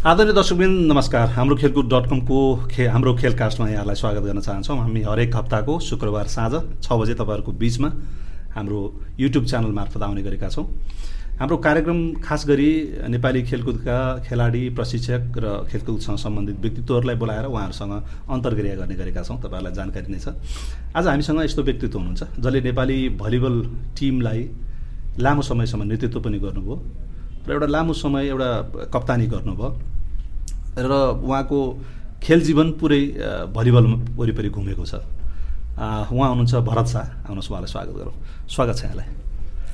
आदरणीय दर्शकबिन नमस्कार। हाम्रो खेलकुद डट कमको खे हाम्रो खेलकास्टमा यहाँलाई स्वागत गर्न चाहन्छौँ। हामी हरेक हप्ताको शुक्रबार साँझ छ बजे तपाईँहरूको बिचमा हाम्रो युट्युब च्यानल मार्फत आउने गरेका छौँ। हाम्रो कार्यक्रम खास गरी नेपाली खेलकुदका खेलाडी प्रशिक्षक र खेलकुदसँग सम्बन्धित व्यक्तित्वहरूलाई बोलाएर उहाँहरूसँग अन्तर्क्रिया गर्ने गरेका छौँ। तपाईँहरूलाई जानकारी नै छ। आज हामीसँग यस्तो व्यक्तित्व हुनुहुन्छ जसले नेपाली भलिबल टिमलाई लामो समयसम्म नेतृत्व पनि गर्नुभयो। र एउटा लामो समय एउटा कप्तानी गर्नुभयो र उहाँको खेल जीवन पुरै भलिबल वरिपरि घुमेको छ। उहाँ हुनुहुन्छ भरत शाह। आउनुहोस् उहाँलाई स्वागत गरौँ। स्वागत छ यहाँलाई।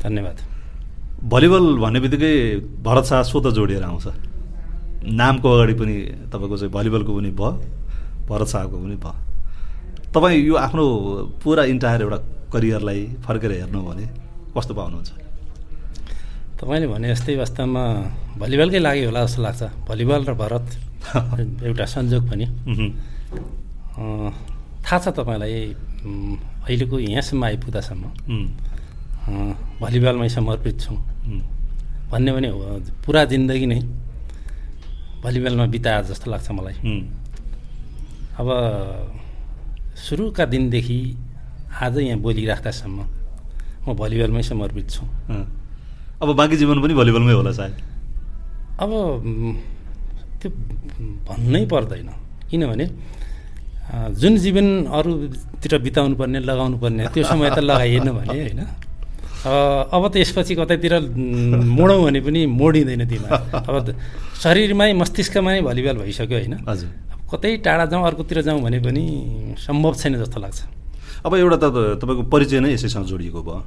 धन्यवाद। भलिबल भन्ने बित्तिकै भरत शाह स्वत जोडिएर आउँछ। नामको अगाडि पनि तपाईँको चाहिँ भलिबलको पनि भयो भरत शाहको पनि भयो तपाईँ यो आफ्नो पुरा इन्टायर एउटा करियरलाई फर्केर हेर्नु भने कस्तो पाउनुहुन्छ? तपाईँले भने जस्तै वास्तवमा भलिबलकै लागि होला जस्तो लाग्छ। भलिबल र भरत एउटा संजोग पनि। थाहा छ तपाईँलाई अहिलेको यहाँसम्म आइपुग्दासम्म। भलिबलमै समर्पित छौँ। भन्ने भने पुरा जिन्दगी नै भलिबलमा बिताए जस्तो लाग्छ मलाई। अब सुरुका दिनदेखि आज यहाँ बोलिराख्दासम्म म भलिबलमै समर्पित छु। अब बाँकी जीवन पनि भलिबलमै होला सायद। अब त्यो भन्नै पर्दैन। किनभने जुन जीवन अरूतिर बिताउनु पर्ने लगाउनु पर्ने त्यो समय त लगाइएन भने होइन? अब त यसपछि कतैतिर मोडौँ भने पनि मोडिँदैन तिमीलाई अब शरीरमै मस्तिष्कमै भलिबल भइसक्यो होइन? हजुर। कतै टाढा जाउँ अर्कोतिर जाउँ भने पनि सम्भव छैन जस्तो लाग्छ। अब एउटा त तपाईँको परिचय नै यसैसँग जोडिएको भयो।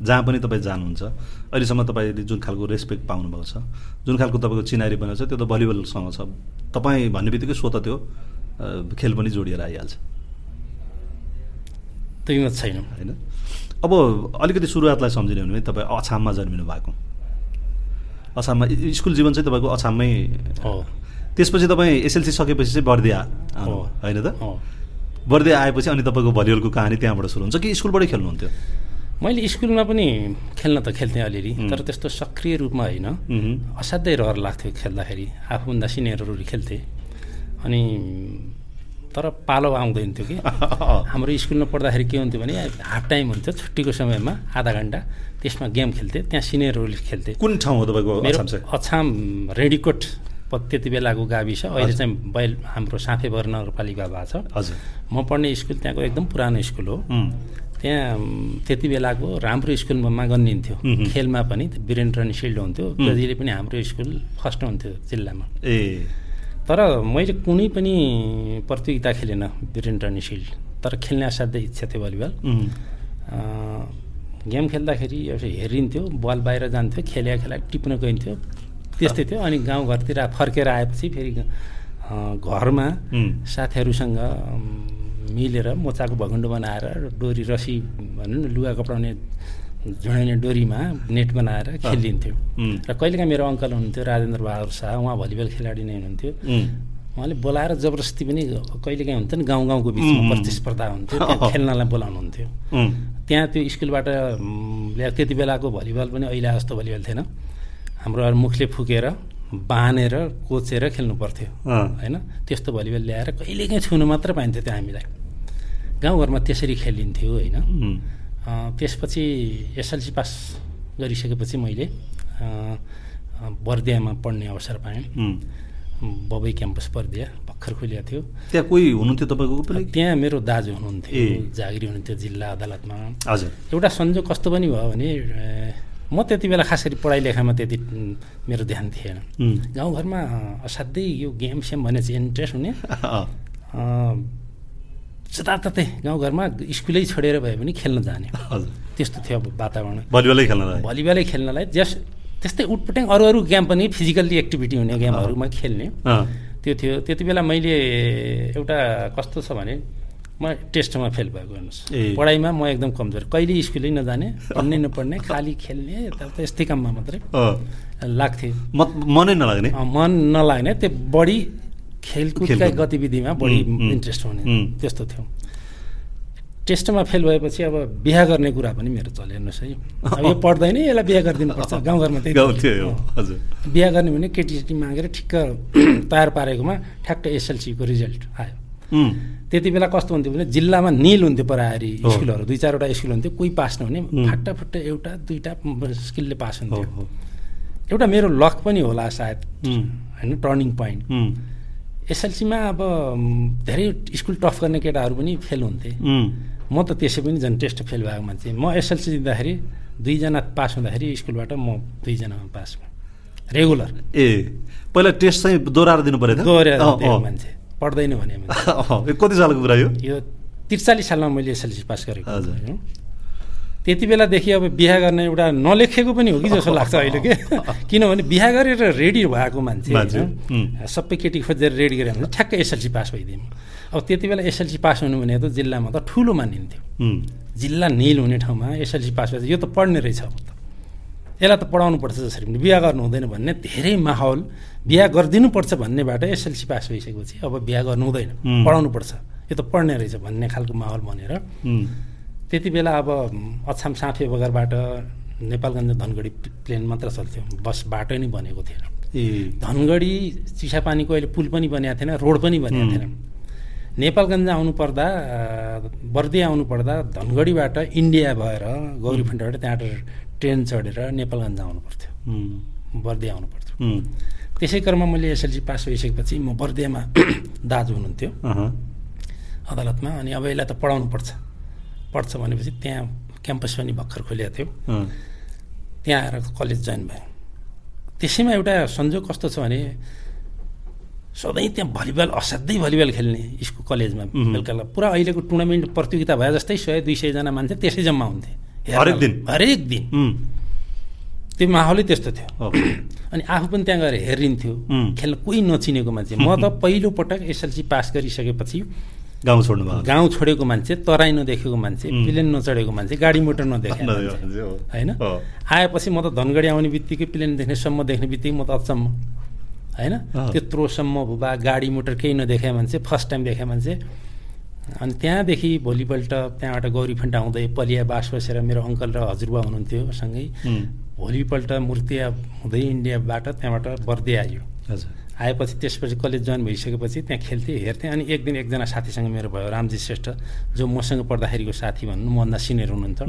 जहाँ पनि तपाईँ जानुहुन्छ अहिलेसम्म तपाईँले जुन खालको रेस्पेक्ट पाउनुभएको छ जुन खालको तपाईँको चिनारी बनेको छ त्यो त भलिबलसँग छ। तपाईँ भन्ने बित्तिकै स्वत त्यो खेल पनि जोडिएर आइहाल्छ। त्यो छैन। होइन? अब अलिकति सुरुवातलाई सम्झिने हो भने तपाईँ अछाममा जन्मिनु भएको। अछाममा स्कुल जीवन चाहिँ तपाईँको अछाममै हो। त्यसपछि तपाईँ एसएलसी सकेपछि चाहिँ बर्दिया होइन त? बर्दिया आएपछि अनि तपाईँको भलिबलको कहानी त्यहाँबाट सुरु हुन्छ कि स्कुलबाटै खेल्नुहुन्थ्यो? मैले स्कुलमा पनि खेल्न त खेल्थेँ अलिअलि तर त्यस्तो सक्रिय रूपमा होइन। असाध्यै रहर लाग्थ्यो खेल्दाखेरि। आफूभन्दा सिनियरहरू खेल्थेँ। अनि तर पालो आउँदैन थियो कि। हाम्रो स्कुलमा पढ्दाखेरि के हुन्थ्यो भने हाफ टाइम हुन्थ्यो छुट्टीको समयमा आधा घन्टा। त्यसमा गेम खेल्थेँ त्यहाँ सिनियरहरूले खेल्थे। कुन ठाउँ हो तपाईँको मेरो अछाम रेडीकोट त्यति बेलाको गाविस। अहिले चाहिँ बैल हाम्रो साँफेबर नगरपालिका भएको छ हजुर। म पढ्ने स्कुल त्यहाँको एकदम पुरानो स्कुल हो। त्यहाँ त्यति बेलाको राम्रो स्कुलमा गनिन्थ्यो खेलमा पनि वीरेन्द्र निशिल्ड हुन्थ्यो। जहिले पनि हाम्रो स्कुल फर्स्ट हुन्थ्यो जिल्लामा। ए। तर मैले कुनै पनि प्रतियोगिता खेलेन वीरेन्द्र निशिल्ड तर खेल्ने असाध्यै इच्छा थियो भलिबल। गेम खेल्दाखेरि एउटा हेरिन्थ्यो बल बाहिर जान्थ्यो खेल्या खेला टिप्न गइन्थ्यो। त्यस्तै थियो। अनि गाउँघरतिर फर्केर आएपछि फेरि घरमा साथीहरूसँग मिलेर मोचाको भगुन्डो बनाएर डोरी रसी भनौँ न लुगा कपडाउने झुडाउने डोरीमा नेट बनाएर खेलिन्थ्यो। र कहिलेकाहीँ मेरो अङ्कल हुनुहुन्थ्यो राजेन्द्र बहादुर शाह उहाँ भलिबल खेलाडी नै हुनुहुन्थ्यो। उहाँले बोलाएर जबरजस्ती पनि कहिलेकाहीँ हुन्थ्यो नि गाउँ गाउँको बिचमा प्रतिस्पर्धा हुन्थ्यो खेल्नलाई बोलाउनुहुन्थ्यो। त्यहाँ त्यो स्कुलबाट त्यति बेलाको भलिबल पनि अहिले जस्तो भलिबल थिएन। हाम्रो मुखले फुकेर बाँधेर कोचेर खेल्नु पर्थ्यो। होइन? त्यस्तो भलिबल ल्याएर कहिलेकाहीँ छुनु मात्र पाइन्थ्यो त्यो हामीलाई। गाउँघरमा त्यसरी खेलिन्थ्यो होइन? त्यसपछि एसएलसी पास गरिसकेपछि मैले बर्दियामा पढ्ने अवसर पाएँ। बबई क्याम्पस बर्दिया भर्खर खुलिएको थियो। त्यहाँ कोही हुनुहुन्थ्यो तपाईँको त्यहाँ मेरो दाजु हुनुहुन्थ्यो जागिरी हुनुहुन्थ्यो जिल्ला अदालतमा। हजुर। एउटा संजोग कस्तो पनि भयो भने म त्यति बेला खास गरी पढाइ लेखाइमा त्यति मेरो ध्यान थिएन। गाउँघरमा असाध्यै यो गेम सेम भने चाहिँ इन्ट्रेस्ट हुने। जताततै गाउँघरमा स्कुलै छोडेर भए पनि खेल्न जाने। त्यस्तो थियो अब वातावरण। भलिबलै खेल्नलाई। भलिबलै खेल्नलाई जस त्यस्तै उटपट्याङ अरू अरू गेम पनि फिजिकल्ली एक्टिभिटी हुने गेमहरूमा खेल्ने। त्यो थियो। त्यति बेला मैले एउटा कस्तो छ भने म टेस्टमा फेल भएको हेर्नुहोस्। पढाइमा म एकदम कमजोर। कहिले स्कुलै नजाने पढ्नै नपढ्ने खालि खेल्ने यताउता यस्तै काममा मात्रै लाग्थ्यो मनै नलाग्ने? मन नलाग्ने। त्यो बढी खेलकुदका गतिविधिमा बढी इन्ट्रेस्ट हुने। त्यस्तो थियो। टेस्टमा फेल भएपछि अब बिहा गर्ने कुरा पनि मेरो चल्यो हेर्नुहोस् है। अब यो पढ्दैन यसलाई बिहा गरिदिनुपर्छ। गाउँघरमा त्यही हजुर। बिहा गर्ने भने केटीसेटी मागेर ठिक्क तयार पारेकोमा ठ्याक्क एसएलसीको रिजल्ट आयो। त्यति बेला कस्तो हुन्थ्यो भने जिल्लामा निल हुन्थ्यो पराहारी स्कुलहरू दुई चारवटा स्कुल हुन्थ्यो कोही पास नहुने फाटाफुट्टा एउटा दुईवटा स्किलले पास हुन्थ्यो। एउटा मेरो लक पनि होला सायद होइन टर्निङ पोइन्ट। एसएलसीमा अब धेरै स्कुल टफ गर्ने केटाहरू पनि फेल हुन्थे। म त त्यसै पनि झन् टेस्ट फेल भएको मान्छे। म एसएलसी दिँदाखेरि दुईजना पास हुँदाखेरि स्कुलबाट म दुईजनामा पास भएँ। रेगुलर। ए पहिला टेस्ट चाहिँ दोहोऱ्याएर दिनु पऱ्यो दोहोऱ्याएर। मान्छे। पढ्दैन भने कति सालको कुरा यो? यो त्रिचालिस सालमा मैले एसएलसी पास गरेको हजुर। त्यति बेलादेखि अब बिहा गर्ने एउटा नलेखेको पनि हो कि जस्तो लाग्छ अहिले के? किनभने बिहा गरेर रेडी भएको मान्छे सबै केटी खोजेर रेडी गरेर भने ठ्याक्कै एसएलसी पास भइदिउँ अब त्यति बेला एसएलसी पास हुनु भने त जिल्लामा त ठुलो मानिन्थ्यो। जिल्ला निल हुने ठाउँमा एसएलसी पास भएपछि यो त पढ्ने रहेछ अब त। यसलाई त पढाउनु पर्छ जसरी पनि। बिहा गर्नु हुँदैन भन्ने धेरै माहौल बिहा गरिदिनुपर्छ भन्नेबाट एसएलसी पास भइसकेपछि अब बिहा गर्नु हुँदैन. पढाउनु पर्छ। यो त पढ्ने रहेछ भन्ने खालको माहौल उम्, त्यति बेला अब अछाम साँफे बगरबाट नेपालगञ्ज धनगढी प्लेन मात्र चल्थ्यो। बस बाटो नै बनेको थिएन। ए। धनगढी चिसापानीको अहिले पुल पनि बनिएको थिएन रोड पनि बनिएको. थिएन। नेपालगञ्ज आउनु पर्दा बर्दिया आउनु पर्दा धनगढीबाट इन्डिया भएर गौरी फान्टाबाट त्यहाँबाट ट्रेन चढेर नेपालगञ्ज आउनु पर्थ्यो। बर्दिया आउनु पर्थ्यो। त्यसै क्रममा मैले एसएलसी पास भइसकेपछि म बर्दियामा दाजु हुनुहुन्थ्यो। अदालतमा। अनि अब यसलाई त पढाउनु पर्छ। पढ्छ भनेपछि त्यहाँ क्याम्पस पनि भर्खर खोलिएको थियो। त्यहाँ आएर कलेज जोइन भयो। त्यसैमा एउटा संजोग कस्तो छ भने सधैँ त्यहाँ भलिबल असाध्यै भलिबल खेल्ने स्कुल कलेजमा. बेलुका पुरा अहिलेको टुर्नामेन्ट प्रतियोगिता भए जस्तै सय दुई सयजना मान्छे त्यसै जम्मा हुन्थे। हरेक दिन? हरेक दिन त्यो माहौलै त्यस्तो थियो अनि आफू पनि त्यहाँ गएर हेरिन्थ्यो. खेल्न कोही नचिनेको मान्छे म त पहिलो पटक एसएलसी पास गरिसकेपछि गाउँ छोड्नु भयो गाउँ छोडेको मान्छे तराई नदेखेको मान्छे. प्लेन नचढेको मान्छे गाडी मोटर नदेखेको। होइन। आएपछि म त धनगढी आउने बित्तिकै प्लेन देख्नेसम्म देख्ने बित्तिकै म त अचम्म होइन। त्यत्रोसम्म भुवा गाडी मोटर केही नदेखे मान्छे फर्स्ट टाइम देखे मान्छे अनि त्यहाँदेखि भोलिपल्ट त्यहाँबाट गौरी फन्टा आउँदै पलिया बास बसेर मेरो अङ्कल र हजुरबा हुनुहुन्थ्यो सँगै। भोलिपल्ट मूर्तिया हुँदै इन्डियाबाट त्यहाँबाट बर्दिया आयो। हजुर। आएपछि त्यसपछि कलेज जोइन भइसकेपछि त्यहाँ खेल्थेँ हेर्थेँ अनि एक दिन एकजना साथीसँग मेरो भयो रामजी श्रेष्ठ जो मसँग पढ्दाखेरिको साथी भन्नु मभन्दा सिनियर हुनुहुन्छ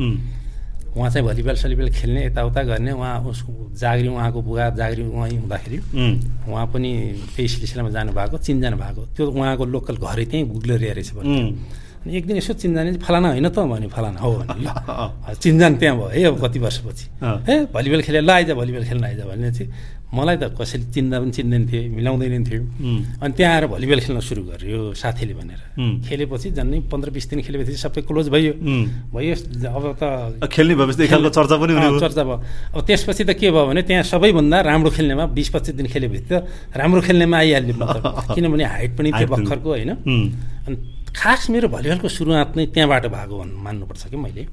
उहाँ चाहिँ भलिबल सलिबल खेल्ने यताउता गर्ने उहाँ उसको जागिरी उहाँको बुवा जागिरी उहाँ हुँदाखेरि उहाँ पनि त्यही सिलसिलामा जानुभएको चिनजानु भएको। त्यो उहाँको लोकल घरै त्यहीँ गुग्लेरिया रहेछ अनि एक दिन यसो चिन्जाने फलाना होइन त भने फलाना हो भने ल चिन्जान त्यहाँ भयो है अब कति वर्षपछि। ए भलिबल खेले ल आइज भलिबल खेल्न आइज भने चाहिँ मलाई त कसैले चिन्दा पनि चिन्दैन थिएँ मिलाउँदैन थियो अनि त्यहाँ आएर भलिबल खेल्न सुरु गर्यो साथीले भनेर. खेलेपछि झन्डै पन्ध्र बिस दिन खेलेपछि सबै क्लोज भयो। भयो अब त खेल्ने भएपछि खालको चर्चा पनि। चर्चा भयो अब त्यसपछि त के भयो भने त्यहाँ सबैभन्दा राम्रो खेल्नेमा बिस पच्चिस दिन खेलेपछि त राम्रो खेल्नेमा आइहाल्यो किनभने हाइट पनि थियो। भर्खरको होइन अनि खास मेरो भलिबलको सुरुवात नै त्यहाँबाट भएको भन्नु मान्नुपर्छ कि मैले।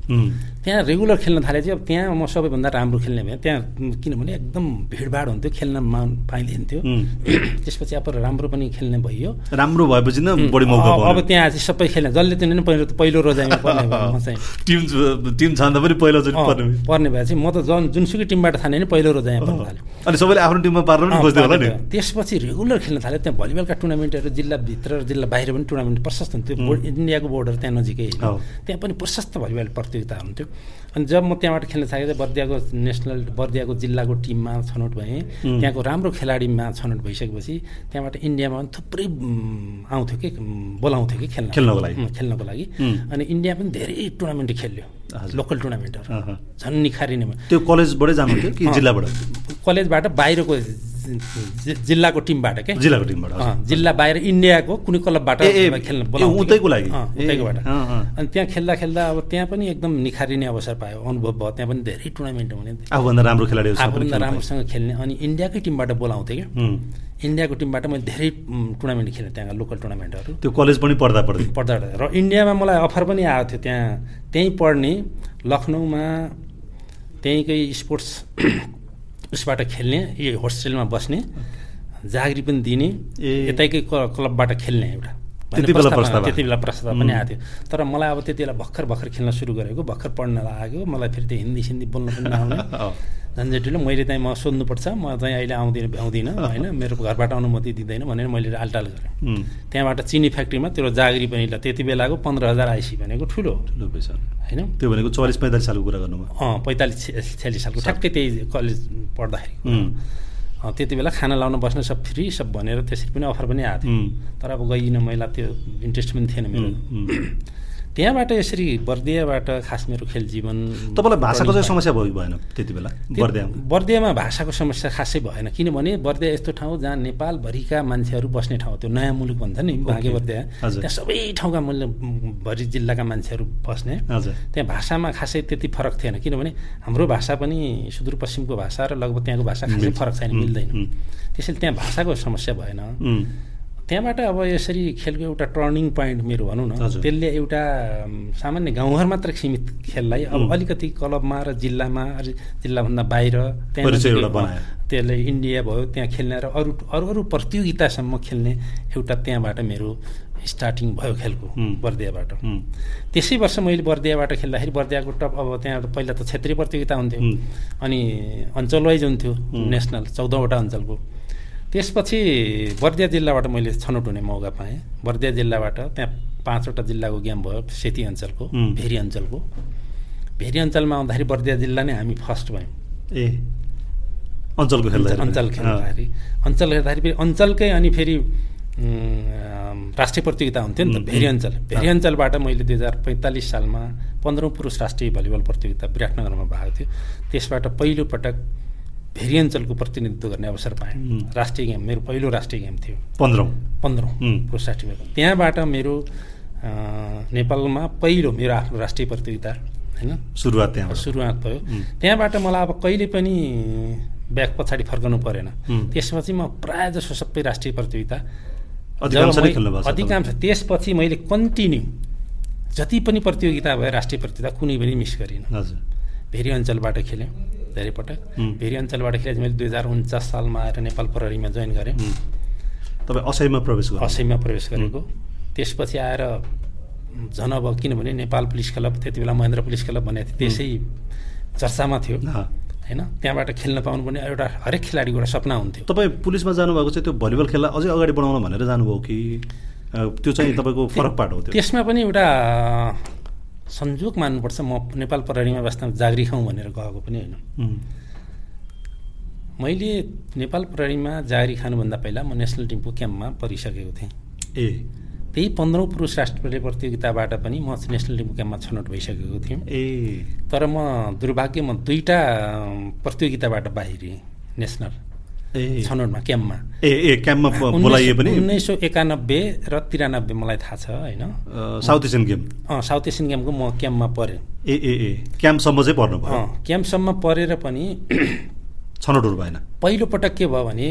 त्यहाँ रेगुलर खेल्न थालेँ चाहिँ अब त्यहाँ म सबैभन्दा राम्रो खेल्ने भएँ। त्यहाँ किनभने एकदम भिडभाड हुन्थ्यो खेल्न मा पाइँदैन्थ्यो। त्यसपछि अब राम्रो पनि खेल्ने भइयो राम्रो भएपछि न बढी मौका अब त्यहाँ चाहिँ सबै खेल्ने जसले चाहिँ नि पहिलो पहिलो रोजाइमा पर्ने भयो म चाहिँ। टिम टिम छान्दा पनि पहिलोचोटि अँ, पर्ने पर्ने भएपछि म त जन जुनसुकै टिमबाट थाने नि पहिलो रोजाइमा पर्न थाल्यो। अनि सबैले आफ्नो टिममा पार्न पनि खोज्दै होला नि। त्यसपछि रेगुलर खेल्न थाल्यो। त्यहाँ भलिबलका टुर्नामेन्टहरू जिल्लाभित्र र जिल्ला बाहिर पनि टुर्नामेन्ट प्रशस्त हुन्थ्यो। बोर्ड इन्डियाको बोर्डर त्यहाँ नजिकै। त्यहाँ पनि प्रशस्त भलिबल प्रतियोगिता हुन्थ्यो अनि जब म त्यहाँबाट खेल्न थालेँ बर्दियाको नेसनल बर्दियाको जिल्लाको टिममा छनौट भएँ. त्यहाँको राम्रो खेलाडीमा छनौट भइसकेपछि त्यहाँबाट इन्डियामा पनि थुप्रै आउँथ्यो कि बोलाउँथ्यो कि खेल्न खेल्नको लागि। खेल्नको लागि. अनि इन्डिया पनि धेरै टुर्नामेन्ट खेल्यो। लोकल टुर्नामेन्टहरू। झन् निखारिने। त्यो कलेजबाटै जानुहुन्थ्यो कि जिल्लाबाट कलेजबाट बाहिरको जिल्लाको टिमबाट के? जिल्लाको टिमबाट जिल्ला बाहिर इन्डियाको कुनै क्लबबाट खेल्न? उतैको लागि? उतैकोबाट। अनि त्यहाँ खेल्दा खेल्दा अब त्यहाँ पनि एकदम निखारिने अवसर पायो अनुभव भयो। त्यहाँ पनि धेरै टुर्नामेन्ट हुने। आफूभन्दा राम्रो पनि आफूभन्दा राम्रोसँग खेल्ने। अनि इन्डियाकै टिमबाट बोलाउँथेँ क्या। इन्डियाको टिमबाट मैले धेरै टुर्नामेन्ट खेलेँ त्यहाँका लोकल टुर्नामेन्टहरू। त्यो कलेज पनि पढ्दा। पढ्दै पढ्दा। र इन्डियामा मलाई अफर पनि आएको थियो त्यहाँ। त्यहीँ पढ्ने लखनऊमा त्यहीँकै स्पोर्ट्स उसबाट खेल्ने यो होस्टेलमा बस्ने जागिरी पनि दिने ए। यतैकै क्लबबाट खेल्ने एउटा। त्यति बेला प्रस्ताव। त्यति बेला प्रस्ताव पनि आएको थियो। तर मलाई अब त्यति बेला भर्खर भर्खर खेल्न सुरु गरेको भर्खर पढ्न लाग्यो मलाई फेरि त्यो हिन्दी सिन्दी बोल्न पनि नआउने। झन्झटिलो मैले चाहिँ म सोध्नुपर्छ म चाहिँ अहिले आउँदिनँ भ्याउँदिनँ होइन मेरो घरबाट अनुमति दिँदैन भनेर मैले आलटाल गरेँ। त्यहाँबाट चिनी फ्याक्ट्रीमा त्यो जागिरी पनि ल त्यति बेलाको पन्ध्र हजार आइसी भनेको ठुलो। ठुलो पैसा। होइन? त्यो भनेको चौलिस पैँतालिस सालको कुरा गर्नुभयो। अँ पैँतालिस छ्यालिस सालको। ठ्याक्कै त्यही कलेज पढ्दाखेरि। त्यति बेला खाना लाउन बस्न सब फ्री सब भनेर त्यसरी पनि अफर पनि आएको थियो। तर अब गइनँ मैले त्यो इन्ट्रेस्ट पनि थिएन मेरो। त्यहाँबाट यसरी बर्दियाबाट खास मेरो खेल जीवन तपाईँलाई भाषाको चाहिँ समस्या भयो भएन त्यति बेला? बर्दिया बर्दियामा। भाषाको समस्या खासै भएन। किनभने बर्दिया यस्तो ठाउँ जहाँ नेपालभरिका मान्छेहरू बस्ने ठाउँ त्यो नयाँ मुलुक भन्छ नि बाँके बर्दिया। त्यहाँ सबै ठाउँका मूल्य भरि जिल्लाका मान्छेहरू बस्ने। त्यहाँ भाषामा खासै त्यति फरक थिएन। किनभने हाम्रो भाषा पनि सुदूरपश्चिमको भाषा र लगभग त्यहाँको भाषा खासै फरक छैन मिल्दैन। त्यसैले त्यहाँ भाषाको समस्या भएन। त्यहाँबाट अब यसरी खेलको एउटा टर्निङ पोइन्ट मेरो भनौँ न त्यसले एउटा सामान्य गाउँघर मात्र सीमित खेललाई अब अलिकति क्लबमा र जिल्लामा जिल्लाभन्दा बाहिर त्यहाँ त्यसले इन्डिया भयो त्यहाँ खेल्ने र अरू अरू अरू प्रतियोगितासम्म खेल्ने एउटा त्यहाँबाट मेरो स्टार्टिङ भयो खेलको बर्दियाबाट। त्यसै वर्ष मैले बर्दियाबाट खेल्दाखेरि बर्दियाको टप अब त्यहाँ पहिला त क्षेत्रीय प्रतियोगिता हुन्थ्यो। अनि अञ्चल वाइज हुन्थ्यो नेसनल चौधवटा अञ्चलको। त्यसपछि बर्दिया जिल्लाबाट मैले छनौट हुने मौका पाएँ। बर्दिया जिल्लाबाट त्यहाँ पाँचवटा जिल्लाको गेम भयो सेती अञ्चलको भेरी अञ्चलको। भेरी अञ्चलमा आउँदाखेरि बर्दिया जिल्ला नै हामी फर्स्ट भयौँ। ए अञ्चलको खेल्दा अञ्चल खेल्दाखेरि अञ्चल खेल्दाखेरि फेरि अञ्चलकै अनि फेरि राष्ट्रिय प्रतियोगिता हुन्थ्यो नि त भेरी अञ्चल। भेरी अञ्चलबाट मैले दुई हजार पैँतालिस सालमा पन्ध्रौँ पुरुष राष्ट्रिय भलिबल प्रतियोगिता विराटनगरमा भएको थियो। त्यसबाट पहिलो भेरी अञ्चलको प्रतिनिधित्व गर्ने अवसर पाएँ। राष्ट्रिय गेम मेरो पहिलो राष्ट्रिय गेम थियो। पन्ध्रौँ। पन्ध्रौँ पुरुष राष्ट्रिय त्यहाँबाट मेरो नेपालमा पहिलो मेरो आफ्नो राष्ट्रिय प्रतियोगिता होइन? सुरुवात त्यहाँ सुरुवात भयो। त्यहाँबाट मलाई अब कहिले पनि ब्याग पछाडि फर्कनु परेन। त्यसपछि म प्रायः जसो सबै राष्ट्रिय प्रतियोगिता अधिकांश त्यसपछि मैले कन्टिन्यू जति पनि प्रतियोगिता भयो राष्ट्रिय प्रतियोगिता कुनै पनि मिस गरिनँ। भेरी अञ्चलबाट खेलेँ। धेरै पटक भेरी अञ्चलबाट खेलेँ मैले दुई हजार उन्चास सालमा आएर नेपाल प्रहरीमा जोइन गरेँ। तपाईँ असैमा प्रवेश गरेँ असैमा प्रवेश गरेको। त्यसपछि आएर झन अब किनभने नेपाल पुलिस क्लब त्यति बेला महेन्द्र पुलिस क्लब भनेको थियो त्यसै चर्चामा थियो। होइन? त्यहाँबाट खेल्न पाउनु पनि एउटा हरेक खेलाडीको एउटा सपना हुन्थ्यो। तपाईँ पुलिसमा जानुभएको चाहिँ त्यो भलिबल खेल्न अझै अगाडि बढाउन भनेर जानुभयो कि? त्यो चाहिँ तपाईँको फरक पाटो हो त्यसमा पनि एउटा संजोग मान्नुपर्छ। म नेपाल प्रहरीमा वास्तवमा जागरी खाउँ भनेर गएको पनि होइन। मैले नेपाल प्रहरीमा जागरी खानुभन्दा पहिला म नेसनल टिमको क्याम्पमा परिसकेको थिएँ। ए। त्यही पन्ध्रौँ पुरुष राष्ट्रिय प्रतियोगिताबाट पनि म नेसनल टिमको क्याम्पमा छनौट भइसकेको थिएँ। ए। तर म दुर्भाग्य म दुईवटा प्रतियोगिताबाट बाहिरिएँ नेसनल। छनौटमा क्याम्पमा। ए ए क्याम्पमा बोलाइए पनि उन्नाइस सौ एकानब्बे र तिरानब्बे मलाई थाहा छ होइन? South Asian game. अँ साउथ एसियन गेमको म क्याम्पमा परेँ। ए ए ए क्याम्पसम्म चाहिँ पर्नु भयो। क्याम्पसम्म परेर पनि छनौटहरू भएन। पहिलो पटक के भयो भने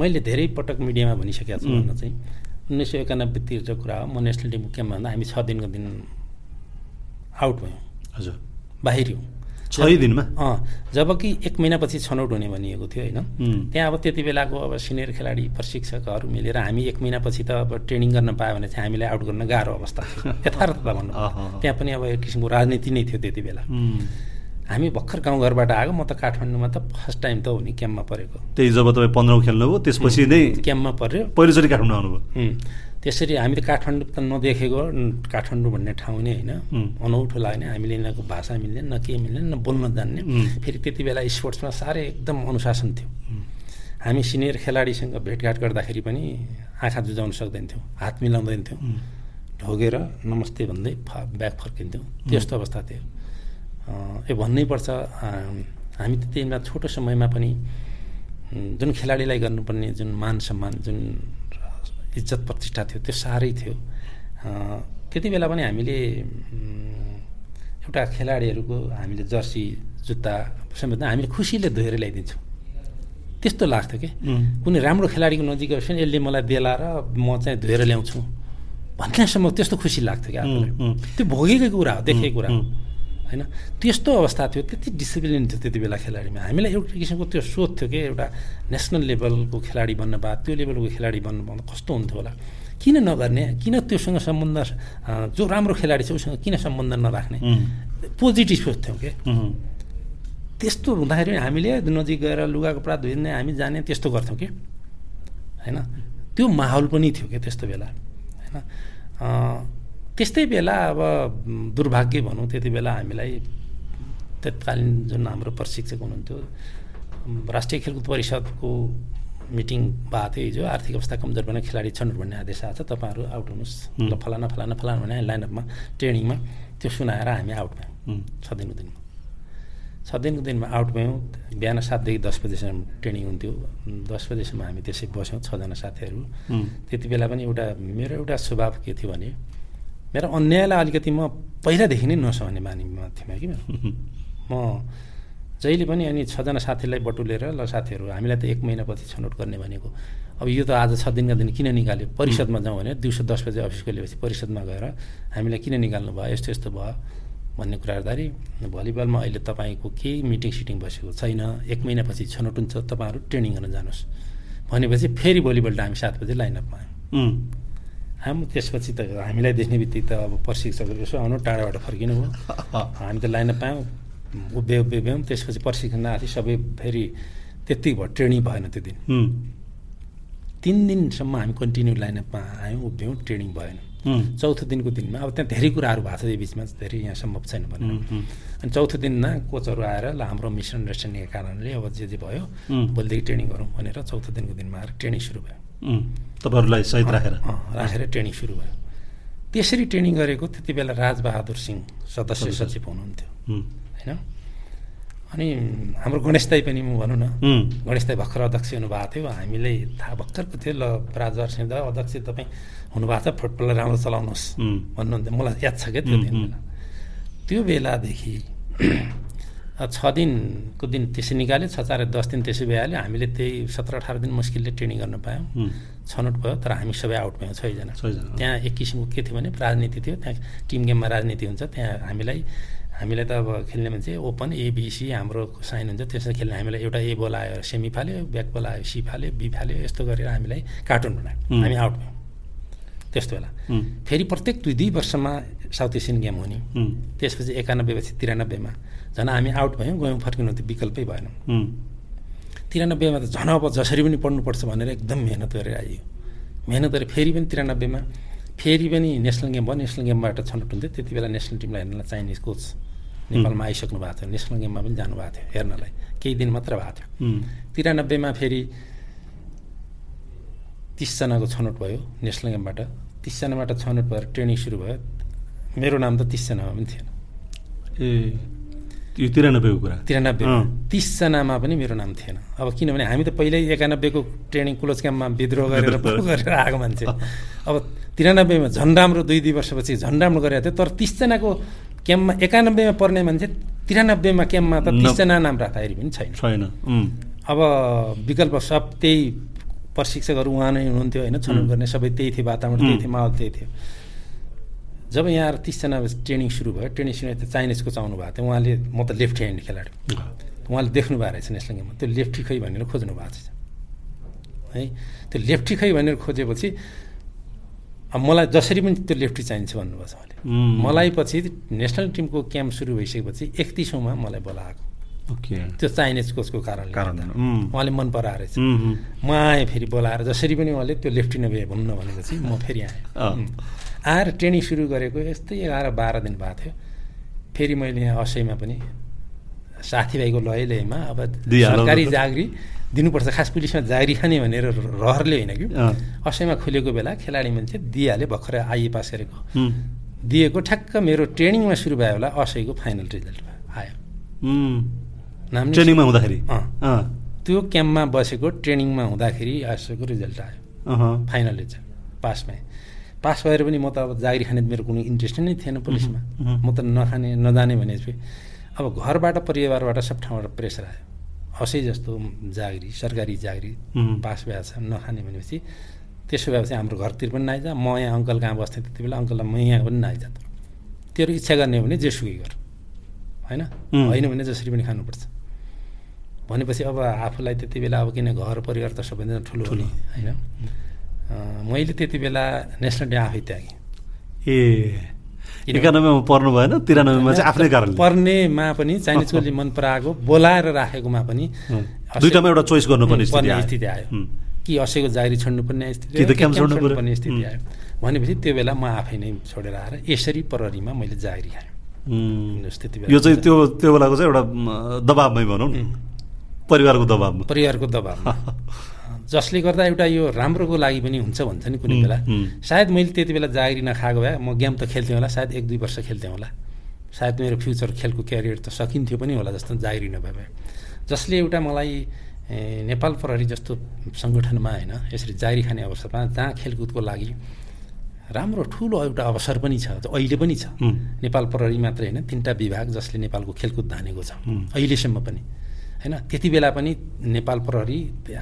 मैले धेरै पटक मिडियामा भनिसकेको छु भन्न चाहिँ उन्नाइस सौ एकानब्बेतिरको कुरा हो म नेसनल टिमको क्याम्पमा भन्दा हामी छ दिनको दिन आउट भयौँ। हजुर। बाहिरियौँ छ दिनमा अँ जबकि एक महिनापछि छनौट हुने भनिएको थियो होइन? त्यहाँ अब त्यति बेलाको अब सिनियर खेलाडी प्रशिक्षकहरू मिलेर हामी एक महिनापछि त अब ट्रेनिङ गर्न पायो भने चाहिँ हामीलाई आउट गर्न गाह्रो अवस्था यथार्थता भन्नु। त्यहाँ पनि अब एक किसिमको राजनीति नै थियो त्यति बेला। हामी भर्खर गाउँघरबाट आएको म त काठमाडौँमा त फर्स्ट टाइम त हो नि क्याम्पमा परेको। त्यही जब तपाईँ पन्ध्रौँ खेल्नुभयो त्यसपछि नै क्याम्पमा पऱ्यो। पहिलोचोटि काठमाडौँ आउनुभयो। त्यसरी हामीले काठमाडौँ त नदेखेको काठमाडौँ भन्ने ठाउँ नै होइन। अनौठो लाग्ने हामीले यिनीहरूको भाषा मिल्ने न के मिल्ने न बोल्न जान्ने। फेरि त्यति बेला स्पोर्ट्समा साह्रै एकदम अनुशासन थियो। हामी सिनियर खेलाडीसँग भेटघाट गर्दाखेरि पनि आँखा जुझाउन सक्दैनथ्यौँ हात मिलाउँदैनथ्यौँ। ढोगेर नमस्ते भन्दै ब्याग फर्किन्थ्यौँ। त्यस्तो अवस्था थियो। यो भन्नै पर्छ हामी त्यति बेला छोटो समयमा पनि जुन खेलाडीलाई गर्नुपर्ने जुन मान सम्मान जुन इज्जत प्रतिष्ठा थियो त्यो साह्रै थियो। त्यति बेला पनि हामीले एउटा खेलाडीहरूको हामीले जर्सी जुत्ता समेत हामीले खुसीले धोएर ल्याइदिन्छौँ। त्यस्तो लाग्थ्यो कि? कुनै राम्रो खेलाडीको नजिक गएपछि यसले मलाई देला र म चाहिँ धोएर ल्याउँछु। भन्नेसम्म त्यस्तो खुसी लाग्थ्यो कि आफूलाई। त्यो भोगेकै कुरा हो देखेको कुरा हो। होइन? त्यस्तो अवस्था थियो त्यति डिसिप्लिन थियो त्यति बेला खेलाडीमा। हामीलाई एउटा किसिमको त्यो सोच थियो कि एउटा नेसनल लेभलको खेलाडी बन्न भए त्यो लेभलको खेलाडी बन्नु पाउँदा कस्तो हुन्थ्यो होला? किन नगर्ने? किन त्योसँग सम्बन्ध जो राम्रो खेलाडी छ उसँग किन सम्बन्ध नराख्ने? पोजिटिभ सोच्थ्यौँ कि? त्यस्तो हुँदाखेरि हामीले नजिक गएर लुगा कपडा धोइने हामी जाने त्यस्तो गर्थ्यौँ कि? होइन? त्यो माहौल पनि थियो क्या त्यस्तो बेला। होइन? त्यस्तै बेला अब दुर्भाग्य भनौँ त्यति बेला हामीलाई तत्कालीन जुन हाम्रो प्रशिक्षक हुनुहुन्थ्यो राष्ट्रिय खेलकुद परिषदको मिटिङ भएको थियो हिजो आर्थिक अवस्था कमजोर भने खेलाडी छन् भन्ने आदेश आएको छ तपाईँहरू आउट हुनुहोस्। ल फलाना फलाना फलाना भने लाइनअपमा ट्रेनिङमा त्यो सुनाएर हामी आउट भयौँ। छ दिनको दिनमा। छ दिनको दिनमा आउट भयौँ। बिहान सातदेखि दस बजीसम्म ट्रेनिङ हुन्थ्यो। दस बजीसम्म हामी त्यसै बस्यौँ छजना साथीहरू। त्यति बेला पनि एउटा मेरो एउटा स्वभाव के थियो भने मेरो अन्यायलाई अलिकति म पहिलादेखि नै नसहने बानीमा थिएँ कि म जहिले पनि अनि छजना साथीलाई बटुलेर ल साथीहरू हामीलाई त एक महिनापछि छनौट गर्ने भनेको। अब यो त आज छ दिनका दिन किन निकाल्यो? परिषदमा जाउँ भने दिउँसो दस बजे अफिस खोलेपछि परिषदमा गएर हामीलाई किन निकाल्नु भयो? यस्तो यस्तो भयो भन्ने कुरा भलिबलमा अहिले तपाईँको केही मिटिङ सिटिङ बसेको छैन। एक महिनापछि छनौट हुन्छ। तपाईँहरू ट्रेनिङ गर्न जानुहोस्। भनेपछि फेरि भोलिपल्ट हामी सात बजे लाइनअपमा आयौँ। हामी त्यसपछि त हामीलाई देख्ने बित्तिकै त अब प्रशिक्षकहरू यसो आउनु टाढाबाट फर्किनु भयो हामी त लाइनअप पायौँ उभ्यो उभ्यो भ्यौँ त्यसपछि प्रशिक्षण थियो सबै फेरि त्यति भयो ट्रेनिङ भएन त्यो दिन तिन दिनसम्म हामी कन्टिन्यू लाइनअपमा आयौँ उभ्यौँ ट्रेनिङ भएन चौथो दिनको दिनमा अब त्यहाँ धेरै कुराहरू भएको छ यो बिचमा धेरै यहाँ सम्भव छैन भनेर अनि चौथो दिनमा कोचहरू आएर ल हाम्रो मिसअन्डरस्ट्यान्डिङको कारणले अब जे जे भयो भोलिदेखि ट्रेनिङ गरौँ भनेर चौथो दिनको दिनमा आएर ट्रेनिङ सुरु भयो। तपाईँहरूलाई सहित राखेर। राखेर ट्रेनिङ सुरु भयो। त्यसरी ट्रेनिङ गरेको त्यति बेला राजबहादुर सिंह सदस्य सचिव हुनुहुन्थ्यो। होइन? अनि हाम्रो गणेश दाई पनि म भनौँ न। गणेश दाई भर्खर अध्यक्ष हुनुभएको थियो। हामीलाई थाहा भर्खरको थियो ल राजबहादुर सिंह दा अध्यक्ष तपाईँ हुनुभएको छ फुटबललाई राम्रो चलाउनुहोस् भन्नुहुन्थ्यो। मलाई याद छ क्या त्यो बेला। त्यो बेलादेखि छ दिनको दिन त्यसै निकाल्यो छ चार दस दिन त्यसै भइहाल्यो। हामीले त्यही सत्र अठार दिन मुस्किलले ट्रेनिङ गर्न पायौँ। छनौट भयो तर हामी सबै आउट भयौँ छजना त्यहाँ एक किसिमको के थियो भने राजनीति थियो। त्यहाँ टिम गेममा राजनीति हुन्छ। त्यहाँ हामीलाई हामीलाई त अब खेल्ने मान्छे ओपन एबिसी हाम्रो साइन हुन्छ। त्यसमा खेल्ने हामीलाई एउटा ए बोल आयो सेमी फाल्यो ब्याक बोल आयो सी फाल्यो बी फाल्यो यस्तो गरेर हामीलाई कार्टुन बनायो। हामी आउट भयौँ। त्यस्तो बेला फेरि प्रत्येक दुई दुई वर्षमा साउथ एसियन गेम हुने त्यसपछि एकानब्बेपछि तिरानब्बेमा झन् हामी आउट भयौँ गयौँ फर्किनु त्यो विकल्पै भएन। तिरानब्बेमा त झन् अब जसरी पनि पढ्नुपर्छ भनेर एकदम मिहिनेत गरेर आइयो। मिहिनेत गरेर फेरि पनि तिरानब्बेमा फेरि पनि नेसनल गेम भयो। नेसनल गेमबाट छनौट हुन्थ्यो त्यति बेला नेसनल टिमलाई हेर्नलाई चाइनिज कोच नेपालमा आइसक्नु भएको थियो। नेसनल गेममा पनि जानुभएको थियो हेर्नलाई। केही दिन मात्र भएको थियो। तिरानब्बेमा फेरि तिसजनाको छनौट भयो नेसनल गेमबाट तिसजनाबाट छनौट भएर ट्रेनिङ सुरु भयो। मेरो नाम त तिसजनामा पनि थिएन। ए यो तिरानब्बेको कुरा? तिरानब्बे। तिसजनामा पनि मेरो नाम थिएन। अब किनभने हामी त पहिल्यै एकानब्बेको ट्रेनिङ क्लोज क्याम्पमा विद्रोह गरेर गरेर आएको मान्छे। अब तिरानब्बेमा झन् राम्रो दुई दुई वर्षपछि झन् राम्रो गरेको थियो। तर तिसजनाको क्याम्पमा एकानब्बेमा पर्ने मान्छे तिरानब्बेमा क्याम्पमा त तिसजना नाम राख्दाखेरि पनि छैन। छैन। अब विकल्प सब त्यही प्रशिक्षकहरू उहाँ नै हुनुहुन्थ्यो होइन छनौट गर्ने सबै त्यही थियो वातावरण त्यही थियो माहौल त्यही थियो। जब यहाँ तिसजना ट्रेनिङ सुरु भयो ट्रेनिङ सुरु त्यो चाइनिजको चाउनु भएको थियो उहाँले म त लेफ्ट ह्यान्ड खेलाडी। उहाँले देख्नु भएको रहेछ नेसनल गेममा त्यो लेफ्टी खै भनेर खोज्नु भएको छ है त्यो लेफ्टी खै भनेर खोजेपछि अब मलाई जसरी पनि त्यो लेफ्टी चाहिन्छ भन्नुभएको छ उहाँले मलाई पछि नेसनल टिमको क्याम्प सुरु भइसकेपछि एकतिसौँमा मलाई बोलाएको। त्यो चाइनिज कोचको कारणले उहाँले मन पराएर रहेछ म आएँ फेरि बोलाएर जसरी पनि उहाँले त्यो लेफ्टी नभए भन्नु भनेपछि म फेरि आएँ। आएर ट्रेनिङ सुरु गरेको यस्तै एघार बाह्र दिन भएको थियो। फेरि मैले यहाँ असैमा पनि साथीभाइको लय लयमा अब सरकारी जागिरी दिनुपर्छ खास पुलिसमा जागिरी खाने भनेर रहरले होइन कि? असैमा खुलेको बेला खेलाडी मान्छे दिइहाल्यो भर्खर आइए पास गरेको। दिएको ठ्याक्क मेरो ट्रेनिङमा सुरु भयो होला असैको फाइनल रिजल्ट आयो। ट्रेनिङमा हुँदाखेरि? त्यो क्याम्पमा बसेको ट्रेनिङमा हुँदाखेरि असैको रिजल्ट आयो। फाइनल रिजल्ट पास भएँ पास भएर पनि म त अब जागिरी खाने मेरो कुनै इन्ट्रेस्ट नै थिएन पुलिसमा। म त नखाने नजाने भनेपछि अब घरबाट परिवारबाट सब ठाउँबाट प्रेसर आयो। असै जस्तो जागिरी सरकारी जागिरी पास भएको छ नखाने भनेपछि त्यसो भएपछि हाम्रो घरतिर पनि नआइजा म यहाँ अङ्कल कहाँ बस्थेँ त्यति बेला अङ्कललाई म यहाँ पनि नआइजा तेरो इच्छा गर्ने हो भने जेसुकै गर। होइन? होइन भने जसरी पनि खानुपर्छ। भनेपछि अब आफूलाई त्यति बेला अब किन घर परिवार त सबैजना ठुलो ठुलो। होइन? मैले त्यति बेला नेसनल डे आफै त्यागेँ। ए एकानब्बेमा पर्नु भएन तिरानब्बेमा चाहिँ आफ्नै कारण पर्नेमा पनि चाइनिज गोली मन पराएको बोलाएर राखेकोमा पनि दुइटामा एउटा चोइस गर्नुपर्ने स्थिति आयो। कि असैको जागिरी छोड्नुपर्ने स्थिति छोड्नुपर्ने स्थिति आयो। भनेपछि त्यो बेला म आफै नै छोडेर आएर यसरी प्रहरीमा मैले जागिरी खाएँ। यो चाहिँ त्यो त्यो बेलाको चाहिँ एउटा दबाबमै भनौँ न। परिवारको दबाबमा परिवारको दबाबमा जसले गर्दा एउटा यो राम्रोको लागि पनि हुन्छ भन्छ नि कुनै बेला। सायद मैले त्यति बेला जागिरी नखाएको भए म गेम त खेल्थेँ होला सायद एक दुई वर्ष खेल्थेँ होला। सायद मेरो फ्युचर खेलको क्यारियर त सकिन्थ्यो पनि होला जस्तो जागिरी नभए भए। जसले एउटा मलाई नेपाल प्रहरी जस्तो सङ्गठनमा होइन यसरी जागिरी खाने अवसरमा जहाँ खेलकुदको लागि राम्रो ठुलो एउटा अवसर पनि छ अहिले पनि छ। नेपाल प्रहरी मात्रै होइन तिनवटा विभाग जसले नेपालको खेलकुद धानेको छ। अहिलेसम्म पनि। होइन? त्यति बेला पनि नेपाल प्रहरी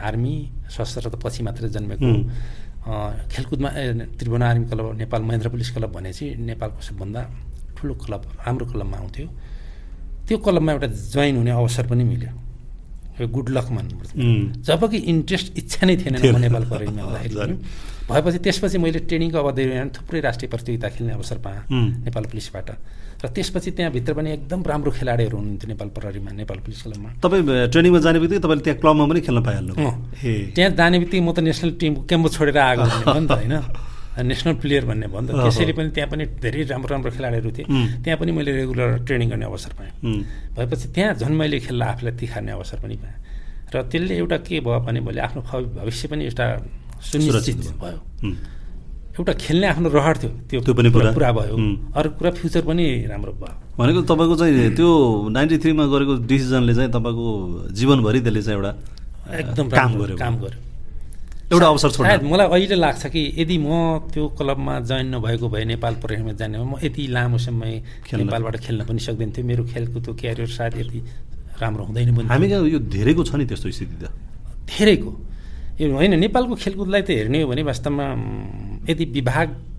आर्मी सशस्त्र त पछि मात्रै जन्मेको खेलकुदमा Tribhuvan army club Nepal Mahendra police club भने चाहिँ नेपालको सबभन्दा ठुलो क्लब राम्रो क्लबमा आउँथ्यो। त्यो क्लबमा एउटा जोइन हुने अवसर पनि मिल्यो। गुड लक मान्नुपर्छ जब कि इन्ट्रेस्ट इच्छा नै थिएन म नेपाल प्रहरीमा आउँदाखेरि भएपछि त्यसपछि मैले ट्रेनिङको अवधिमा थुप्रै राष्ट्रिय प्रतियोगिता खेल्ने अवसर पाएँ नेपाल पुलिसबाट। र त्यसपछि त्यहाँभित्र पनि एकदम राम्रो खेलाडीहरू हुनुहुन्थ्यो नेपाल प्रहरीमा नेपाल पुलिस क्लबमा तपाईँ ट्रेनिङमा जाने बित्तिकै तपाईँले त्यहाँ क्लबमा पनि खेल्न पाइहाल्नु त्यहाँ जाने बित्तिकै म त नेसनल टिम क्याम्पो छोडेर आएको हो नि त होइन नेसनल प्लेयर भन्ने भयो नि त त्यसैले पनि त्यहाँ पनि धेरै राम्रो राम्रो खेलाडीहरू थिए। त्यहाँ पनि मैले रेगुलर ट्रेनिङ गर्ने अवसर पाएँ। भएपछि त्यहाँ झन् मैले खेल्न आफूलाई तिखार्ने अवसर पनि पाएँ। र त्यसले एउटा के भयो भने मैले आफ्नो भविष्य पनि एउटा सुनिश्चित भयो। एउटा खेल्ने आफ्नो रहर थियो। त्यो त्यो पनि पुरा। भयो। अरू कुरा फ्युचर पनि राम्रो भयो। भनेको तपाईँको चाहिँ त्यो नाइन्टी थ्रीमा गरेको डिसिजनले चाहिँ तपाईँको जीवनभरि त्यसले चाहिँ एउटा एकदम काम गर्यो। काम गर्यो। एउटा अवसर छोड मलाई अहिले लाग्छ कि यदि म त्यो क्लबमा जोइन नभएको भए नेपाल प्रहरीमा जाने म यति लामो समय नेपालबाट खेल्न पनि सक्दैन थियो मेरो खेलको त्यो क्यारियर सायद यति राम्रो हुँदैन पनि हामी यो धेरैको छ नि त्यस्तो स्थिति त। धेरैको। होइन नेपालको खेलकुदलाई त हेर्ने हो भने वास्तवमा यदि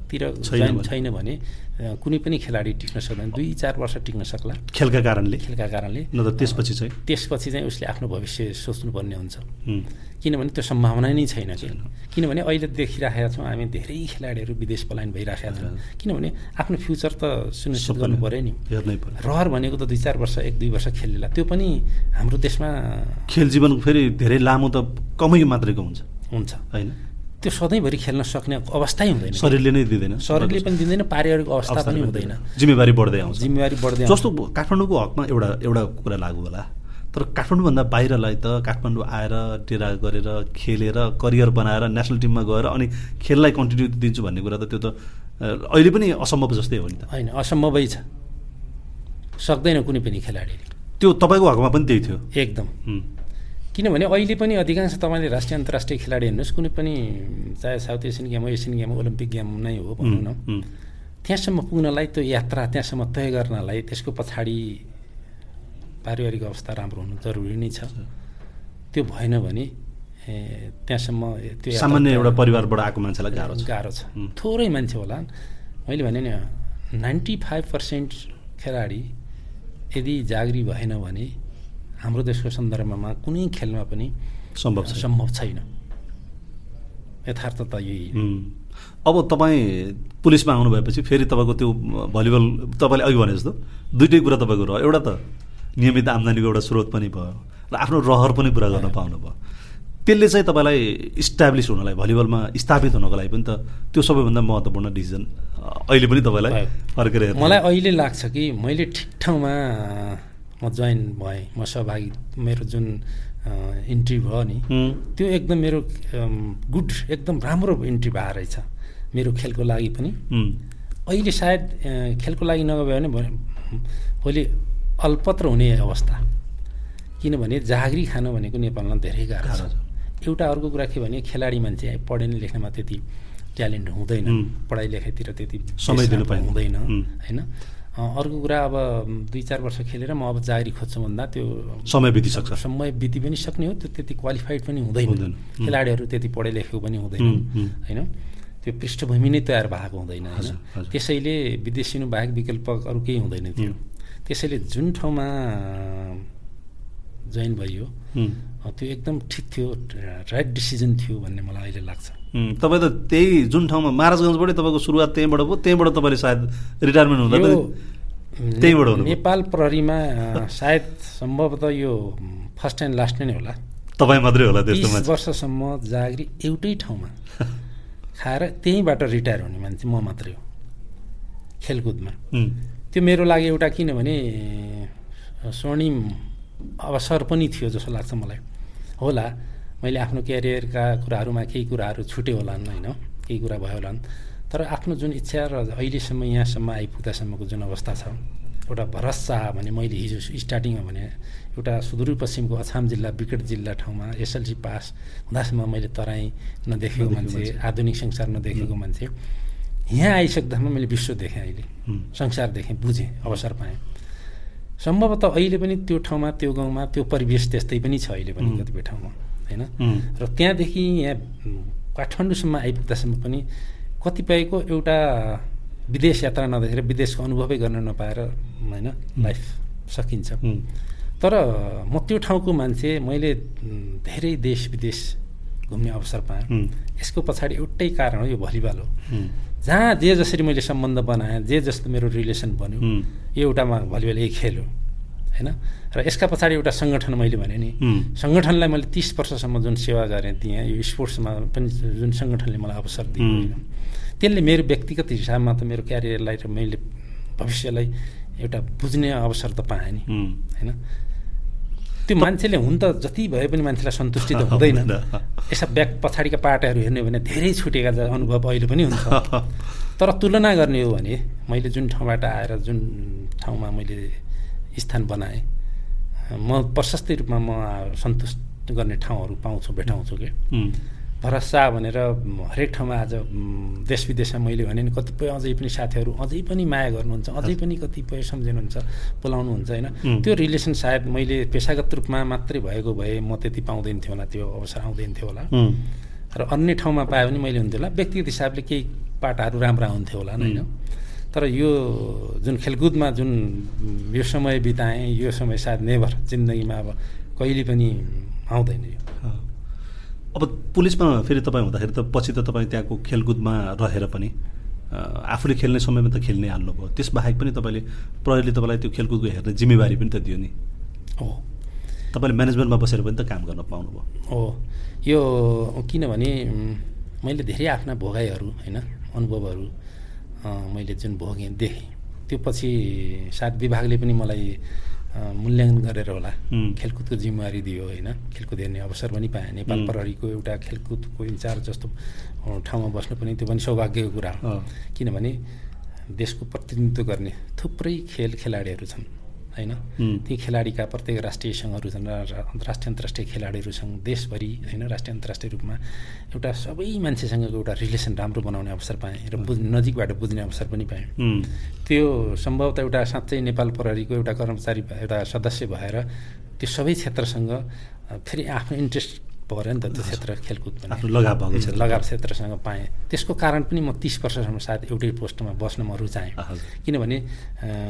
विभागतिर छैन भने। कुनै पनि खेलाडी टिक्न सक्दैन दुई चार वर्ष टिक्न सक्ला। खेलका कारणले? खेलका कारणले। न त त्यसपछि चाहिँ? त्यसपछि चाहिँ उसले आफ्नो भविष्य सोच्नुपर्ने हुन्छ। किनभने त्यो सम्भावना नै छैन किनभने अहिले देखिराखेका छौँ हामी धेरै खेलाडीहरू विदेश पलायन भइराखेका छौँ। किनभने आफ्नो फ्युचर त सुनिश्चित गर्नु पऱ्यो नि। रहर भनेको त दुई चार वर्ष एक दुई वर्ष खेलेला। त्यो पनि हाम्रो देशमा खेल जीवन फेरि धेरै लामो त कमै मात्रैको हुन्छ। हुन्छ। होइन? त्यो सधैँभरि खेल्न सक्ने अवस्थै हुँदैन। शरीरले नै दिँदैन। शरीरले पनि दिँदैन पारिवारिक अवस्था पनि हुँदैन। जिम्मेवारी बढ्दै आउँछ। जिम्मेवारी बढ्दै जस्तो काठमाडौँको हकमा एउटा एउटा कुरा लागु होला। तर काठमाडौँभन्दा बाहिरलाई त काठमाडौँ आएर टेरा गरेर खेलेर करियर बनाएर नेसनल टिममा गएर अनि खेललाई कन्टिन्यू दिन्छु भन्ने कुरा त त्यो त अहिले पनि असम्भव जस्तै हो नि त। होइन असम्भवै छ। सक्दैन कुनै पनि खेलाडीले। त्यो तपाईँको हकमा पनि त्यही थियो। एकदम। किनभने अहिले पनि अधिकांश तपाईँले राष्ट्रिय अन्तर्राष्ट्रिय खेलाडी हेर्नुहोस् कुनै पनि चाहे साउथ एसियन गेम हो एसियन गेम ओलम्पिक गेम नै हो भनौँ न। त्यहाँसम्म पुग्नलाई त्यो यात्रा त्यहाँसम्म तय गर्नलाई त्यसको पछाडि पारिवारिक अवस्था राम्रो हुनु जरुरी नै छ। त्यो भएन भने त्यहाँसम्म त्यो सामान्य एउटा परिवारबाट आएको मान्छेलाई गाह्रो छ। गाह्रो छ। थोरै मान्छे होला। मैले भने नि नाइन्टी फाइभ पर्सेन्ट खेलाडी यदि जागरी भएन भने हाम्रो देशको सन्दर्भमा कुनै खेलमा पनि सम्भव सम्भव छैन। यथार्थ त यही। अब तपाईँ पुलिसमा आउनु भएपछि फेरि तपाईँको त्यो भलिबल तपाईँले अघि भने जस्तो दुइटै कुरा तपाईँको रह्यो एउटा त नियमित आम्दानीको एउटा स्रोत पनि भयो र आफ्नो रहर पनि पुरा गर्न पाउनु भयो त्यसले चाहिँ तपाईँलाई इस्टाब्लिस हुनलाई भलिबलमा स्थापित हुनको लागि पनि त त्यो सबैभन्दा महत्त्वपूर्ण डिसिजन अहिले पनि तपाईँलाई फर्केर मलाई अहिले लाग्छ कि मैले ठिक ठाउँमा म जोइन भएँ। म सहभागी मेरो जुन इन्ट्री भयो नि त्यो एकदम मेरो गुड एकदम राम्रो इन्ट्री भएर रहेछ। मेरो खेलको लागि पनि। अहिले सायद खेलको लागि नगयो भने भोलि अल्पत्र हुने अवस्था। किनभने जागिरी खानु भनेको नेपालमा धेरै गाह्रो छ। एउटा अर्को कुरा के भने खेलाडी मान्छे पढेन लेख्नमा त्यति ट्यालेन्ट हुँदैन। पढाइ लेखाइतिर त्यति समय दिनु हुँदैन होइन? अर्को कुरा अब दुई चार वर्ष खेलेर म अब जागिरी खोज्छु भन्दा त्यो समय बितिसक्छ। समय बिति पनि सक्ने हो त्यो त्यति क्वालिफाइड पनि हुँदैन। खेलाडीहरू त्यति पढे लेखेको पनि हुँदैन। होइन? त्यो पृष्ठभूमि नै तयार भएको हुँदैन होइन? त्यसैले विदेशिनु बाहेक विकल्प अरू केही हुँदैन थियो। त्यसैले जुन ठाउँमा जोइन भइयो त्यो एकदम ठिक थियो राइट डिसिजन थियो भन्ने मलाई अहिले लाग्छ। तपाईँ त त्यही जुन ठाउँमा महाराजगञ्जबाटै तपाईँको सुरुवात त्यहीँबाट भयो त्यहीँबाट तपाईँले सायद रिटायरमेन्ट हुँदा त्यहीँबाट नेपाल प्रहरीमा सायद सम्भवतः यो फर्स्ट एन्ड लास्ट नै होला। तपाईँ मात्रै होला त्यस्तो वर्षसम्म जागिरी एउटै ठाउँमा खाएर त्यहीँबाट रिटायर हुने मान्छे म मात्रै हो खेलकुदमा। त्यो मेरो लागि एउटा किनभने स्वर्णिम अवसर पनि थियो जस्तो लाग्छ मलाई। होला। मैले आफ्नो क्यारियरका कुराहरूमा केही कुराहरू छुट्यो होलान् होइन? केही कुरा भयो होलान्। तर आफ्नो जुन इच्छा र अहिलेसम्म यहाँसम्म आइपुग्दासम्मको जुन अवस्था छ एउटा शाह भने मैले हिजो स्टार्टिङमा भने एउटा सुदूरपश्चिमको अछाम जिल्ला विकट जिल्ला ठाउँमा एसएलसी पास हुँदासम्म मैले तराई नदेखेको मान्छे आधुनिक संसार नदेखेको मान्छे। यहाँ आइसक्दासम्म मैले विश्व देखेँ अहिले। संसार देखेँ बुझेँ अवसर पाएँ। सम्भवतः अहिले पनि त्यो ठाउँमा त्यो गाउँमा त्यो परिवेश त्यस्तै पनि छ अहिले पनि कतिपय ठाउँमा होइन? र त्यहाँदेखि यहाँ काठमाडौँसम्म आइपुग्दासम्म पनि कतिपयको एउटा विदेश यात्रा नदेखेर विदेशको अनुभवै गर्न नपाएर होइन लाइफ सकिन्छ। तर म त्यो ठाउँको मान्छे मैले धेरै देश विदेश घुम्ने अवसर पाएँ। यसको पछाडि एउटै कारण हो यो भलिबल हो। जहाँ जे जसरी मैले सम्बन्ध बनाएँ जे जस्तो मेरो रिलेसन बन्यो यो एउटामा भलिबल एक खेल हो होइन? र यसका पछाडि एउटा सङ्गठन मैले भने नि सङ्गठनलाई मैले तिस वर्षसम्म जुन सेवा गरेँ दिएँ यो स्पोर्ट्समा पनि जुन सङ्गठनले मलाई अवसर दियो त्यसले मेरो व्यक्तिगत हिसाबमा त मेरो क्यारियरलाई र मैले भविष्यलाई एउटा बुझ्ने अवसर त पाएँ नि होइन? त्यो मान्छेले हुन त जति भए पनि मान्छेलाई सन्तुष्टि त हुँदैन। यसो ब्याग पछाडिका पाटाहरू हेर्ने भने धेरै छुटेका अनुभव अहिले पनि हुन्छ। तर तुलना गर्ने हो भने मैले जुन ठाउँबाट आएर जुन ठाउँमा मैले स्थान बनाएँ म प्रशस्तै रूपमा म सन्तुष्ट गर्ने ठाउँहरू पाउँछु भेटाउँछु कि। भरसा भनेर हरेक ठाउँमा आज देश विदेशमा मैले भने नि कतिपय अझै पनि साथीहरू अझै पनि माया गर्नुहुन्छ अझै पनि कतिपय सम्झिनुहुन्छ बोलाउनुहुन्छ होइन? त्यो रिलेसन सायद मैले पेसागत रूपमा मात्रै भएको भए म त्यति पाउँदैन थियो होला त्यो अवसर आउँदैन थियो होला र अन्य ठाउँमा पायो भने मैले हुन्थ्यो होला व्यक्तिगत हिसाबले केही पाटाहरू राम्रा हुन्थ्यो होला होइन? तर यो जुन खेलकुदमा जुन यो समय बिताएँ यो समय सायद नेभर जिन्दगीमा अब कहिले पनि आउँदैन यो। अब पुलिसमा फेरि तपाईँ हुँदाखेरि त पछि त तपाईँ त्यहाँको खेलकुदमा रहेर पनि आफूले खेल्ने समयमा त खेल्नै हाल्नुभयो। त्यसबाहेक पनि तपाईँले प्रहरीले तपाईँलाई त्यो खेलकुदको हेर्ने जिम्मेवारी पनि त दियो नि। हो। तपाईँले म्यानेजमेन्टमा बसेर पनि त काम गर्न पाउनुभयो। हो। यो किनभने मैले धेरै आफ्ना भोगाइहरू होइन अनुभवहरू मैले जुन भोगेँ देखेँ। त्यो पछि सायद विभागले पनि मलाई मूल्याङ्कन गरेर होला। खेलकुदको जिम्मेवारी दियो होइन? खेलकुद हेर्ने अवसर पनि पाएँ। नेपाल प्रहरीको एउटा खेलकुदको इन्चार्ज जस्तो ठाउँमा बस्नु पनि त्यो पनि सौभाग्यको कुरा हो। किनभने देशको प्रतिनिधित्व गर्ने थुप्रै खेल खेलाडीहरू छन्। होइन? ती खेलाडीका प्रत्येक राष्ट्रिय सङ्घहरू छन् राष्ट्रिय अन्तर्राष्ट्रिय खेलाडीहरू छन् देशभरि होइन? राष्ट्रिय अन्तर्राष्ट्रिय रूपमा एउटा सबै मान्छेसँगको एउटा रिलेसन राम्रो बनाउने अवसर पाएँ र बुझ नजिकबाट बुझ्ने अवसर पनि पाएँ। त्यो सम्भवतः एउटा साँच्चै नेपाल प्रहरीको एउटा कर्मचारी एउटा सदस्य भएर त्यो सबै क्षेत्रसँग फेरि आफ्नो इन्ट्रेस्ट पऱ्यो नि त त्यो क्षेत्र खेलकुद पनि। लगाव भएको लगाव क्षेत्रसँग पाएँ। त्यसको कारण पनि म तिस वर्षसम्म सायद एउटै पोस्टमा बस्न म रुचाएँ। किनभने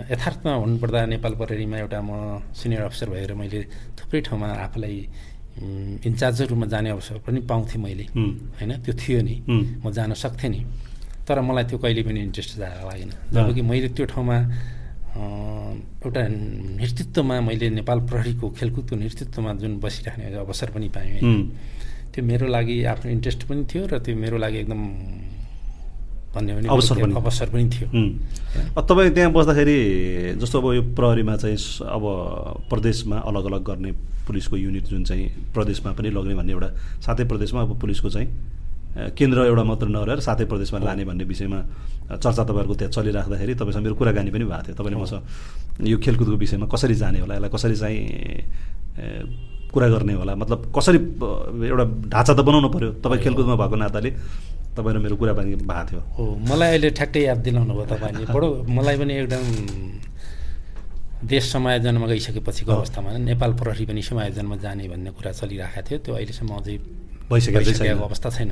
यथार्थमा हुनुपर्दा नेपाल प्रहरीमा एउटा म सिनियर अफिसर भएर मैले थुप्रै ठाउँमा आफूलाई इन्चार्ज रूपमा जाने अवसर पनि पाउँथेँ मैले। होइन? त्यो थियो नि। म जान सक्थेँ नि। तर मलाई त्यो कहिले पनि इन्ट्रेस्ट लागेन। जबकि मैले त्यो ठाउँमा एउटा नेतृत्वमा मैले नेपाल प्रहरीको खेलकुदको नेतृत्वमा जुन बसिराख्ने अवसर पनि पाएँ। त्यो मेरो लागि आफ्नो इन्ट्रेस्ट पनि थियो र त्यो मेरो लागि एकदम भन्यो भने अवसर पनि अवसर पनि थियो। तपाईँ त्यहाँ बस्दाखेरि जस्तो अब यो प्रहरीमा चाहिँ अब प्रदेशमा अलग अलग गर्ने पुलिसको युनिट जुन चाहिँ प्रदेशमा पनि लग्ने भन्ने एउटा सातै प्रदेशमा अब पुलिसको चाहिँ केन्द्र एउटा मात्र नरहेर सातै प्रदेशमा लाने भन्ने विषयमा चर्चा तपाईँहरूको त्यहाँ चलिराख्दाखेरि तपाईँसँग मेरो कुराकानी पनि भएको थियो। तपाईँले मसँग यो खेलकुदको विषयमा कसरी जाने होला यसलाई कसरी चाहिँ कुरा गर्ने होला मतलब कसरी एउटा ढाँचा त बनाउनु पऱ्यो तपाईँ खेलकुदमा भएको नाताले तपाईँ र मेरो कुराकानी भएको थियो। हो मलाई अहिले ठ्याक्कै याद दिलाउनु भयो तपाईँले। बडो मलाई पनि एकदम देश समायोजनमा गइसकेपछिको अवस्थामा नेपाल प्रहरी पनि समायोजनमा जाने भन्ने कुरा चलिरहेको थियो। त्यो अहिलेसम्म अझै भइसकेको अवस्था छैन।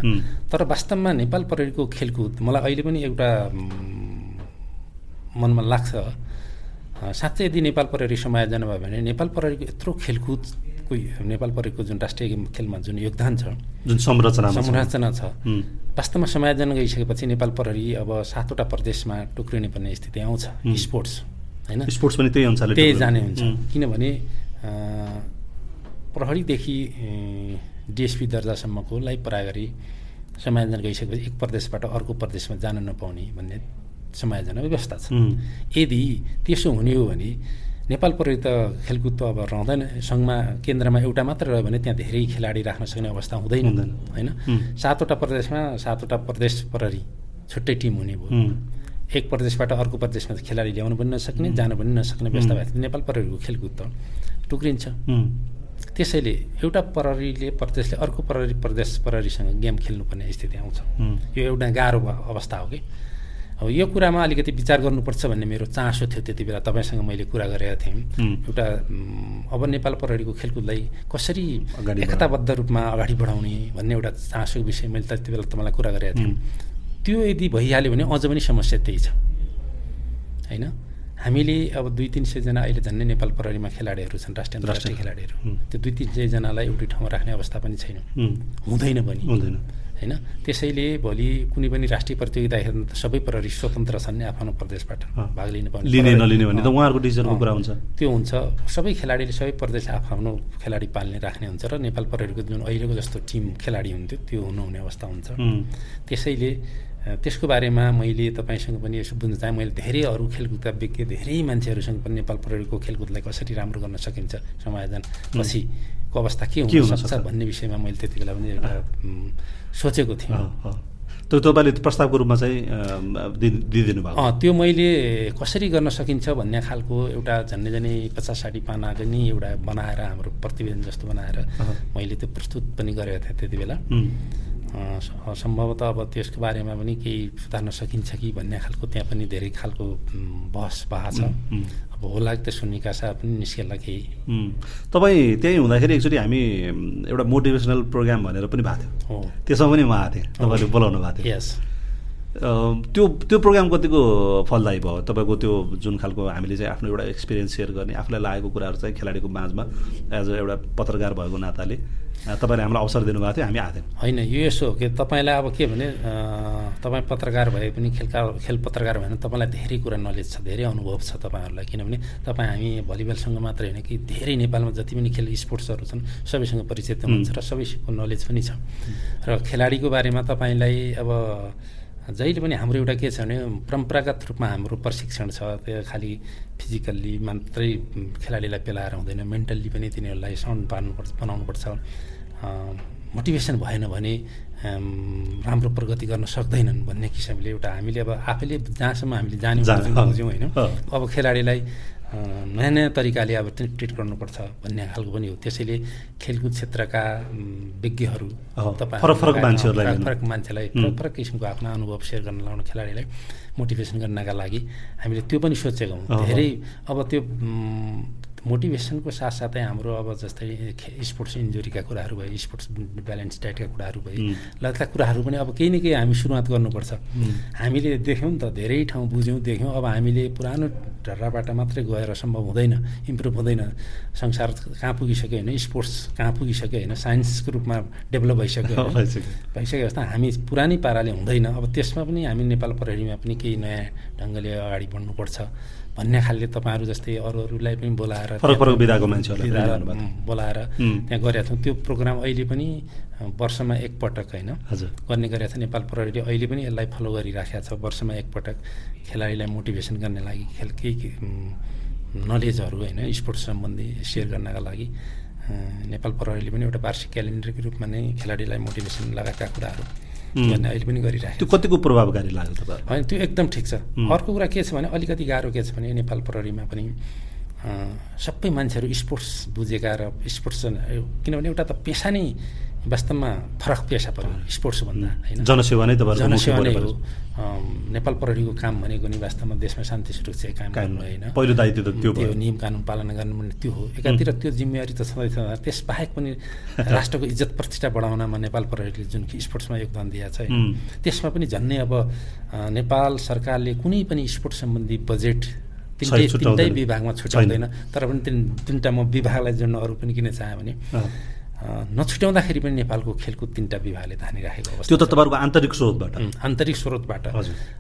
तर वास्तवमा नेपाल प्रहरीको खेलकुद मलाई अहिले पनि एउटा मनमा लाग्छ। साँच्चै यदि नेपाल प्रहरी समायोजना भयो भने नेपाल प्रहरीको यत्रो खेलकुद प्रहरीको नेपाल प्रहरीको जुन राष्ट्रिय खेलमा जुन योगदान छ जुन संरचना संरचना छ। वास्तवमा समायोजन गइसकेपछि नेपाल प्रहरी अब सातवटा प्रदेशमा टुक्रिने पर्ने स्थिति आउँछ। स्पोर्ट्स होइन? स्पोर्ट्स पनि त्यही अनुसारले त्यही जाने हुन्छ। किनभने प्रहरीदेखि डिएसपी दर्जासम्मकोलाई प्रायगरी समायोजन गइसकेपछि एक प्रदेशबाट अर्को प्रदेशमा जान नपाउने भन्ने समायोजना व्यवस्था छ। यदि त्यसो हुने हो भने नेपाल प्रहरी त खेलकुद त अब रहँदैन। सङ्घमा केन्द्रमा एउटा मात्र रह्यो भने त्यहाँ धेरै खेलाडी राख्न सक्ने अवस्था हुँदैन होइन? सातवटा प्रदेशमा सातवटा प्रदेश प्रहरी छुट्टै टिम हुने भयो। एक प्रदेशबाट अर्को प्रदेशमा खेलाडी ल्याउनु पनि नसक्ने जानु पनि नसक्ने व्यवस्था भएको नेपाल प्रहरीको खेलकुद त टुक्रिन्छ। त्यसैले एउटा प्रहरीले प्रदेशले अर्को प्रहरी प्रदेश प्रहरीसँग गेम खेल्नुपर्ने स्थिति आउँछ। यो एउटा गाह्रो अवस्था हो कि? अब यो कुरामा अलिकति विचार गर्नुपर्छ भन्ने मेरो चासो थियो त्यति बेला। तपाईँसँग मैले कुरा गरेका थिएँ। एउटा अब नेपाल प्रहरीको खेलकुदलाई कसरी एकताबद्ध रूपमा अगाडि बढाउने भन्ने एउटा चासोको विषय मैले त्यति बेला तपाईँलाई कुरा गरेका थिएँ। त्यो यदि भइहाल्यो भने अझ पनि समस्या त्यही छ। होइन? हामीले अब दुई तिन सयजना अहिले झन्डै नेपाल प्रहरीमा खेलाडीहरू छन् राष्ट्रिय अन्तर्राष्ट्रिय खेलाडीहरू। त्यो दुई तिन सयजनालाई एउटै ठाउँमा राख्ने अवस्था पनि छैन। हुँदैन पनि। हुँदैन। होइन? त्यसैले भोलि कुनै पनि राष्ट्रिय प्रतियोगिता हेर्नु त सबै प्रहरी स्वतन्त्र छन् नि आफ्नो प्रदेशबाट भाग लिनु पर्ने लिने नलिने भने त उहाँहरूको डिसिजनको कुरा हुन्छ। त्यो हुन्छ। सबै खेलाडीले सबै प्रदेशले आफ्नो खेलाडी पाल्ने राख्ने हुन्छ र नेपाल प्रहरीको जुन अहिलेको जस्तो टिम खेलाडी हुन्थ्यो त्यो हुनुहुने अवस्था हुन्छ। त्यसैले त्यसको बारेमा मैले तपाईँसँग पनि यसो बुझ्न चाहेँ। मैले धेरै अरू खेलकुदका विज्ञ धेरै मान्छेहरूसँग पनि नेपाल प्रहरीको खेलकुदलाई कसरी राम्रो गर्न सकिन्छ समायोजन पछिको अवस्था के हुनसक्छ भन्ने विषयमा मैले त्यति बेला पनि एउटा सोचेको थिएँ। त्यो तपाईँले प्रस्तावको रूपमा चाहिँ दिइदिनु भयो त्यो मैले कसरी गर्न सकिन्छ भन्ने खालको एउटा झन्डै झन्डै पचास साठी पानाको नि एउटा बनाएर हाम्रो प्रतिवेदन जस्तो बनाएर मैले त्यो प्रस्तुत पनि गरेको थिएँ त्यति बेला सम्भवतः अब त्यसको बारेमा पनि केही सुधार्न सकिन्छ कि भन्ने खालको त्यहाँ पनि धेरै खालको बहस भएको छ। अब होला त्यसको निकासा पनि निस्केला केही। तपाईँ त्यहीँ हुँदाखेरि एकचोटि हामी एउटा मोटिभेसनल प्रोग्राम भनेर पनि भएको थियो। त्यसमा पनि आएको थिएँ। तपाईँले बोलाउनु भएको थियो। यस। त्यो त्यो प्रोग्राम कतिको फलदायी भयो? तपाईँको त्यो जुन खालको हामीले चाहिँ आफ्नो एउटा एक्सपिरियन्स सेयर गर्ने आफूलाई लागेको कुराहरू चाहिँ खेलाडीको माझमा एज अ एउटा पत्रकार भएको नाताले तपाईँले हामीलाई अवसर दिनुभएको थियो हामी आएको होइन यो यसो हो कि तपाईँलाई अब के भने तपाईँ पत्रकार भए पनि खेलका खेल पत्रकार भए भने तपाईँलाई धेरै कुरा नलेज छ धेरै अनुभव छ तपाईँहरूलाई किनभने तपाईँ हामी भलिबलसँग मात्र होइन कि धेरै नेपालमा जति पनि खेल स्पोर्ट्सहरू छन् सबैसँग परिचित हुनुहुन्छ र सबैको नलेज पनि छ। र खेलाडीको बारेमा तपाईँलाई अब जहिले पनि हाम्रो एउटा के छ भने परम्परागत रूपमा हाम्रो प्रशिक्षण छ त्यो खालि फिजिकल्ली मात्रै खेलाडीलाई पेलाएर हुँदैन मेन्टल्ली पनि तिनीहरूलाई साउन्ड पार्नुपर्छ बनाउनुपर्छ। मोटिभेसन भएन भने राम्रो प्रगति गर्न सक्दैनन् भन्ने किसिमले एउटा हामीले अब आफैले जहाँसम्म हामीले जान्यौँ बुझ्यौँ होइन। अब खेलाडीलाई नयाँ नयाँ तरिकाले अब ट्रिट गर्नुपर्छ भन्ने खालको पनि हो। त्यसैले खेलकुद क्षेत्रका विज्ञहरू तपाईँ फरक फरक मान्छेहरूलाई फरक मान्छेलाई फरक फरक किसिमको आफ्नो अनुभव सेयर गर्न लाउने खेलाडीलाई मोटिभेसन गर्नका लागि हामीले त्यो पनि सोचेका हौँ धेरै अब त्यो मोटिभेसनको साथसाथै हाम्रो अब जस्तै स्पोर्ट्स इन्जुरीका कुराहरू भयो स्पोर्ट्स ब्यालेन्स डाइटका कुराहरू भयो लगायतका कुराहरू पनि अब केही न केही हामी सुरुवात गर्नुपर्छ। हामीले देख्यौँ नि त धेरै ठाउँ बुझ्यौँ देख्यौँ। अब हामीले पुरानो ढर्राबाट मात्रै गएर सम्भव हुँदैन इम्प्रुभ हुँदैन। संसार कहाँ पुगिसक्यो होइन स्पोर्ट्स कहाँ पुगिसक्यो होइन साइन्सको रूपमा डेभलप भइसक्यो भइसक्यो। जस्तो हामी पुरानै पाराले हुँदैन। अब त्यसमा पनि हामी नेपाल प्रहरीमा पनि केही नयाँ ढङ्गले अगाडि बढ्नुपर्छ। भन्ने खालले तपाईँहरू जस्तै अरू अरूलाई पनि बोलाएर फरक फरक विधाको मान्छेहरूलाई बोलाएर त्यहाँ गरेका छौँ त्यो प्रोग्राम अहिले पनि वर्षमा एकपटक होइन। हजुर। गर्ने गरेका छ नेपाल प्रहरीले अहिले पनि यसलाई फलो गरिराखेको छ। वर्षमा एकपटक खेलाडीलाई मोटिभेसन गर्ने लागि खेल केही नलेजहरू होइन स्पोर्ट्स सम्बन्धी सेयर गर्नका लागि नेपाल प्रहरीले पनि एउटा वार्षिक क्यालेन्डरको रूपमा नै खेलाडीलाई मोटिभेसन लगाएका कुराहरू। भन्ने अहिले पनि गरिरहेको त्यो कतिको प्रभावकारी लाग्यो तपाईँ होइन त्यो एकदम ठिक छ। अर्को कुरा के छ भने अलिकति गाह्रो के छ भने नेपाल प्रहरीमा पनि सबै मान्छेहरू स्पोर्ट्स बुझेका र स्पोर्ट्स किनभने एउटा त पेसा नै वास्तवमा फरक पेसा पऱ्यो स्पोर्ट्स भन्दा होइन? जनसेवा नै त जनसेवा नै हो। नेपाल प्रहरीको काम भनेको नि वास्तवमा देशमा शान्ति सुरक्षा काम गर्नु होइन? पहिलो दायित्व त त्यो त्यो नियम कानुन पालना गर्नु भने त्यो हो। एकातिर त्यो जिम्मेवारी त छँदैछ त्यस बाहेक पनि राष्ट्रको इज्जत प्रतिष्ठा बढाउनमा नेपाल प्रहरीले जुन स्पोर्ट्समा योगदान दिएको छ त्यसमा पनि झन्नै अब नेपाल सरकारले कुनै पनि स्पोर्ट्स सम्बन्धी बजेट तिनटै तिनटै विभागमा छुट्याउँदैन। तर पनि तिन तिनवटा म विभागलाई जोड्न अरू पनि किन चाहेँ भने नछुट्याउँदाखेरि पनि नेपालको खेलकुद तिनवटा विभागले धानिराखेको अवस्था त्यो त तपाईँहरूको आन्तरिक स्रोतबाट। आन्तरिक स्रोतबाट।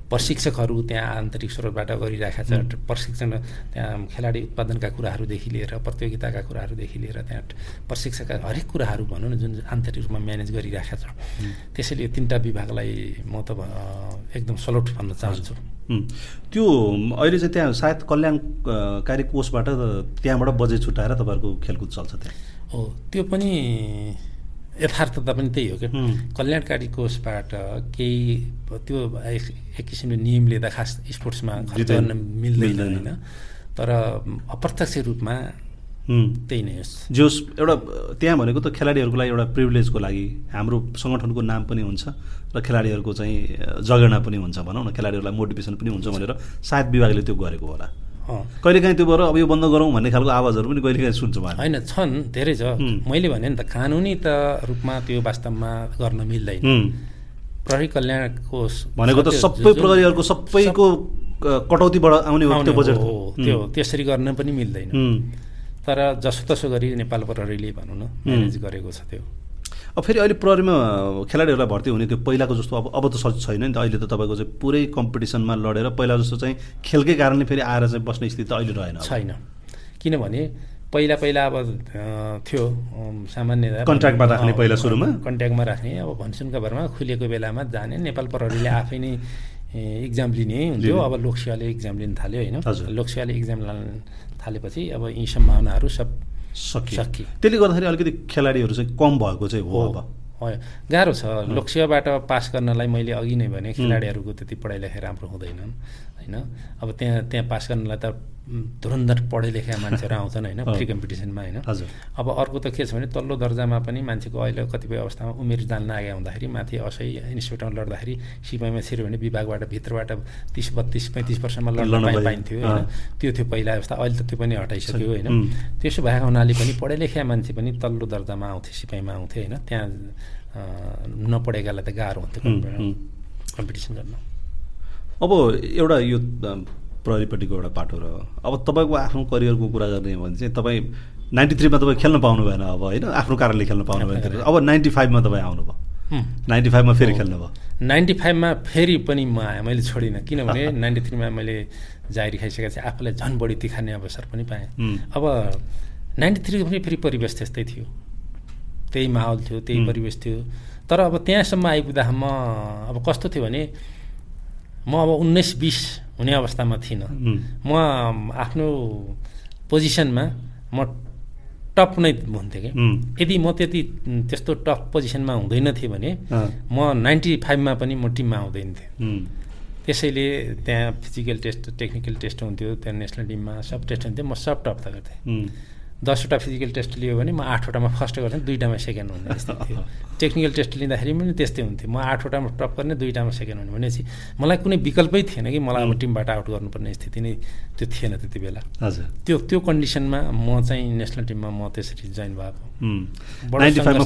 प्रशिक्षकहरू त्यहाँ आन्तरिक स्रोतबाट गरिरहेका छ प्रशिक्षण त्यहाँ खेलाडी उत्पादनका कुराहरूदेखि लिएर प्रतियोगिताका कुराहरूदेखि लिएर त्यहाँ प्रशिक्षकका हरेक कुराहरू भनौँ न जुन आन्तरिक रूपमा म्यानेज गरिरहेका छ। त्यसैले यो तिनवटा विभागलाई म त एकदम सलोट भन्न चाहन्छु। त्यो अहिले चाहिँ त्यहाँ सायद कल्याणकारी कोषबाट त्यहाँबाट बजेट छुट्याएर तपाईँहरूको खेलकुद चल्छ त्यहाँ। हो त्यो पनि यथार्थता पनि त्यही हो क्या कल्याणकारी कोषबाट केही त्यो एक किसिमले नियमले त खास स्पोर्ट्समा खर्च गर्न मिल्दैन होइन। तर अप्रत्यक्ष रूपमा त्यही नै होस्। जोस् एउटा त्यहाँ भनेको त खेलाडीहरूको लागि एउटा प्रिभिलेजको लागि हाम्रो सङ्गठनको नाम पनि हुन्छ र खेलाडीहरूको चाहिँ जगेर्ना पनि हुन्छ भनौँ न खेलाडीहरूलाई मोटिभेसन पनि हुन्छ भनेर सायद विभागले त्यो गरेको होला। कहिलेकाहीँ त्यो भएर अब यो बन्द गरौँ भन्ने खालको आवाजहरू पनि कहिलेकाहीँ सुन्छौँ होइन छन् धेरै छ। मैले भने नि त कानुनी त रूपमा त्यो वास्तवमा गर्न मिल्दैन। प्रहरी कल्याण कोष भनेको त सबै प्रहरीहरूको सबैको कटौतीबाट आउने हो त्यो बजेट हो। त्यो त्यसरी गर्न पनि मिल्दैन। तर जसोतसो गरी नेपाल प्रहरीले भनौँ न म्यानेज गरेको छ त्यो। अब फेरि अहिले प्रहरीमा खेलाडीहरूलाई भर्ती हुने त्यो पहिलाको जस्तो अब अब त छैन नि त। अहिले त तपाईँको चाहिँ पुरै कम्पिटिसनमा लडेर पहिला जस्तो चाहिँ खेलकै कारणले फेरि आएर चाहिँ बस्ने स्थिति त अहिले रहेन छैन। किनभने पहिला पहिला अब थियो सामान्य कन्ट्र्याक्टमा राख्ने पहिला सुरुमा? कन्ट्याक्टमा राख्ने। अब भनसुनका भरमा खुलेको बेलामा जाने नेपाल प्रहरीले आफै नै इक्जाम लिने हुन्थ्यो। अब लोकसेवाले इक्जाम लिन थाल्यो होइन? लोकसेवाले इक्जाम थालेपछि अब यी सम्भावनाहरू सब सकियो। त्यसले गर्दाखेरि अलिकति खेलाडीहरू चाहिँ कम भएको चाहिँ हो अब। गाह्रो छ। लोकसेवाबाट पास गर्नलाई मैले अघि नै भने खेलाडीहरूको त्यति पढाइ लेखाइ राम्रो हुँदैन होइन? अब त्यहाँ त्यहाँ पास गर्नलाई त धुरन्धर पढे लेखेका मान्छेहरू आउँछन् होइन फ्री कम्पिटिसनमा होइन। अब अर्को त के छ भने तल्लो दर्जामा पनि मान्छेको अहिले कतिपय अवस्थामा उमेर जान्न आगे हुँदाखेरि माथि असै इन्स्टिट्युटमा लड्दाखेरि सिपाहीमा छिर्यो भने विभागबाट भित्रबाट तिस बत्तिस पैँतिस वर्षमा लड्न पाइन्थ्यो होइन। त्यो थियो पहिला अवस्था अहिले त त्यो पनि हटाइसक्यो होइन। त्यसो भएको हुनाले पनि पढे लेखेका मान्छे पनि तल्लो दर्जामा आउँथे सिपाहीमा आउँथे होइन। त्यहाँ नपढेकालाई त गाह्रो हुन्थ्यो कम्पिटिसन गर्न। अब एउटा यो प्रहरीपट्टिको एउटा पाटो र अब तपाईँको आफ्नो करियरको कुरा गर्ने हो भने चाहिँ तपाईँ नाइन्टी थ्रीमा तपाईँ खेल्न पाउनु भएन अब होइन? आफ्नो कारणले खेल्न पाउनु भएन अब नाइन्टी फाइभमा तपाईँ आउनुभयो। नाइन्टी फाइभमा फेरि खेल्नुभयो। नाइन्टी फाइभमा फेरि पनि म आएँ। मैले छोडिनँ। किनभने नाइन्टी थ्रीमा मैले जारी खाइसकेको चाहिँ आफूलाई झन् बढी तिखार्ने अवसर पनि पाएँ। अब नाइन्टी थ्रीको पनि फेरि परिवेश त्यस्तै थियो। त्यही माहौल थियो त्यही परिवेश थियो। तर अब त्यहाँसम्म आइपुग्दासम्म अब कस्तो थियो भने म अब उन्नाइस बिस हुने अवस्थामा थिइनँ। म आफ्नो पोजिसनमा म टप नै हुन्थेँ कि। यदि म त्यति त्यस्तो टप पोजिसनमा हुँदैन थिएँ भने म नाइन्टी फाइभमा पनि म टिममा आउँदैन थिएँ। त्यसैले त्यहाँ फिजिकल टेस्ट टेक्निकल टेस्ट हुन्थ्यो त्यहाँ नेसनल टिममा सब टेस्ट हुन्थ्यो म सब टप त गर्थेँ। दसवटा फिजिकल टेस्ट लियो भने म आठवटामा फर्स्ट गर्थेँ दुईवटामा सेकेन्ड हुने थियो। टेक्निकल टेस्ट लिँदाखेरि पनि त्यस्तै हुन्थ्यो। म आठवटामा टप गर्ने दुईवटामा सेकेन्ड हुने भनेपछि मलाई कुनै विकल्पै थिएन कि मलाई अब टिमबाट आउट गर्नुपर्ने स्थिति नै त्यो थिएन त्यति बेला। हजुर। त्यो त्यो कन्डिसनमा म चाहिँ नेसनल टिममा म त्यसरी जोइन भएको।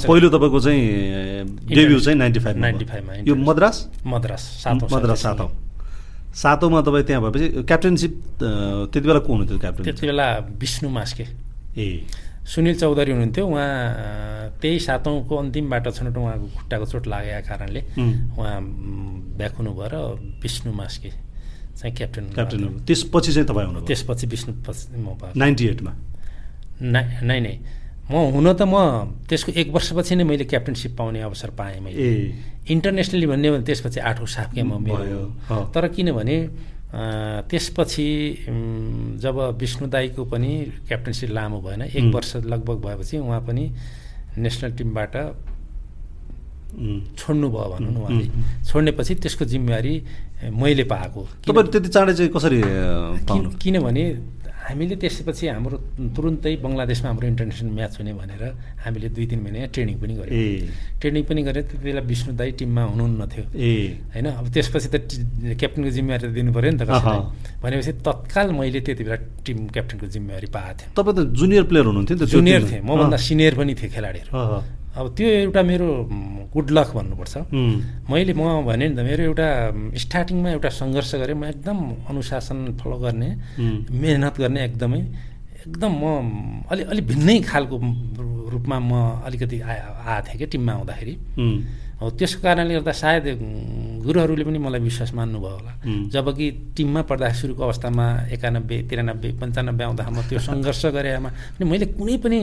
पहिलो तपाईँको चाहिँ डेब्यु चाहिँ नाइन्टी फाइभ नाइन्टी फाइभमा यो मद्रास? मद्रास सातौँ मद्रास सातौँ सातौँमा तपाईँ त्यहाँ भएपछि क्याप्टेनसिप त्यति बेला को हुनुहुन्थ्यो क्याप्टेन त्यति बेला विष्णु मास्के। ए। सुनिल चौधरी हुनुहुन्थ्यो। उहाँ त्यही सातौँको अन्तिम छनौट उहाँको खुट्टाको चोट लागेका कारणले उहाँ ब्याक हुनुभयो र विष्णु मास्के चाहिँ क्याप्टेन क्याप्टेन त्यसपछि चाहिँ तपाईँ हुनु त्यसपछि विष्णु म नाइन्टी एटमा? नाइ नै म हुन त म त्यसको एक वर्षपछि नै मैले क्याप्टेनसिप पाउने अवसर पाएँ मैले। इन्टरनेसनली भन्ने भने त्यसपछि आठौँ साफकेमा मेरो तर किनभने त्यसपछि जब विष्णु दाईको पनि क्याप्टेन्सी लामो भएन एक वर्ष लगभग भएपछि उहाँ पनि नेसनल टिमबाट छोड्नुभयो भनौँ न उहाँले। छोड्नेपछि त्यसको जिम्मेवारी मैले पाएको। त्यति चाँडै चाहिँ कसरी किनभने हामीले त्यसपछि हाम्रो तुरुन्तै बङ्गलादेशमा हाम्रो इन्टरनेसनल म्याच हुने भनेर हामीले दुई तिन महिना ट्रेनिङ पनि गऱ्यौँ ट्रेनिङ पनि गरेर त्यति बेला विष्णु दाई टिममा हुनुहुन्न थियो ए। होइन अब त्यसपछि त क्याप्टेनको जिम्मेवारी त दिनु पऱ्यो नि त भनेपछि तत्काल मैले त्यति बेला टिम क्याप्टेनको जिम्मेवारी पाएको थिएँ। तपाईँ त जुनियर प्लेयर हुनुहुन्थ्यो नि त जुनियर थिएँ मभन्दा सिनियर पनि थिएँ खेलाडीहरू। अब त्यो एउटा मेरो गुड लक भन्नुपर्छ। मैले म भने नि त मेरो एउटा स्टार्टिङमा एउटा सङ्घर्ष गरेँ म एकदम अनुशासन फलो गर्ने मेहनत गर्ने एकदमै एकदम म अलि अलि भिन्नै खालको रूपमा म अलिकति आएको थिएँ कि टिममा आउँदाखेरि। हो त्यसको कारणले गर्दा सायद गुरुहरूले पनि मलाई विश्वास मान्नुभयो होला। जबकि टिममा पढ्दा सुरुको अवस्थामा एकानब्बे तिरानब्बे पन्चानब्बे आउँदा म त्यो सङ्घर्ष गरेमा पनि मैले कुनै पनि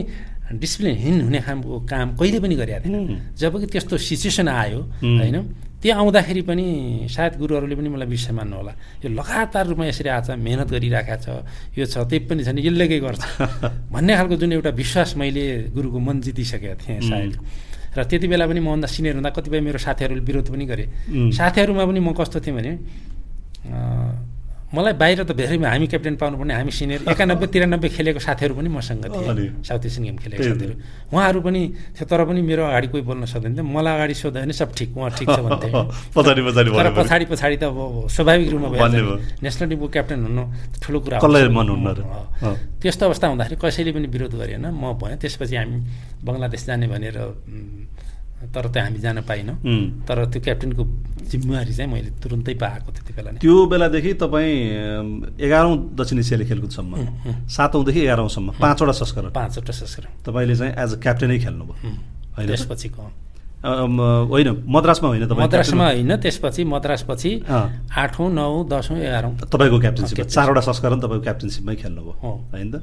डिसिप्लिनहीन हुने खालको काम कहिले पनि गरेका थिएन जबकि त्यस्तो सिचुएसन आयो होइन त्यो आउँदाखेरि पनि सायद गुरुहरूले पनि मलाई विश्वास मान्नु होला। यो लगातार रूपमा यसरी आएको छ मिहिनेत गरिरहेको छ यो छ त्यही पनि छ नि यसले के गर्छ? भन्ने खालको जुन एउटा विश्वास मैले गुरुको मन जितिसकेको थिएँ सायद। र त्यति बेला पनि मभन्दा सिनियर हुँदा कतिपय मेरो साथीहरूले विरोध पनि गरे। साथीहरूमा पनि म कस्तो थिएँ भने मलाई बाहिर त धेरै हामी क्याप्टेन पाउनुपर्ने हामी सिनियर एकानब्बे तिरानब्बे खेलेको साथीहरू पनि मसँग थिए। साउथ एसियन गेम खेलेको साथीहरू। उहाँहरू पनि थियो तर पनि मेरो अगाडि कोही बोल्न सक्दैन थियो। मलाई अगाडि सोध्दा भने सब ठिक उहाँ ठिक छ भन्थे। तर पछाडि पछाडि त अब स्वाभाविक रूपमा भयो नेसनल टिमको क्याप्टेन हुनु ठुलो कुरा त्यस्तो अवस्था हुँदाखेरि कसैले पनि विरोध गरेन। म भएँ त्यसपछि हामी बङ्गलादेश जाने भनेर तर त्यो हामी जान पाइनँ। तर त्यो क्याप्टेनको जिम्मेवारी चाहिँ मैले तुरुन्तै पाएको त्यति बेला त्यो बेलादेखि तपाईँ एघारौँ दक्षिण एसियाली खेलकुदसम्म सातौँदेखि एघारौँसम्म पाँचवटा संस्करण। पाँचवटा संस्करण। तपाईँले चाहिँ एज अ क्याप्टेनै खेल्नुभयो। होइन त्यसपछिको। होइन मद्रासमा होइन मद्रासमा होइन त्यसपछि मद्रासपछि आठौँ नौ दसौँ एघारौँ। तपाईँको क्याप्टेनसिप चारवटा संस्करण तपाईँको क्याप्टेनसिपमै खेल्नुभयो। होइन त?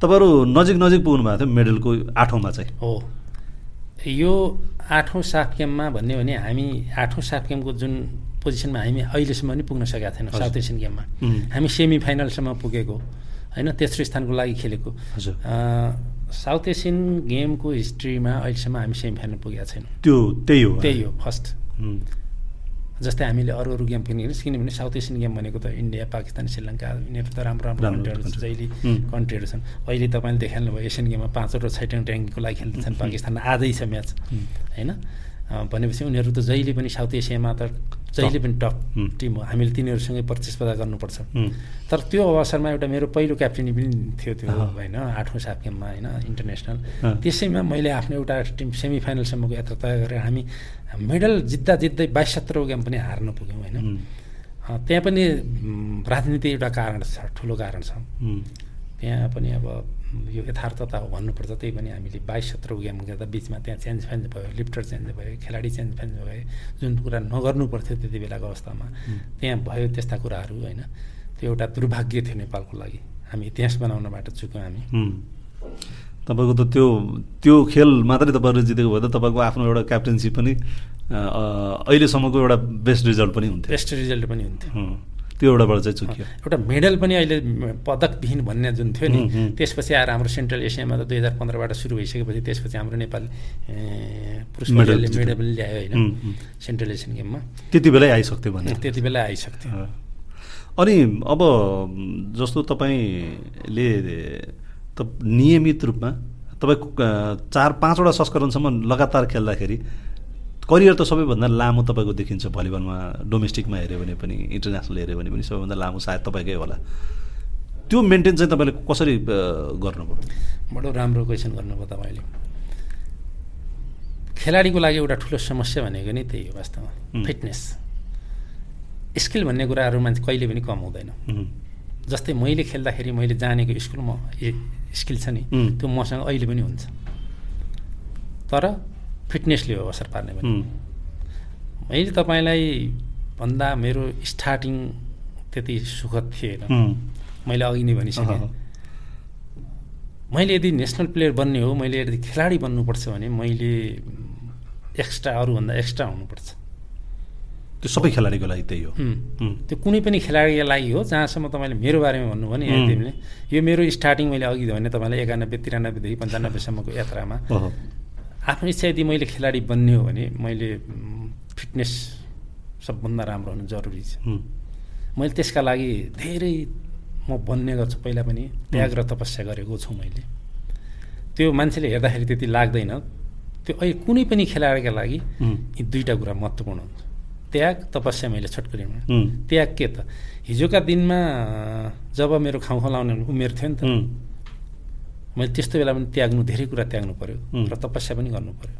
तपाईँहरू नजिक नजिक पुग्नु भएको थियो मेडलको आठौँमा चाहिँ। हो। यो आठौँ साफ गेममा भन्यो भने हामी आठौँ साफ गेमको जुन पोजिसनमा हामी अहिलेसम्म पनि पुग्न सकेका थिएनौँ साउथ एसियन गेममा। हामी सेमी फाइनलसम्म पुगेको होइन तेस्रो स्थानको लागि खेलेको। साउथ एसियन गेमको हिस्ट्रीमा अहिलेसम्म हामी सेमी फाइनल पुगेका छैनौँ। त्यो त्यही हो। त्यही हो फर्स्ट। जस्तै हामीले अरू अरू गेम पनि किनभने साउथ एसियन गेम भनेको त इन्डिया पाकिस्तान श्रीलङ्का यिनीहरू त राम्रो राम्रो कन्ट्रीहरू छ जहिले कन्ट्रीहरू छन्। अहिले तपाईँले देखाल्नु भयो एसियन गेममा पाँचवटा छैटौँ ट्याङ्कीको लागि खेल्दैछन् पाकिस्तान आजै छ म्याच। होइन? भनेपछि उनीहरू त जहिले पनि साउथ एसियामा त जहिले पनि टप टिम हो। हामीले तिनीहरूसँगै प्रतिस्पर्धा गर्नुपर्छ। तर त्यो अवसरमा एउटा मेरो पहिलो क्याप्टेनी पनि थियो त्यो होइन आठौँ सात गेममा होइन इन्टरनेसनल। त्यसैमा मैले आफ्नो एउटा टिम सेमी फाइनलसम्मको यात्रा तय गरेर हामी मेडल जित्दा जित्दै बाइस सत्र गेम पनि हार्न पुग्यौँ होइन। त्यहाँ पनि राजनीति एउटा कारण छ ठुलो कारण छ। त्यहाँ पनि अब यो यथार्थता हो भन्नुपर्छ। त्यही पनि हामीले बाइस सत्र गेम गर्दा बिचमा त्यहाँ चेन्ज फेन्ज भयो लिफ्टर चेन्ज भयो खेलाडी चेन्ज फेन्ज भयो जुन कुरा नगर्नु पर्थ्यो त्यति बेलाको अवस्थामा त्यहाँ भयो त्यस्ता कुराहरू होइन? त्यो एउटा दुर्भाग्य थियो नेपालको लागि। हामी इतिहास बनाउनबाट चुक्यौँ हामी। तपाईँको त त्यो त्यो खेल मात्रै तपाईँहरू जितेको भए त तपाईँको आफ्नो एउटा क्याप्टेन्सी पनि अहिलेसम्मको एउटा बेस्ट रिजल्ट पनि हुन्थ्यो। बेस्ट रिजल्ट पनि हुन्थ्यो। त्यो एउटाबाट चाहिँ चुक्यो। एउटा मेडल पनि अहिले पदकविहीन भन्ने जुन थियो नि त्यसपछि आएर हाम्रो सेन्ट्रल एसियामा त दुई हजार पन्ध्रबाट सुरु भइसकेपछि त्यसपछि हाम्रो नेपाल पुरुष मेडलले मेडल पनि ल्यायो होइन सेन्ट्रल एसियन गेममा। त्यति बेलै आइसक्थ्यो भने त्यति बेला आइसक्थ्यो। अनि अब जस्तो तपाईँले त नियमित रूपमा तपाईँ चार पाँचवटा संस्करणसम्म लगातार खेल्दाखेरि करियर त सबैभन्दा लामो तपाईँको देखिन्छ भलिबलमा डोमेस्टिकमा हेऱ्यो भने पनि इन्टरनेसनल हेऱ्यो भने पनि सबैभन्दा लामो सायद तपाईँकै होला। त्यो मेन्टेन चाहिँ तपाईँले कसरी गर्नुभयो? बडो राम्रो क्वेसन गर्नुभयो तपाईँले। खेलाडीको लागि एउटा ठुलो समस्या भनेको नै त्यही हो वास्तवमा। फिटनेस। स्किल भन्ने कुराहरू मान्छे कहिले पनि कम हुँदैन। जस्तै मैले खेल्दाखेरि मैले जानेको स्कुलमा स्किल छ नि त्यो मसँग अहिले पनि हुन्छ। तर फिटनेसले हो असर पार्ने भने मैले तपाईँलाई भन्दा मेरो स्टार्टिङ त्यति सुखद थिएन। मैले अघि नै भनिसकेँ। मैले यदि नेसनल प्लेयर बन्ने हो मैले यदि खेलाडी बन्नुपर्छ भने मैले एक्स्ट्रा अरूभन्दा एक्स्ट्रा हुनुपर्छ। त्यो सबै खेलाडीको लागि त्यही हो। त्यो कुनै पनि खेलाडीको लागि हो जहाँसम्म तपाईँले मेरो बारेमा भन्नु भने तिमीले यो मेरो स्टार्टिङ मैले अघि भने तपाईँलाई एकानब्बे तिरानब्बेदेखि पन्चानब्बेसम्मको यात्रामा आफ्नो इच्छा यदि मैले खेलाडी बन्ने हो भने मैले फिटनेस सबभन्दा राम्रो हुनु जरुरी छ। मैले त्यसका लागि धेरै म बन्ने गर्छु। पहिला पनि त्याग र तपस्या गरेको छु मैले। त्यो मान्छेले हेर्दाखेरि त्यति लाग्दैन। त्यो अहिले कुनै पनि खेलाडीका लागि यी दुईवटा कुरा महत्त्वपूर्ण हुन्छ। त्याग तपस्या मैले छोटकरीमा। त्याग के त? हिजोका दिनमा जब मेरो खाउँ लाउने उमेर थियो नि त मैले त्यस्तो बेला पनि त्याग्नु धेरै कुरा त्याग्नु पऱ्यो र तपस्या पनि गर्नु पऱ्यो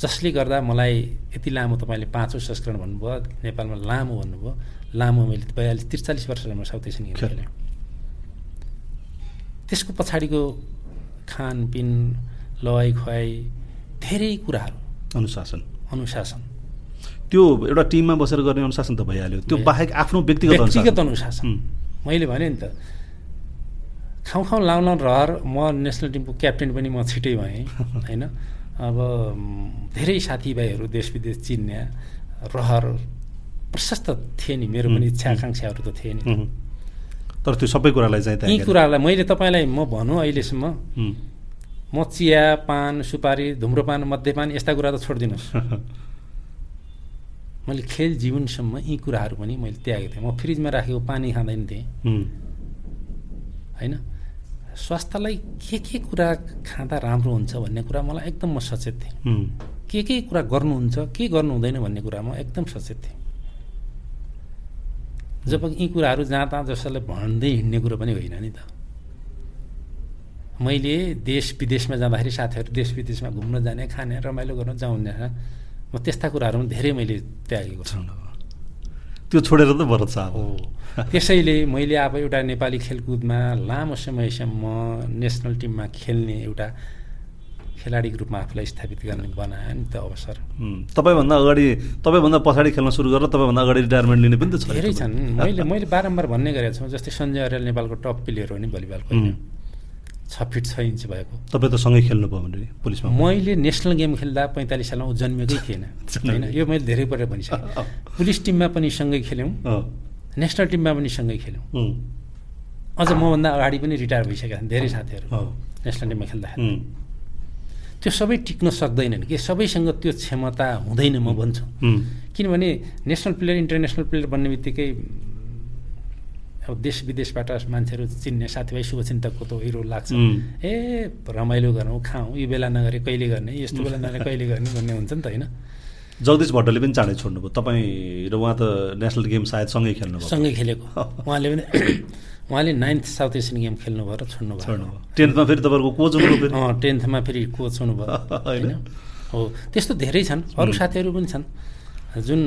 जसले गर्दा मलाई यति लामो तपाईँले पाँचौँ संस्करण भन्नुभयो नेपालमा लामो भन्नुभयो। लामो मैले बयालिस त्रिचालिस वर्षसम्म साउथ एसियन गेम खेलेँ त्यसको पछाडिको खानपिन लवाइ खुवाइ धेरै कुराहरू। अनुशासन। अनुशासन। त्यो एउटा टिममा बसेर गर्ने अनुशासन त भइहाल्यो। त्यो बाहेक आफ्नो व्यक्तिगत व्यक्तिगत अनुशासन। मैले भने नि त खाउँ खाउँ लाउन रहर म नेसनल टिमको क्याप्टेन पनि म छिटै भएँ होइन? अब धेरै साथीभाइहरू देश विदेश चिन्ने रहर प्रशस्त थिए नि मेरो पनि इच्छा आकाङ्क्षाहरू त थिए नि तर त्यो सबै कुरालाई चाहिँ यी कुराहरूलाई मैले तपाईँलाई म भनौँ अहिलेसम्म। म चिया पान सुपारी धुम्रोपान मध्यपान यस्ता कुरा त छोडिदिनुहोस्। मैले खेल जीवनसम्म यी कुराहरू पनि मैले त्यागेको थिएँ। म फ्रिजमा राखेको पानी खाँदैन थिएँ। होइन? स्वास्थ्यलाई के के कुरा खाँदा राम्रो हुन्छ भन्ने कुरा मलाई एकदम म सचेत थिएँ। के के कुरा गर्नुहुन्छ के गर्नु हुँदैन भन्ने कुरामा एकदम सचेत थिएँ। जब यी कुराहरू जहाँ तहाँ जसैलाई भन्दै हिँड्ने कुरो पनि होइन नि त। मैले देश विदेशमा जाँदाखेरि साथीहरू देश विदेशमा घुम्न जाने खाने रमाइलो गर्न जाउने म त्यस्ता कुराहरू पनि धेरै मैले त्यागेको छु। त्यो छोडेर त भरत हो। त्यसैले मैले अब एउटा नेपाली खेलकुदमा लामो समयसम्म नेसनल टिममा खेल्ने एउटा खेलाडीको रूपमा आफूलाई स्थापित गर्ने बनायो नि त अवसर। तपाईँभन्दा अगाडि तपाईँभन्दा पछाडि खेल्न सुरु गरेर तपाईँभन्दा अगाडि रिटायरमेन्ट लिने पनि त छ। धेरै छन्। मैले मैले बारम्बार भन्ने गरेको छु जस्तै सञ्जय अर्याल नेपालको टप प्लेयर हो नि भलिबलको। छ फिट छ इन्च भएको। तपाईँ त सँगै खेल्नु भयो भने पुलिसमा मैले नेसनल गेम खेल्दा पैँतालिस सालमा ऊ जन्मेकै थिएन। होइन? यो मैले धेरै पल्ट भनिसकेँ। पुलिस टिममा पनि सँगै खेल्यौँ। नेसनल टिममा पनि सँगै खेल्यौँ। अझ मभन्दा अगाडि पनि रिटायर भइसकेका छन् धेरै साथीहरू। नेसनल टिममा खेल्दाखेरि। त्यो सबै टिक्न सक्दैनन् कि? सबैसँग त्यो क्षमता हुँदैन म भन्छु। किनभने नेसनल प्लेयर इन्टरनेसनल प्लेयर बन्ने बित्तिकै अब देश विदेशबाट मान्छेहरू चिन्ने साथीभाइ शुभचिन्तकको त हिरो लाग्छ। ए रमाइलो गरौँ खाउँ यो बेला नगरे कहिले गर्ने यस्तो बेला नगरे कहिले गर्ने भन्ने हुन्छ नि त होइन? जगदीश भट्टले पनि चाँडै छोड्नुभयो। तपाईँ र उहाँ त नेसनल गेम सायद सँगै खेल्नु सँगै खेलेको। उहाँले पनि उहाँले नाइन्थ साउथ एसियन गेम खेल्नुभयो र छोड्नुभयो। टेन्थमा फेरि तपाईँको कोच हुनुभयो टेन्थमा फेरि कोच हुनुभयो। होइन। हो त्यस्तो धेरै छन्। अरू साथीहरू पनि छन्। जुन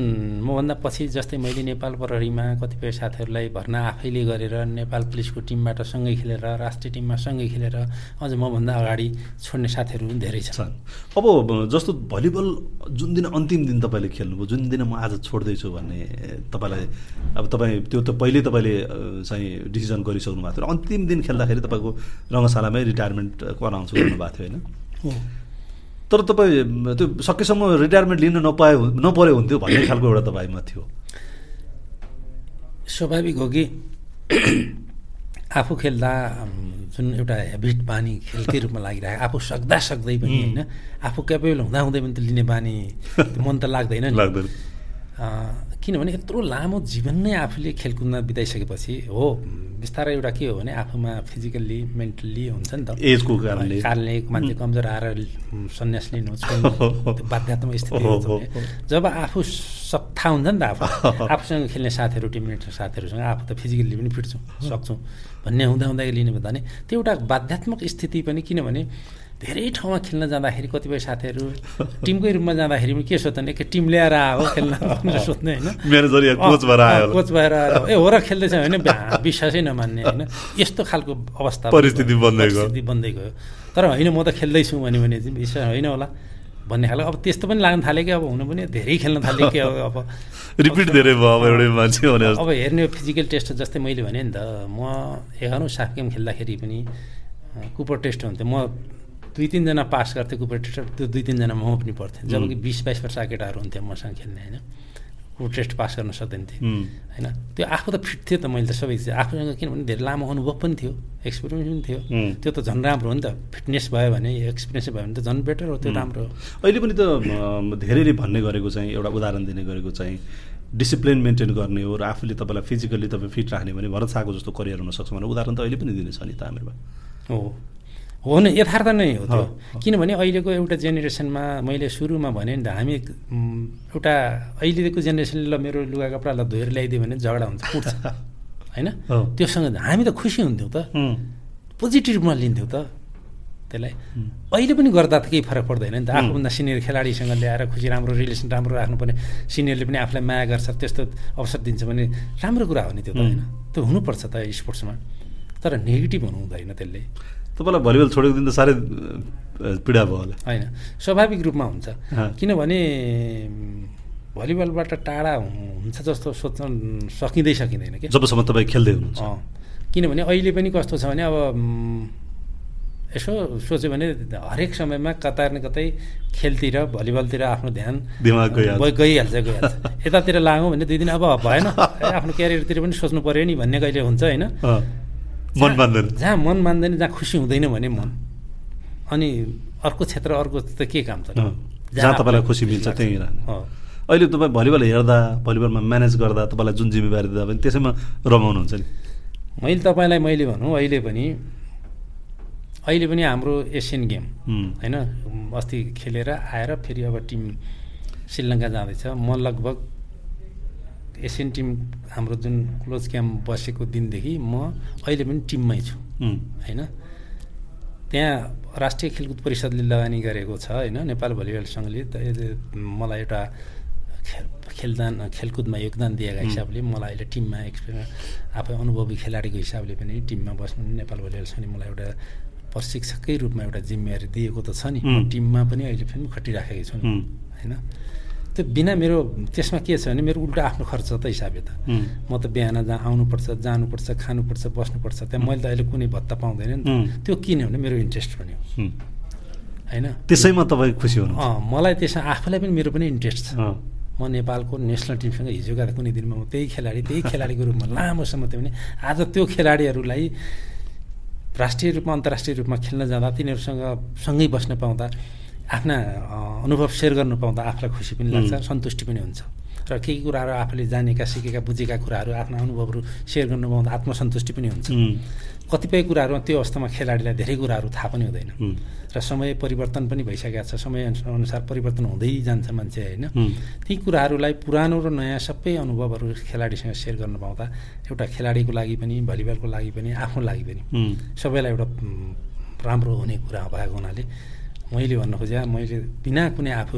मभन्दा पछि जस्तै मैले नेपाल प्रहरीमा कतिपय साथीहरूलाई भर्ना आफैले गरेर नेपाल पुलिसको टिमबाट सँगै खेलेर राष्ट्रिय टिममा सँगै खेलेर अझ मभन्दा अगाडि छोड्ने साथीहरू पनि धेरै छन्। अब जस्तो भलिबल जुन दिन अन्तिम दिन तपाईँले खेल्नुभयो जुन दिन म आज छोड्दैछु भन्ने तपाईँलाई अब तपाईँ त्यो त पहिल्यै तपाईँले चाहिँ डिसिजन गरिसक्नु भएको थियो। अन्तिम दिन खेल्दाखेरि तपाईँको रङ्गशालामै रिटायरमेन्टको अनाउन्स गर्नुभएको थियो होइन? तर तपाईँ त्यो सकेसम्म रिटायरमेन्ट लिन नपाए नपरे हुन्थ्यो भन्ने खालको एउटा तपाईँमा थियो। स्वाभाविक हो कि? आफू खेल्दा जुन एउटा हेबिट बानी खेलकै रूपमा लागिरहेको आफू सक्दा सक्दै पनि होइन आफू क्यापेबल हुँदा हुँदै पनि त लिने बानी मन त लाग्दैन नि। किनभने यत्रो लामो जीवन नै आफूले खेलकुदमा बिताइसकेपछि हो बिस्तारै एउटा के हो भने आफूमा फिजिकल्ली मेन्टल्ली हुन्छ नि त। एजको कारणले। कारणले मान्छे कमजोर आएर सन्यास लिनु बाध्यात्मक स्थिति हुन्छ जब आफू थाहा हुन्छ नि त आफू आफूसँग खेल्ने साथीहरू टिममेट साथीहरूसँग आफू त फिजिकल्ली पनि फिट छु सक्छौँ भन्ने हुँदा हुँदा लिने भन्दा नि त्यो एउटा बाध्यात्मक स्थिति पनि किनभने धेरै ठाउँमा खेल्न जाँदाखेरि कतिपय साथीहरू टिमकै रूपमा जाँदाखेरि पनि के सोध्छन् एक टिम ल्याएर आयो खेल्न भनेर सोध्ने होइन। कोच भएर आयो। कोच भएर आयो। ए हो र खेल्दैछ भने विश्वासै नमान्ने होइन। यस्तो खालको अवस्था परिस्थिति बन्दै परिस्थिति बन्दै गयो। तर होइन म त खेल्दैछु भन्यो भने चाहिँ विश्वास होइन होला भन्ने खालको। अब त्यस्तो पनि लाग्न थाल्यो कि अब हुनु पनि धेरै खेल्न थाल्यो कि अब रिपिट धेरै भयो अब एउटै मान्छे अब हेर्ने फिजिकल टेस्ट जस्तै मैले भने नि त म एघारौँ साफ गेम खेल्दाखेरि पनि कुपर टेस्ट हुन्थ्यो। म दुई तिनजना पास गर्थेँ कुपर त्यो दुई तिनजना म पनि पढ्थेँ। जबकि बिस बाइस वर्ष केटाहरू हुन्थ्यो मसँग खेल्ने होइन? कुपर टेस्ट पास गर्न सक्दैन थिएँ होइन? त्यो आफू त फिट थियो त मैले त सबै आफूसँग किनभने धेरै लामो अनुभव पनि थियो एक्सपिरियन्स पनि थियो। त्यो त झन् राम्रो हो नि त। फिटनेस भयो भने एक्सपिरियन्स भयो भने त झन् बेटर हो त्यो राम्रो हो। अहिले पनि त धेरैले भन्ने गरेको चाहिँ एउटा उदाहरण दिने गरेको चाहिँ डिसिप्लिन मेन्टेन गर्ने हो र आफूले तपाईँलाई फिजिकल्ली तपाईँ फिट राख्ने भने भरत शाहको जस्तो करियर हुनसक्छ भने उदाहरण त अहिले पनि दिनेछ नि त हामीमा हो। हो नै यथार्थ नै हो त्यो। किनभने अहिलेको एउटा जेनेरेसनमा मैले सुरुमा भने नि त हामी एउटा अहिलेको जेनेरेसनले ल मेरो लुगा कपडा ल धोएर ल्याइदियो भने झगडा हुन्छ उठ्छ होइन? त्योसँग हामी त खुसी हुन्थ्यौँ त। पोजिटिभ रूपमा लिन्थ्यौँ त। त्यसलाई अहिले पनि गर्दा त केही फरक पर्दैन नि त। आफूभन्दा सिनियर खेलाडीसँग ल्याएर खुसी राम्रो रिलेसन राम्रो राख्नुपर्ने सिनियरले पनि आफूलाई माया गर्छ त्यस्तो अवसर दिन्छ भने राम्रो कुरा हो नि त्यो त होइन? त्यो हुनुपर्छ त स्पोर्ट्समा। तर नेगेटिभ हुनु हुँदैन त्यसले। तपाईँलाई भलिबल छोडेको दिन त साह्रै पीडा भयो होला। होइन। स्वाभाविक रूपमा हुन्छ। किनभने भलिबलबाट टाढा हुन्छ जस्तो सोच्न सकिँदै सकिँदैन कि जबसम्म तपाईँ खेल्दै हुनुहुन्छ। किनभने अहिले पनि कस्तो छ भने अब यसो सोच्यो भने हरेक समयमा कता न कतै खेलतिर भलिबलतिर आफ्नो ध्यान गइहाल्छ। गइहाल्छ यतातिर लागौँ भने दुई दिन अब भएन आफ्नो क्यारियरतिर पनि सोच्नु पऱ्यो नि भन्ने कहिले हुन्छ होइन? मन मान्दैन जहाँ मन मान्दैन जहाँ खुसी हुँदैन भने मन। अनि अर्को क्षेत्र अर्को त के काम छ? जहाँ तपाईँलाई खुसी मिल्छ त्यहीँ अहिले तपाईँ भलिबल हेर्दा भलिबलमा म्यानेज गर्दा तपाईँलाई जुन जिम्मेवारी दिँदा पनि त्यसैमा रमाउनुहुन्छ नि? मैले तपाईँलाई मैले भनौँ अहिले पनि अहिले पनि हाम्रो एसियन गेम होइन अस्ति खेलेर आएर फेरि अब टिम श्रीलङ्का जाँदैछ। म लगभग एसियन टिम हाम्रो जुन क्लोज क्याम्प बसेको दिनदेखि म अहिले पनि टिममै छु। होइन? त्यहाँ राष्ट्रिय खेलकुद परिषदले लगानी गरेको छ होइन? नेपाल भलिबल सङ्घले मलाई एउटा खेलदान खेलकुदमा योगदान दिएका हिसाबले मलाई अहिले टिममा एक्सपिरियन्स आफै अनुभवी खेलाडीको हिसाबले पनि टिममा बस्नु नेपाल भलिबल सङ्घले मलाई एउटा प्रशिक्षककै रूपमा एउटा जिम्मेवारी दिएको त छ नि। टिममा पनि अहिले पनि खटिराखेको छु होइन? त्यो बिना मेरो त्यसमा के छ भने मेरो उल्टा आफ्नो खर्च त हिसाबले त म त बिहान जहाँ आउनुपर्छ जानुपर्छ खानुपर्छ बस्नुपर्छ त्यहाँ मैले त अहिले कुनै भत्ता पाउँदैन नि त्यो किन भने मेरो इन्ट्रेस्ट पनि हो। होइन? त्यसैमा तपाईँ खुसी हुनु मलाई त्यसमा आफूलाई पनि मेरो पनि इन्ट्रेस्ट छ। म नेपालको नेसनल टिमसँग हिजोका कुनै दिनमा म त्यही खेलाडी त्यही खेलाडीको रूपमा लामो समय थियो भने आज त्यो खेलाडीहरूलाई राष्ट्रिय रूपमा अन्तर्राष्ट्रिय रूपमा खेल्न जाँदा तिनीहरूसँग सँगै बस्न पाउँदा आफ्ना अनुभव सेयर गर्नु पाउँदा आफूलाई खुसी पनि लाग्छ सन्तुष्टि पनि हुन्छ। र केही कुराहरू आफूले जानेका सिकेका बुझेका कुराहरू आफ्ना अनुभवहरू सेयर गर्नु पाउँदा आत्मसन्तुष्टि पनि हुन्छ। कतिपय कुराहरूमा त्यो अवस्थामा खेलाडीलाई धेरै कुराहरू थाहा पनि हुँदैन। र समय परिवर्तन पनि भइसकेको छ। समय अनुसार परिवर्तन हुँदै जान्छ मान्छे होइन? ती कुराहरूलाई पुरानो र नयाँ सबै अनुभवहरू खेलाडीसँग सेयर गर्नु पाउँदा एउटा खेलाडीको लागि पनि भलिबलको लागि पनि आफ्नो लागि पनि सबैलाई एउटा राम्रो हुने कुरा भएको हुनाले मैले भन्न खोजेँ मैले बिना कुनै आफू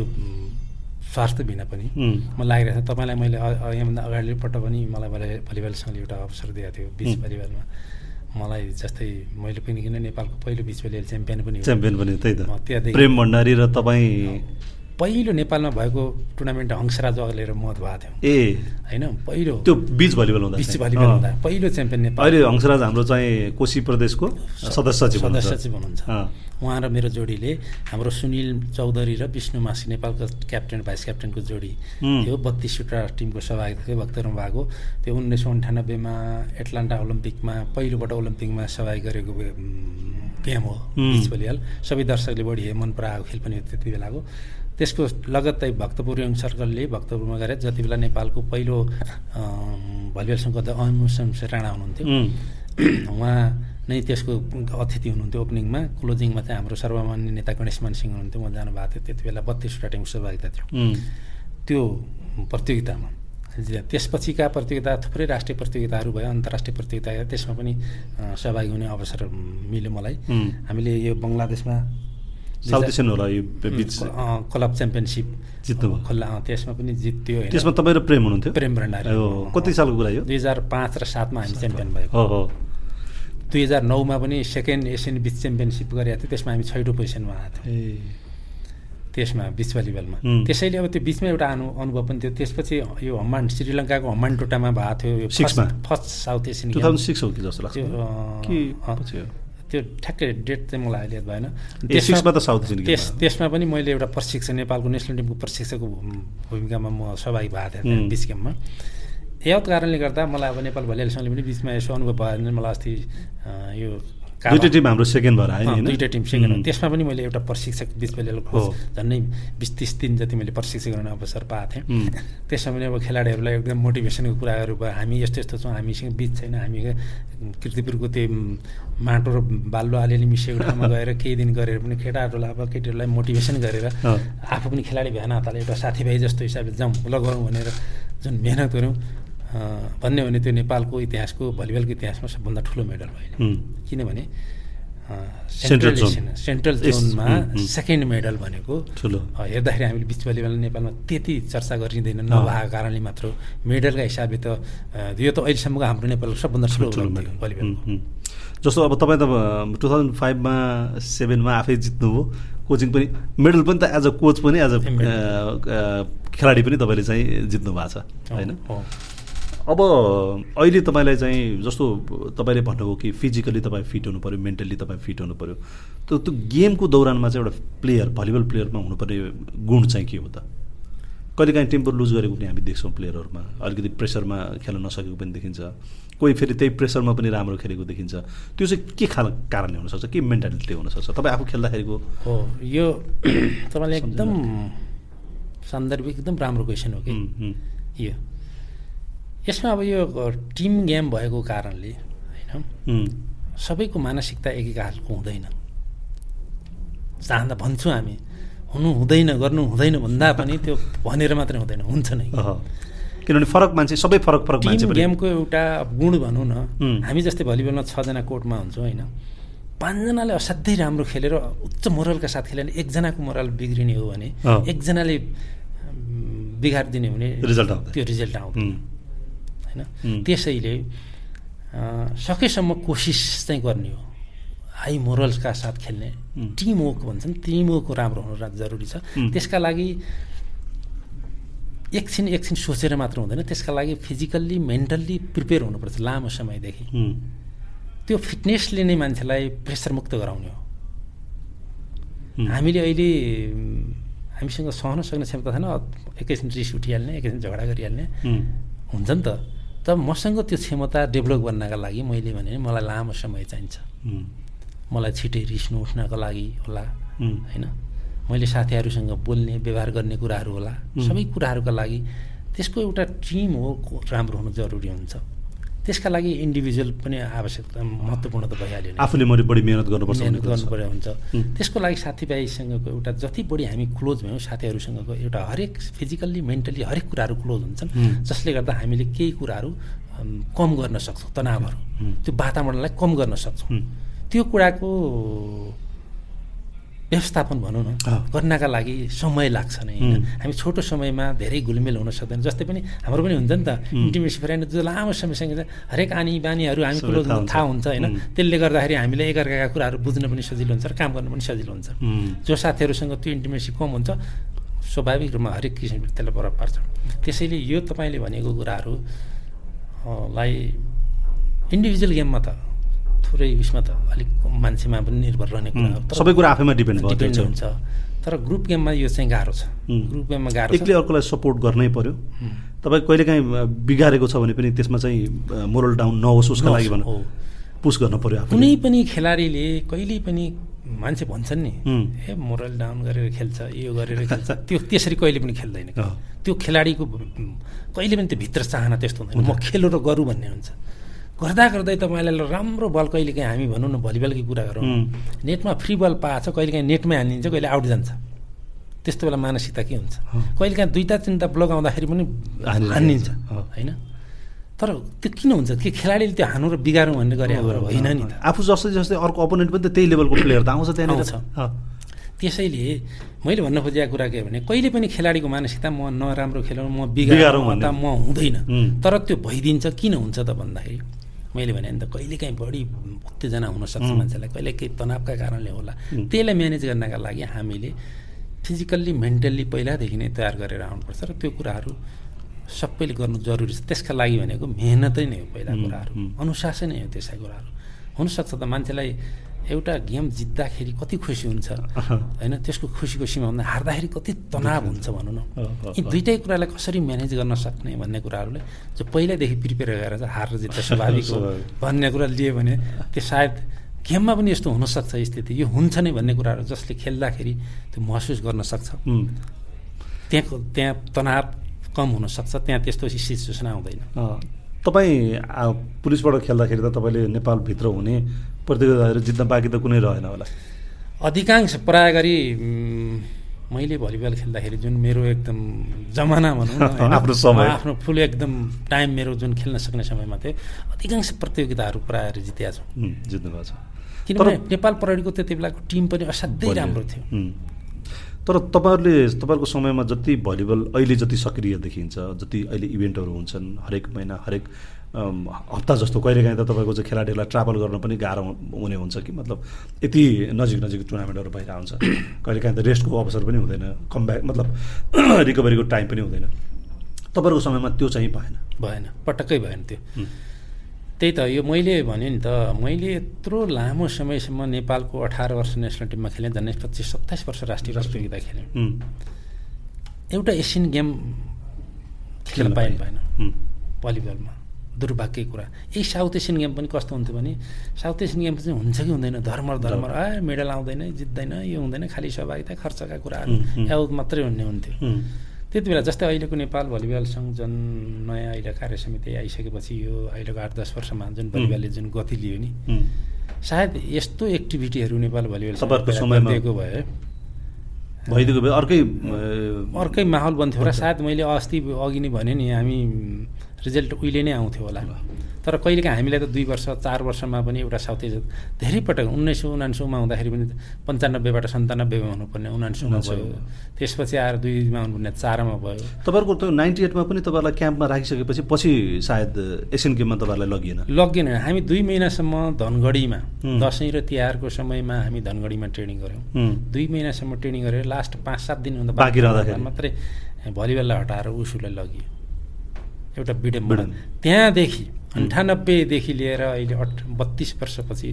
स्वार्थ बिना पनि म लागिरहेको छ। तपाईँलाई मैले यहाँभन्दा अगाडिपल्ट पनि मलाई भलिबलसँगले एउटा अवसर दिएको थियो बिच भलिबलमा मलाई जस्तै मैले पनि किन नेपालको पहिलो बिच भलिबल च्याम्पियन पनि च्याम्पियन पनि त्यही त। त्यहाँदेखि प्रेम भण्डारी र तपाईँ पहिलो नेपालमा भएको टुर्नामेन्ट हंसराज अगलेर मत भएको थियो ए। होइन? पहिलो त्यो बिच भलिबल हुँदा बिच भलिबल हुँदा। पहिलो च्याम्पियन नेपाल। अहिले हंसराज हाम्रो चाहिँ कोशी प्रदेशको सदस्य सचिव सदस्य सचिव हुनुहुन्छ। उहाँ र मेरो जोडीले हाम्रो सुनिल चौधरी र विष्णु मासी नेपालको क्याप्टेन भाइस क्याप्टेनको जोडी थियो। बत्तिसवटा टिमको सहभागिता थियो। भक्तरमा भएको त्यो उन्नाइस सौ अन्ठानब्बेमा एटलान्टा ओलम्पिकमा पहिलोपल्ट ओलम्पिकमा सहभागी गरेको गेम हो। बिच भलिबल सबै दर्शकले बढी मन पराएको खेल पनि त्यति बेलाको। त्यसको लगत्तै भक्तपुर यङ सर्कलले भक्तपुरमा गएर जति बेला नेपालको पहिलो भलिबल सङ्घको अनुसम राणा हुनुहुन्थ्यो। उहाँ नै त्यसको अतिथि हुनुहुन्थ्यो ओपनिङमा। क्लोजिङमा चाहिँ हाम्रो सर्वमान्य नेता गणेशमान सिंह हुनुहुन्थ्यो। उहाँ जानुभएको थियो। त्यति बेला बत्तिसवटा टिमको सहभागिता थियो। त्यो प्रतियोगितामा त्यसपछिका प्रतियोगिता थुप्रै राष्ट्रिय प्रतियोगिताहरू भयो अन्तर्राष्ट्रिय प्रतियोगिता त्यसमा पनि सहभागी हुने अवसर मिल्यो मलाई। हामीले यो बङ्गलादेशमा साउथ एसियन होला यो बिच क्लब च्याम्पियनसिप जित्नु खोला त्यसमा पनि जित्यो त्यसमा तपाईँ र प्रेम हुनुहुन्थ्यो? प्रेम भण्डारी। कति सालको कुरा यो? दुई हजार पाँच र सातमा हामी च्याम्पियन भएको। हो दुई हजार नौमा पनि सेकेन्ड एसियन बिच च्याम्पियनसिप गरेको थियो। त्यसमा हामी छैटौँ पोजिसनमा आएको थियौँ। त्यसमा बिच भलिबलमा। त्यसैले अब त्यो बिचमा एउटा अनु अनुभव पनि थियो। त्यसपछि यो हम्मान श्रीलङ्काको हम्मान टोटामा भएको थियो फर्स्ट साउथ एसियन सिक्स हो कि जस्तो लाग्छ। त्यो ठ्याक्कै डेट चाहिँ मलाई अहिले भएन। त्यसमा त साउथ त्यस त्यसमा पनि मैले एउटा प्रशिक्षक नेपालको नेसनल टिमको प्रशिक्षकको भूमिकामा म सहभागी भएको थिएँ बिच गेममा। यही कारणले गर्दा मलाई अब नेपाल भलिबल सङ्घले पनि बिचमा यसो अनुभव भयो भने मलाई अस्ति यो दुईवटा टिम हाम्रो सेकेन्ड भएर आयो दुईवटा टिम सेकेन्ड त्यसमा पनि मैले एउटा प्रशिक्षक बिच भलिबल झन्डै बिस तिस दिन जति मैले प्रशिक्षण गर्ने अवसर पाएको थिएँ। त्यसमा पनि अब खेलाडीहरूलाई एकदम मोटिभेसनको कुराहरू भयो। हामी यस्तो यस्तो छौँ हामीसँग बिच छैन। हामी कृतिपुरको त्यो माटो र बाल्लो अलिअलि मिसिएको ठाउँमा गएर केही दिन गरेर पनि केटाहरूलाई अब केटीहरूलाई मोटिभेसन गरेर आफू पनि खेलाडी भए नाताले एउटा साथीभाइ जस्तो हिसाबले जाउँ लगाउँ भनेर जुन मेहनत गऱ्यौँ भन्यो भने त्यो नेपालको इतिहासको भलिबलको इतिहासमा सबभन्दा ठुलो मेडल भयो किनभने सेन्ट्रल सेन्ट्रल जोनमा सेकेन्ड मेडल भनेको ठुलो। हेर्दाखेरि हामीले बिच भलिबल नेपालमा त्यति चर्चा गरिँदैन नभएको कारणले मात्र मेडलका हिसाबले त यो त अहिलेसम्मको हाम्रो नेपालको सबभन्दा ठुलो भलिबल जस्तो अब तपाईँ त टु थाउजन्ड फाइभमा सेभेनमा आफै जित्नुभयो। कोचिङ पनि मेडल पनि त एज अ कोच पनि एज अ खेलाडी पनि तपाईँले चाहिँ जित्नु भएको छ होइन? अब अहिले तपाईँलाई चाहिँ जस्तो तपाईँले भन्नुभयो कि फिजिकली तपाईँ फिट हुनु पऱ्यो मेन्टल्ली तपाईँ फिट हुनु पऱ्यो त्यो त्यो गेमको दौरानमा चाहिँ एउटा प्लेयर भलिबल प्लेयरमा हुनुपर्ने गुण चाहिँ के हो त? कहिलेकाहीँ टेम्पर लुज गरेको पनि हामी देख्छौँ प्लेयरहरूमा अलिकति प्रेसरमा खेल्न नसकेको पनि देखिन्छ कोही फेरि त्यही प्रेसरमा पनि राम्रो खेलेको देखिन्छ त्यो चाहिँ के खाल कारणले हुनसक्छ के मेन्टालिटी हुनसक्छ? तपाईँ आफू खेल्दाखेरिको हो यो तपाईँले एकदम सान्दर्भिक एकदम राम्रो क्वेसन हो कि? यो। यसमा अब यो टिम गेम भएको कारणले होइन सबैको मानसिकता एकै खालको हुँदैन। चाहँदा भन्छौँ हामी हुनु हुँदैन गर्नु हुँदैन भन्दा पनि त्यो भनेर मात्रै हुँदैन हुन्छ नै। किनभने फरक मान्छे सबै फरक फरक मान्छे गेमको एउटा गुण भनौँ न हामी जस्तै भलिबलमा छजना कोर्टमा हुन्छौँ होइन। पाँचजनाले असाध्यै राम्रो खेलेर उच्च मोरलका साथ भने एकजनाको मोरल बिग्रिने हो भने एकजनाले बिगारिदिने हो भने रिजल्ट त्यो रिजल्ट आउँदैन। होइन? त्यसैले सकेसम्म कोसिस चाहिँ गर्ने हो। हाई मोरल्सका साथ खेल्ने। टिम वर्क भन्छन्। टिम वर्क राम्रो हुनु जरुरी छ। त्यसका लागि एकछिन एकछिन सोचेर मात्र हुँदैन। त्यसका लागि फिजिकल्ली मेन्टल्ली प्रिपेयर हुनुपर्छ लामो समयदेखि। त्यो फिटनेसले नै मान्छेलाई प्रेसर मुक्त गराउने हो। हामीले अहिले हामीसँग सहन सक्ने क्षमता छैन। एकैछिन रिस उठिहाल्ने एकैछिन झगडा गरिहाल्ने। हुन्छ नि त। त मसँग त्यो क्षमता डेभलप गर्नका लागि मैले भने मलाई लामो समय चाहिन्छ। मलाई छिटै रिस नउठ्नको लागि होला होइन? मैले साथीहरूसँग बोल्ने व्यवहार गर्ने कुराहरू होला सबै कुराहरूका लागि त्यसको एउटा टिम हो राम्रो हुनु जरुरी हुन्छ। त्यसका लागि इन्डिभिजुअल पनि आवश्यकता महत्त्वपूर्ण त भइहाल्यो आफूले मैले बढी मिहिनेत गर्नुपर्छ मिहिनेत गर्नुपर्ने हुन्छ। त्यसको लागि साथीभाइसँगको एउटा जति बढी हामी क्लोज भयौँ साथीहरूसँगको एउटा हरेक फिजिकल्ली मेन्टली हरेक कुराहरू क्लोज हुन्छन्। जसले गर्दा हामीले केही कुराहरू कम गर्न सक्छौँ तनावहरू। त्यो वातावरणलाई कम गर्न सक्छौँ। त्यो कुराको व्यवस्थापन भनौँ न गर्नका लागि समय लाग्छ नै होइन। हामी छोटो समयमा धेरै घुलमेल हुन सक्दैन। जस्तै पनि हाम्रो पनि हुन्छ नि त इन्टिमेसी फ्रेन्ड जो लामो समयसँग हरेक आनी बानीहरू हामी क्लोज थाहा हुन्छ। होइन। त्यसले गर्दाखेरि हामीले एकअर्काका कुराहरू बुझ्न पनि सजिलो हुन्छ र काम गर्नु पनि सजिलो हुन्छ। जो साथीहरूसँग त्यो इन्टिमेसी कम हुन्छ स्वाभाविक रूपमा हरेक किसिमको त्यसलाई प्रभाव पार्छ। त्यसैले यो तपाईँले भनेको कुराहरूलाई इन्डिभिजुअल गेममा त थोरै उयसमा त अलिक मान्छेमा पनि निर्भर रहने कुरा सबै कुरा आफैमा डिपेन्ड डिपेन्ड हुन्छ। तर ग्रुप गेममा यो चाहिँ गाह्रो छ। ग्रुप गेममा गाह्रो एक्लै अर्कोलाई सपोर्ट गर्नै पर्यो। तपाईँ कहिलेकाहीँ बिगारेको छ भने पनि त्यसमा चाहिँ मोरल डाउन नहोस् उसको लागि भनौँ पुस गर्न पर्यो कुनै पनि खेलाडीले कहिल्यै पनि मान्छे भन्छन् नि ए मोरल डाउन गरेर खेल्छ यो गरेर खेल्छ। त्यो त्यसरी कहिले पनि खेल्दैन। त्यो खेलाडीको कहिले पनि त्यो भित्र चाहना त्यस्तो हुँदैन। म खेलो र गरौँ भन्ने हुन्छ। गर्दा गर्दै तपाईँलाई राम्रो बल कहिलेकाहीँ हामी भनौँ न भलिबलकै कुरा गरौँ। नेटमा फ्री बल पाएछ कहिलेकाहीँ नेटमै हानिदिन्छ कहिले आउट जान्छ। त्यस्तो बेला मानसिकता के हुन्छ? कहिलेकाहीँ दुईवटा तिनवटा ब्लक आउँदाखेरि पनि हानिदिन्छ होइन? तर त्यो किन हुन्छ? कि खेलाडीले त्यो हानु र बिगारौँ भन्ने गरे होइन नि त। आफू जस्तै जस्तै अर्को अपोनेन्ट पनि त त्यही लेभलको प्लेयर त आउँछ त्यहाँनिर। छ त्यसैले मैले भन्न खोजेको कुरा के भने कहिले पनि खेलाडीको मानसिकता म नराम्रो खेलाउँ म बिगारौँ भन्दा म हुँदैन। तर त्यो भइदिन्छ किन हुन्छ त भन्दाखेरि मैले भने त कहिलेकाहीँ बढी उत्तेजना हुनसक्छ मान्छेलाई कहिले केही तनावका कारणले होला। त्यसलाई म्यानेज गर्नका लागि हामीले फिजिकल्ली मेन्टल्ली पहिलादेखि नै तयार गरेर आउनुपर्छ र त्यो कुराहरू सबैले गर्नु जरुरी छ। त्यसका लागि भनेको मेहनतै नै हो पहिला कुराहरू अनुशासनै हो त्यसै कुराहरू। हुनसक्छ त मान्छेलाई एउटा गेम जित्दाखेरि कति खुसी हुन्छ? होइन त्यसको खुसीको सीमाभन्दा हार्दाखेरि कति तनाव हुन्छ भनौँ न। यी दुइटै कुरालाई कसरी म्यानेज गर्न सक्ने भन्ने कुराहरूले जो पहिल्यैदेखि प्रिपेयर गरेर चाहिँ हार जित्त स्वाभाविक हो भन्ने कुरा लियो भने त्यो सायद गेममा पनि यस्तो हुनसक्छ स्थिति। यो हुन्छ नै भन्ने कुराहरू जसले खेल्दाखेरि त्यो महसुस गर्न सक्छ। त्यहाँको त्यहाँ तनाव कम हुनसक्छ त्यहाँ त्यस्तो सिचुएसन आउँदैन। तपाईँ पुलिसबाट खेल्दाखेरि त तपाईँले नेपालभित्र हुने प्रतियोगिताहरू जित्न बाँकी त कुनै रहेन होला। अधिकांश प्राय गरी मैले भलिबल खेल्दाखेरि जुन मेरो एकदम जमाना भनौँ आफ्नो समय। आफ्नो फुल एकदम टाइम मेरो जुन खेल्न सक्ने समयमा थियो अधिकांश प्रतियोगिताहरू प्रायः जितेका छौँ। जित्नु भएको छ। किनभने नेपाल प्रहरीको त्यति बेलाको टिम पनि असाध्यै राम्रो थियो। तर तपाईँहरूले तपाईँहरूको समयमा जति भलिबल अहिले जति सक्रिय देखिन्छ जति अहिले इभेन्टहरू हुन्छन् हरेक महिना हरेक हप्ता जस्तो कहिलेकाहीँ त तपाईँको चाहिँ खेलाडीहरूलाई ट्राभल गर्न पनि गाह्रो हुने हुन्छ कि मतलब यति नजिक नजिक टुर्नामेन्टहरू भइरहेको हुन्छ। कहिलेकाहीँ त रेस्टको अवसर पनि हुँदैन कमब्याक मतलब रिकभरीको टाइम पनि हुँदैन। तपाईँहरूको समयमा त्यो चाहिँ भएन। भएन पटक्कै भएन त्यो। त्यही त यो मैले भने नि त मैले यत्रो लामो समयसम्म नेपालको अठार वर्ष नेसनल टिममा खेलेँ झन् पच्चिस सत्ताइस वर्ष राष्ट्रिय प्रतियोगिता खेलेँ। एउटा एसियन गेम खेल्न पाएन भएन भलिबलमा दुर्भाग्य कुरा। यही साउथ एसियन गेम पनि कस्तो हुन्थ्यो भने साउथ एसियन गेम चाहिँ हुन्छ कि हुँदैन धर्म धर्म आ मेडल आउँदैन जित्दैन यो हुँदैन खालि सहभागिता खर्चका कुराहरू याउद मात्रै हुने हुन्थ्यो। त्यति बेला जस्तै अहिलेको नेपाल भलिबल सङ्घ जुन नयाँ अहिले कार्य समिति आइसकेपछि यो अहिलेको आठ दस वर्षमा जुन भलिबलले जुन गति लियो नि सायद यस्तो एक्टिभिटीहरू नेपाल भलिबल दिएको भए भइदिएको भए अर्कै अर्कै माहौल बन्थ्यो र सायद मैले अस्ति अघि नै भने नि हामी रिजल्ट उहिले नै आउँथ्यो होला। तर कहिलेकाहीँ हामीलाई त दुई वर्ष चार वर्षमा पनि एउटा साउथ एसिया धेरै पटक उन्नाइस सौ उनान्सौमा हुँदाखेरि पनि पन्चानब्बेबाट सन्तानब्बेमा हुनुपर्ने उनान्सौमा भयो। त्यसपछि आएर दुईमा हुनुपर्ने चारमा भयो। तपाईँहरूको त्यो नाइन्टी एटमा पनि तपाईँहरूलाई क्याम्पमा राखिसकेपछि पछि सायद एसियन गेममा तपाईँहरूलाई लगिएन। लगिएन। हामी दुई महिनासम्म धनगढीमा दसैँ र तिहारको समयमा हामी धनगढीमा ट्रेनिङ गऱ्यौँ। दुई महिनासम्म ट्रेनिङ गरेर लास्ट पाँच सात दिनभन्दा बाँकी रहँदाखेरि। मात्रै भलिबललाई हटाएर उसुलाई लगियो। एउटा विडम्बना त्यहाँदेखि अन्ठानब्बेदेखि लिएर अहिले अठ बत्तिस वर्षपछि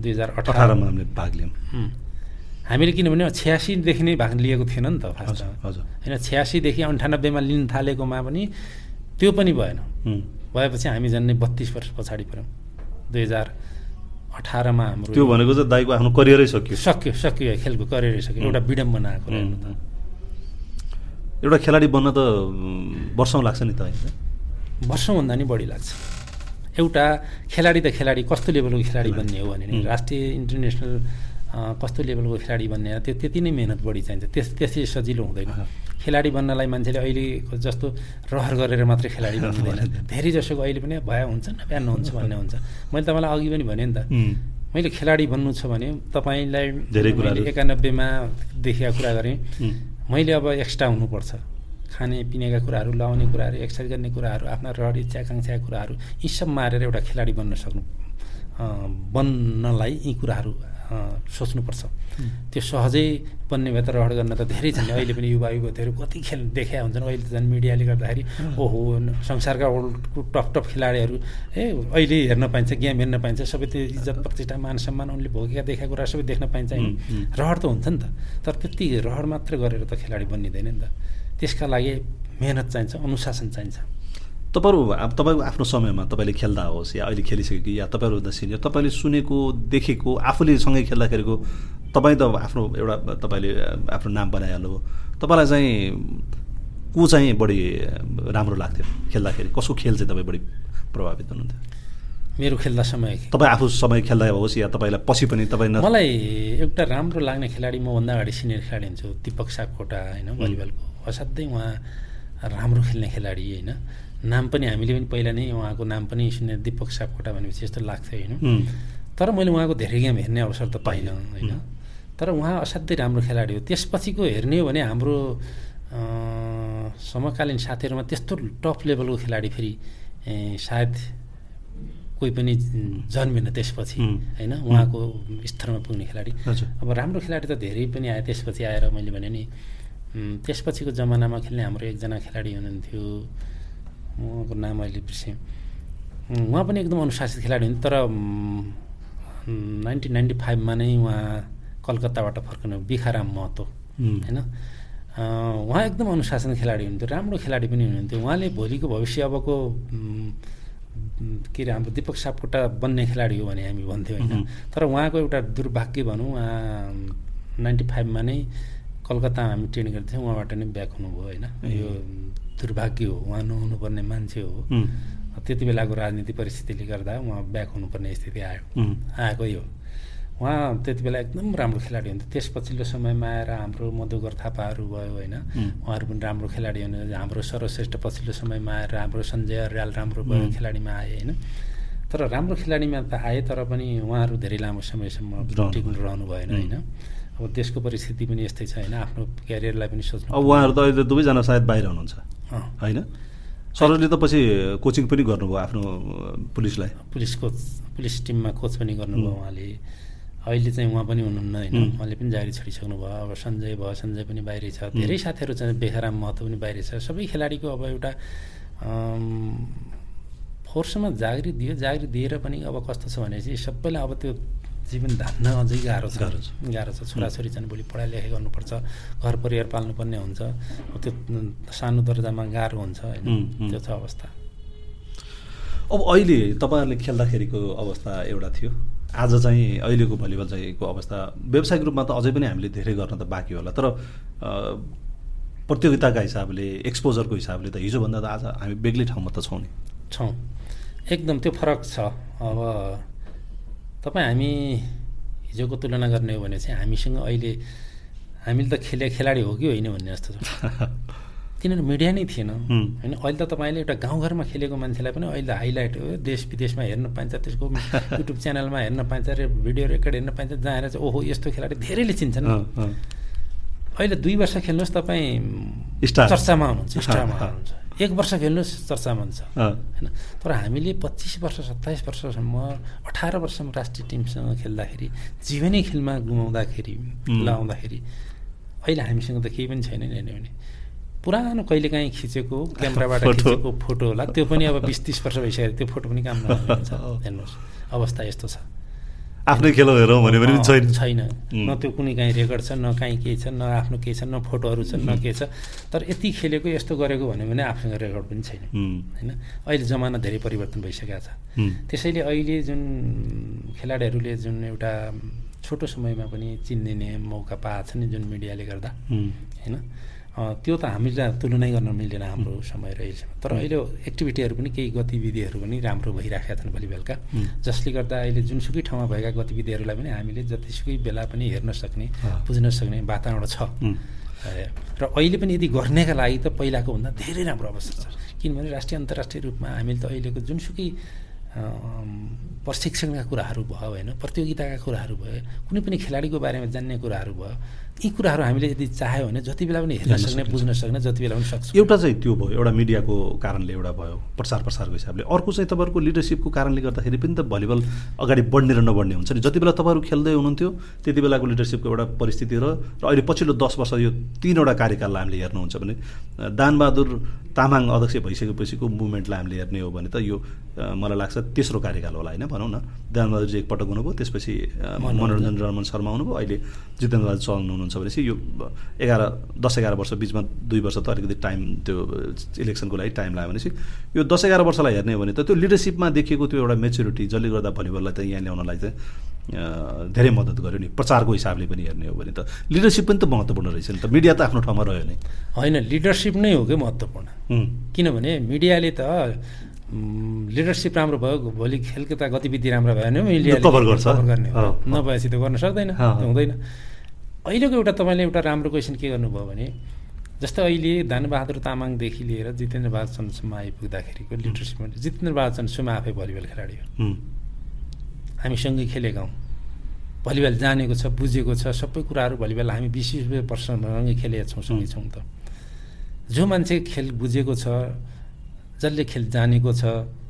दुई हजार अठारमा हामीले भाग लियौँ। हामीले किनभने छ्यासीदेखि नै भाग लिएको थिएन नि त फास्ट हजुर। होइन छ्यासीदेखि अन्ठानब्बेमा लिन थालेकोमा पनि त्यो पनि भएन। भएपछि हामी झन् बत्तिस वर्ष पछाडि पऱ्यौँ। दुई हजार अठारमा हाम्रो त्यो भनेको चाहिँ दाईको आफ्नो करियरै सकियो। सक्यो सकियो खेलको करियरै सक्यो। एउटा विडम्बना आएको एउटा खेलाडी बन्न त वर्षौँ लाग्छ नि त होइन वर्षौँभन्दा नि बढी लाग्छ। एउटा खेलाडी त खेलाडी कस्तो लेभलको खेलाडी बन्ने हो भने राष्ट्रिय इन्टरनेसनल कस्तो लेभलको खेलाडी बन्ने त्यो त्यति नै मेहनत बढी चाहिन्छ। त्यस त्यसै सजिलो हुँदैन। खेलाडी बन्नलाई मान्छेले अहिलेको जस्तो रहर गरेर मात्रै खेलाडी बन्दैन धेरै जसोको अहिले पनि भए हुन्छ न बिहान हुन्छ भन्ने हुन्छ। मैले तपाईँलाई अघि पनि भने नि त मैले खेलाडी बन्नु छ भने तपाईँलाई एकानब्बेमा देखेका कुरा गरेँ। मैले अब एक्स्ट्रा हुनुपर्छ। खाने पिनेका कुराहरू लाउने कुराहरू एक्सर्साइज गर्ने कुराहरू आफ्ना रहर इच्छा आकाङ्क्षाका कुराहरू यी सब मारेर एउटा खेलाडी बन्न सक्नु बन्नलाई यी कुराहरू सोच्नुपर्छ। त्यो सहजै बन्ने भए त रहर गर्न त धेरै छन्। अहिले पनि युवा युवतीहरू कति खेल देखा हुन्छन्। अहिले त झन् मिडियाले गर्दाखेरि ओहो संसारका वर्ल्डको टप टप खेलाडीहरू ए अहिले हेर्न पाइन्छ गेम हेर्न पाइन्छ सबै त्यो इज्जत प्रतिष्ठा मान सम्मान उनले भोगेका देखाएको कुरा सबै देख्न पाइन्छ। रहर त हुन्छ नि त। तर त्यति रहर मात्र गरेर त खेलाडी बनिँदैन नि त। त्यसका लागि मेहनत चाहिन्छ अनुशासन चाहिन्छ। तपाईँहरू अब तपाईँको आफ्नो समयमा तपाईँले खेल्दा होस् या अहिले खेलिसक्यो कि या तपाईँहरू हुँदा सिनियर तपाईँले सुनेको देखेको आफूले सँगै खेल्दाखेरिको तपाईँ त आफ्नो एउटा तपाईँले आफ्नो नाम बनाइहाल्नु तपाईँलाई चाहिँ को चाहिँ बढी राम्रो लाग्थ्यो खेल्दाखेरि? कसको खेल चाहिँ तपाईँ बढी प्रभावित हुनुहुन्थ्यो? मेरो खेल्दा समय तपाईँ आफू समय खेल्दा होस् या तपाईँलाई पछि पनि तपाईँ मलाई एउटा राम्रो लाग्ने खेलाडी मभन्दा अगाडि सिनियर खेलाडी हुन्छु दिपक सापकोटा होइन भलिबलको। असाध्यै उहाँ राम्रो खेल्ने खेलाडी होइन। नाम पनि हामीले पनि पहिला नै उहाँको नाम पनि सुने दिपक सापकोटा भनेपछि यस्तो लाग्थ्यो होइन। तर मैले उहाँको धेरै गेम हेर्ने अवसर त पाइनँ होइन। तर उहाँ असाध्यै राम्रो खेलाडी हो। त्यसपछिको हेर्ने हो भने हाम्रो समकालीन साथीहरूमा त्यस्तो टप लेभलको खेलाडी फेरि सायद कोही पनि जन्मेन त्यसपछि होइन? उहाँको स्तरमा पुग्ने खेलाडी। अब राम्रो खेलाडी त धेरै पनि आयो त्यसपछि आएर मैले भने नि त्यसपछिको जमानामा खेल्ने हाम्रो एकजना खेलाडी हुनुहुन्थ्यो। उहाँको नाम अहिले बिर्सेँ। उहाँ पनि एकदम अनुशासित खेलाडी हुन् तर नाइन्टिन नाइन्टी फाइभमा नै उहाँ कलकत्ताबाट फर्कनु बिखाराम महतो होइन? उहाँ एकदम अनुशासन खेलाडी हुनुहुन्थ्यो राम्रो खेलाडी पनि हुनुहुन्थ्यो। उहाँले भोलिको भविष्य अबको के अरे हाम्रो दिपक सापकोटा बन्ने खेलाडी हो भने हामी भन्थ्यौँ होइन? तर उहाँको एउटा दुर्भाग्य भनौँ उहाँ नाइन्टी फाइभमा नै कलकत्तामा हामी ट्रेनिङ गर्थ्यौँ उहाँबाट नै ब्याक हुनुभयो होइन? यो दुर्भाग्य हो उहाँ नहुनुपर्ने मान्छे हो। त्यति बेलाको राजनीति परिस्थितिले गर्दा उहाँ ब्याक हुनुपर्ने स्थिति आयो आएकै हो। उहाँ त्यति बेला एकदम राम्रो खेलाडी हुन्थ्यो त्यस पछिल्लो समयमा आएर हाम्रो मधुकर थापाहरू भयो होइन? उहाँहरू पनि राम्रो खेलाडी हुनु। हाम्रो सर्वश्रेष्ठ पछिल्लो समयमा आएर हाम्रो सञ्जय अर्याल राम्रो भयो खेलाडीमा आए होइन? तर राम्रो खेलाडीमा त आए तर पनि उहाँहरू धेरै लामो समयसम्म टिक्नु रहनु भएन होइन? अब देशको परिस्थिति पनि यस्तै छ होइन? आफ्नो क्यारियरलाई पनि सोच्नु अब उहाँहरू त अहिले दुवैजना सायद बाहिर हुनुहुन्छ होइन? सरले त पछि कोचिङ पनि गर्नुभयो आफ्नो पुलिसलाई। पुलिस कोच पुलिस टिममा कोच पनि गर्नुभयो उहाँले। अहिले चाहिँ उहाँ पनि हुनुहुन्न होइन? उहाँले पनि जारी छोडिसक्नु भयो। अब सञ्जय भयो सञ्जय पनि बाहिरै छ। धेरै साथीहरू चाहिँ बेखाराम महत्त्व पनि बाहिरै छ। सबै खेलाडीको अब एउटा फोर्समा जागिर दियो जागिर दिएर पनि अब कस्तो छ भनेपछि सबैलाई अब त्यो जीवन धान्न अझै गाह्रो छ। गाह्रो छ। छोराछोरी चाहिँ भोलि पढाइ लेखाइ गर्नुपर्छ घर परिवार पाल्नुपर्ने हुन्छ। त्यो सानो दर्जामा गाह्रो हुन्छ होइन। त्यो छ अवस्था। अब अहिले तपाईँहरूले खेल्दाखेरिको अवस्था एउटा थियो। आज चाहिँ अहिलेको भलिबल चाहिँको अवस्था। व्यावसायिक रूपमा त अझै पनि हामीले धेरै गर्न त बाँकी होला। तर प्रतियोगिताका हिसाबले एक्सपोजरको हिसाबले त हिजोभन्दा त आज हामी बेग्लै ठाउँमा त छौँ नि। छौँ। एकदम त्यो फरक छ। अब तपाईँ हामी हिजोको तुलना गर्ने हो भने चाहिँ हामीसँग अहिले हामीले त खेले खेलाडी हो कि होइन भन्ने जस्तो छ। किनभने मिडिया नै थिएन। होइन अहिले त तपाईँले एउटा गाउँघरमा खेलेको मान्छेलाई पनि अहिले हाइलाइट हो। देश विदेशमा हेर्न पाइन्छ त्यसको युट्युब च्यानलमा हेर्न पाइन्छ रे भिडियो रेकर्ड हेर्न पाइन्छ जहाँ चाहिँ ओहो यस्तो खेलाडी धेरैले चिन्छन्। अहिले दुई वर्ष खेल्नुहोस् तपाईँ चर्चामा हुनुहुन्छ स्टारमा हुनुहुन्छ। एक वर्ष खेल्नुहोस् चर्चामा हुन्छ। होइन? तर हामीले पच्चिस वर्ष सत्ताइस वर्षसम्म अठार वर्षसम्म राष्ट्रिय टिमसँग खेल्दाखेरि जीवनै खेलमा गुमाउँदाखेरि लाउँदाखेरि अहिले हामीसँग त केही पनि छैन नि भने। पुरानो कहिलेकाहीँ खिचेको क्यामेराबाट खिचेको फोटो होला। त्यो पनि अब बिस तिस वर्ष भइसक्यो त्यो फोटो पनि काम नहुन्छ हेर्नुहोस् अवस्था यस्तो छ। आफ्नै खेल हेरौँ भने पनि छैन। छैन। न त्यो कुनै काहीँ रेकर्ड छ न काहीँ केही छ न आफ्नो केही छ न फोटोहरू छ न के छ। तर यति खेलेको यस्तो गरेको भन्यो भने आफूसँग रेकर्ड पनि छैन। होइन? अहिले जमाना धेरै परिवर्तन भइसकेको छ। त्यसैले अहिले जुन खेलाडीहरूले जुन एउटा छोटो समयमा पनि चिनिने मौका पाएको छ नि जुन मिडियाले गर्दा। होइन? त्यो त हामीलाई तुलनै गर्न मिल्दैन हाम्रो समय रहेछ तर अहिले एक्टिभिटीहरू पनि केही गतिविधिहरू पनि राम्रो भइराखेका छन् भोलि बेलुका जसले गर्दा अहिले जुनसुकै ठाउँमा भएका गतिविधिहरूलाई पनि हामीले जतिसुकै बेला पनि हेर्न सक्ने बुझ्न सक्ने वातावरण छ। र अहिले पनि यदि गर्नेका लागि त पहिलाको भन्दा धेरै राम्रो अवस्था छ। किनभने राष्ट्रिय अन्तर्राष्ट्रिय रूपमा हामीले त अहिलेको जुनसुकै प्रशिक्षणका कुराहरू भयो होइन प्रतियोगिताका कुराहरू भयो कुनै पनि खेलाडीको बारेमा जान्ने कुराहरू भयो यी कुराहरू हामीले यदि चाह्यो भने जति बेला पनि हेर्न सक्ने बुझ्न सक्ने जति बेला पनि सक्छ। एउटा चाहिँ त्यो भयो एउटा मिडियाको कारणले एउटा भयो प्रचार प्रसारको हिसाबले। अर्को चाहिँ तपाईँहरूको लिडरसिपको कारणले गर्दाखेरि पनि त भलिबल अगाडि बढ्ने र नबढ्ने हुन्छ नि। जति बेला तपाईँहरू खेल्दै हुनुहुन्थ्यो त्यति बेलाको लिडरसिपको एउटा परिस्थिति र अहिले पछिल्लो दस वर्ष यो तिनवटा कार्यकाललाई हामीले हेर्नुहुन्छ भने दानबहादुर तामाङ अध्यक्ष भइसकेपछिको मुभमेन्टलाई हामीले हेर्ने हो भने त यो मलाई लाग्छ तेस्रो कार्यकाल होला होइन? भनौँ न। दानबहादुरजी एकपटक हुनुभयो। त्यसपछि मनोरञ्जन रमन शर्मा हुनुभयो। अहिले जितेन्द्र चौहान हुनुहुन्छ भनेपछि यो एघार दस एघार वर्ष बिचमा दुई वर्ष त अलिकति टाइम त्यो इलेक्सनको लागि टाइम लाग्यो भनेपछि यो दस एघार वर्षलाई हेर्ने हो भने त त्यो लिडरसिपमा देखिएको त्यो एउटा मेच्युरिटी जसले गर्दा भलिबललाई त यहाँ ल्याउनलाई चाहिँ धेरै मद्दत गर्यो नि। प्रचारको हिसाबले पनि हेर्ने हो भने त। लिडरसिप पनि त महत्त्वपूर्ण रहेछ नि त। मिडिया त आफ्नो ठाउँमा रह्यो नि। होइन लिडरसिप नै हो कि महत्त्वपूर्ण? किनभने मिडियाले त लिडरसिप राम्रो भयो भोलि खेलको त गतिविधि राम्रो भयो भने मिडियाले कभर गर्छ? गर्ने नभएपछि त गर्न सक्दैन हुँदैन। अहिलेको एउटा तपाईँले एउटा राम्रो क्वेसन के गर्नुभयो भने जस्तै अहिले धनबहादुर तामाङदेखि लिएर जितेन्द्र बहादुर आइपुग्दाखेरिको लिडरसिपमा जितेन्द्र बहादुर चन्द्रसम्म आफै भलिबल खेलाडी हो। हामी सँगै खेलेका हौँ। भलिबल जानेको छ बुझेको छ सबै कुराहरू भलिबल हामी बिस बिस वर्षसँगै खेलेका छौँ सँगै छौँ त। जो मान्छे खेल बुझेको छ जसले खेल जानेको छ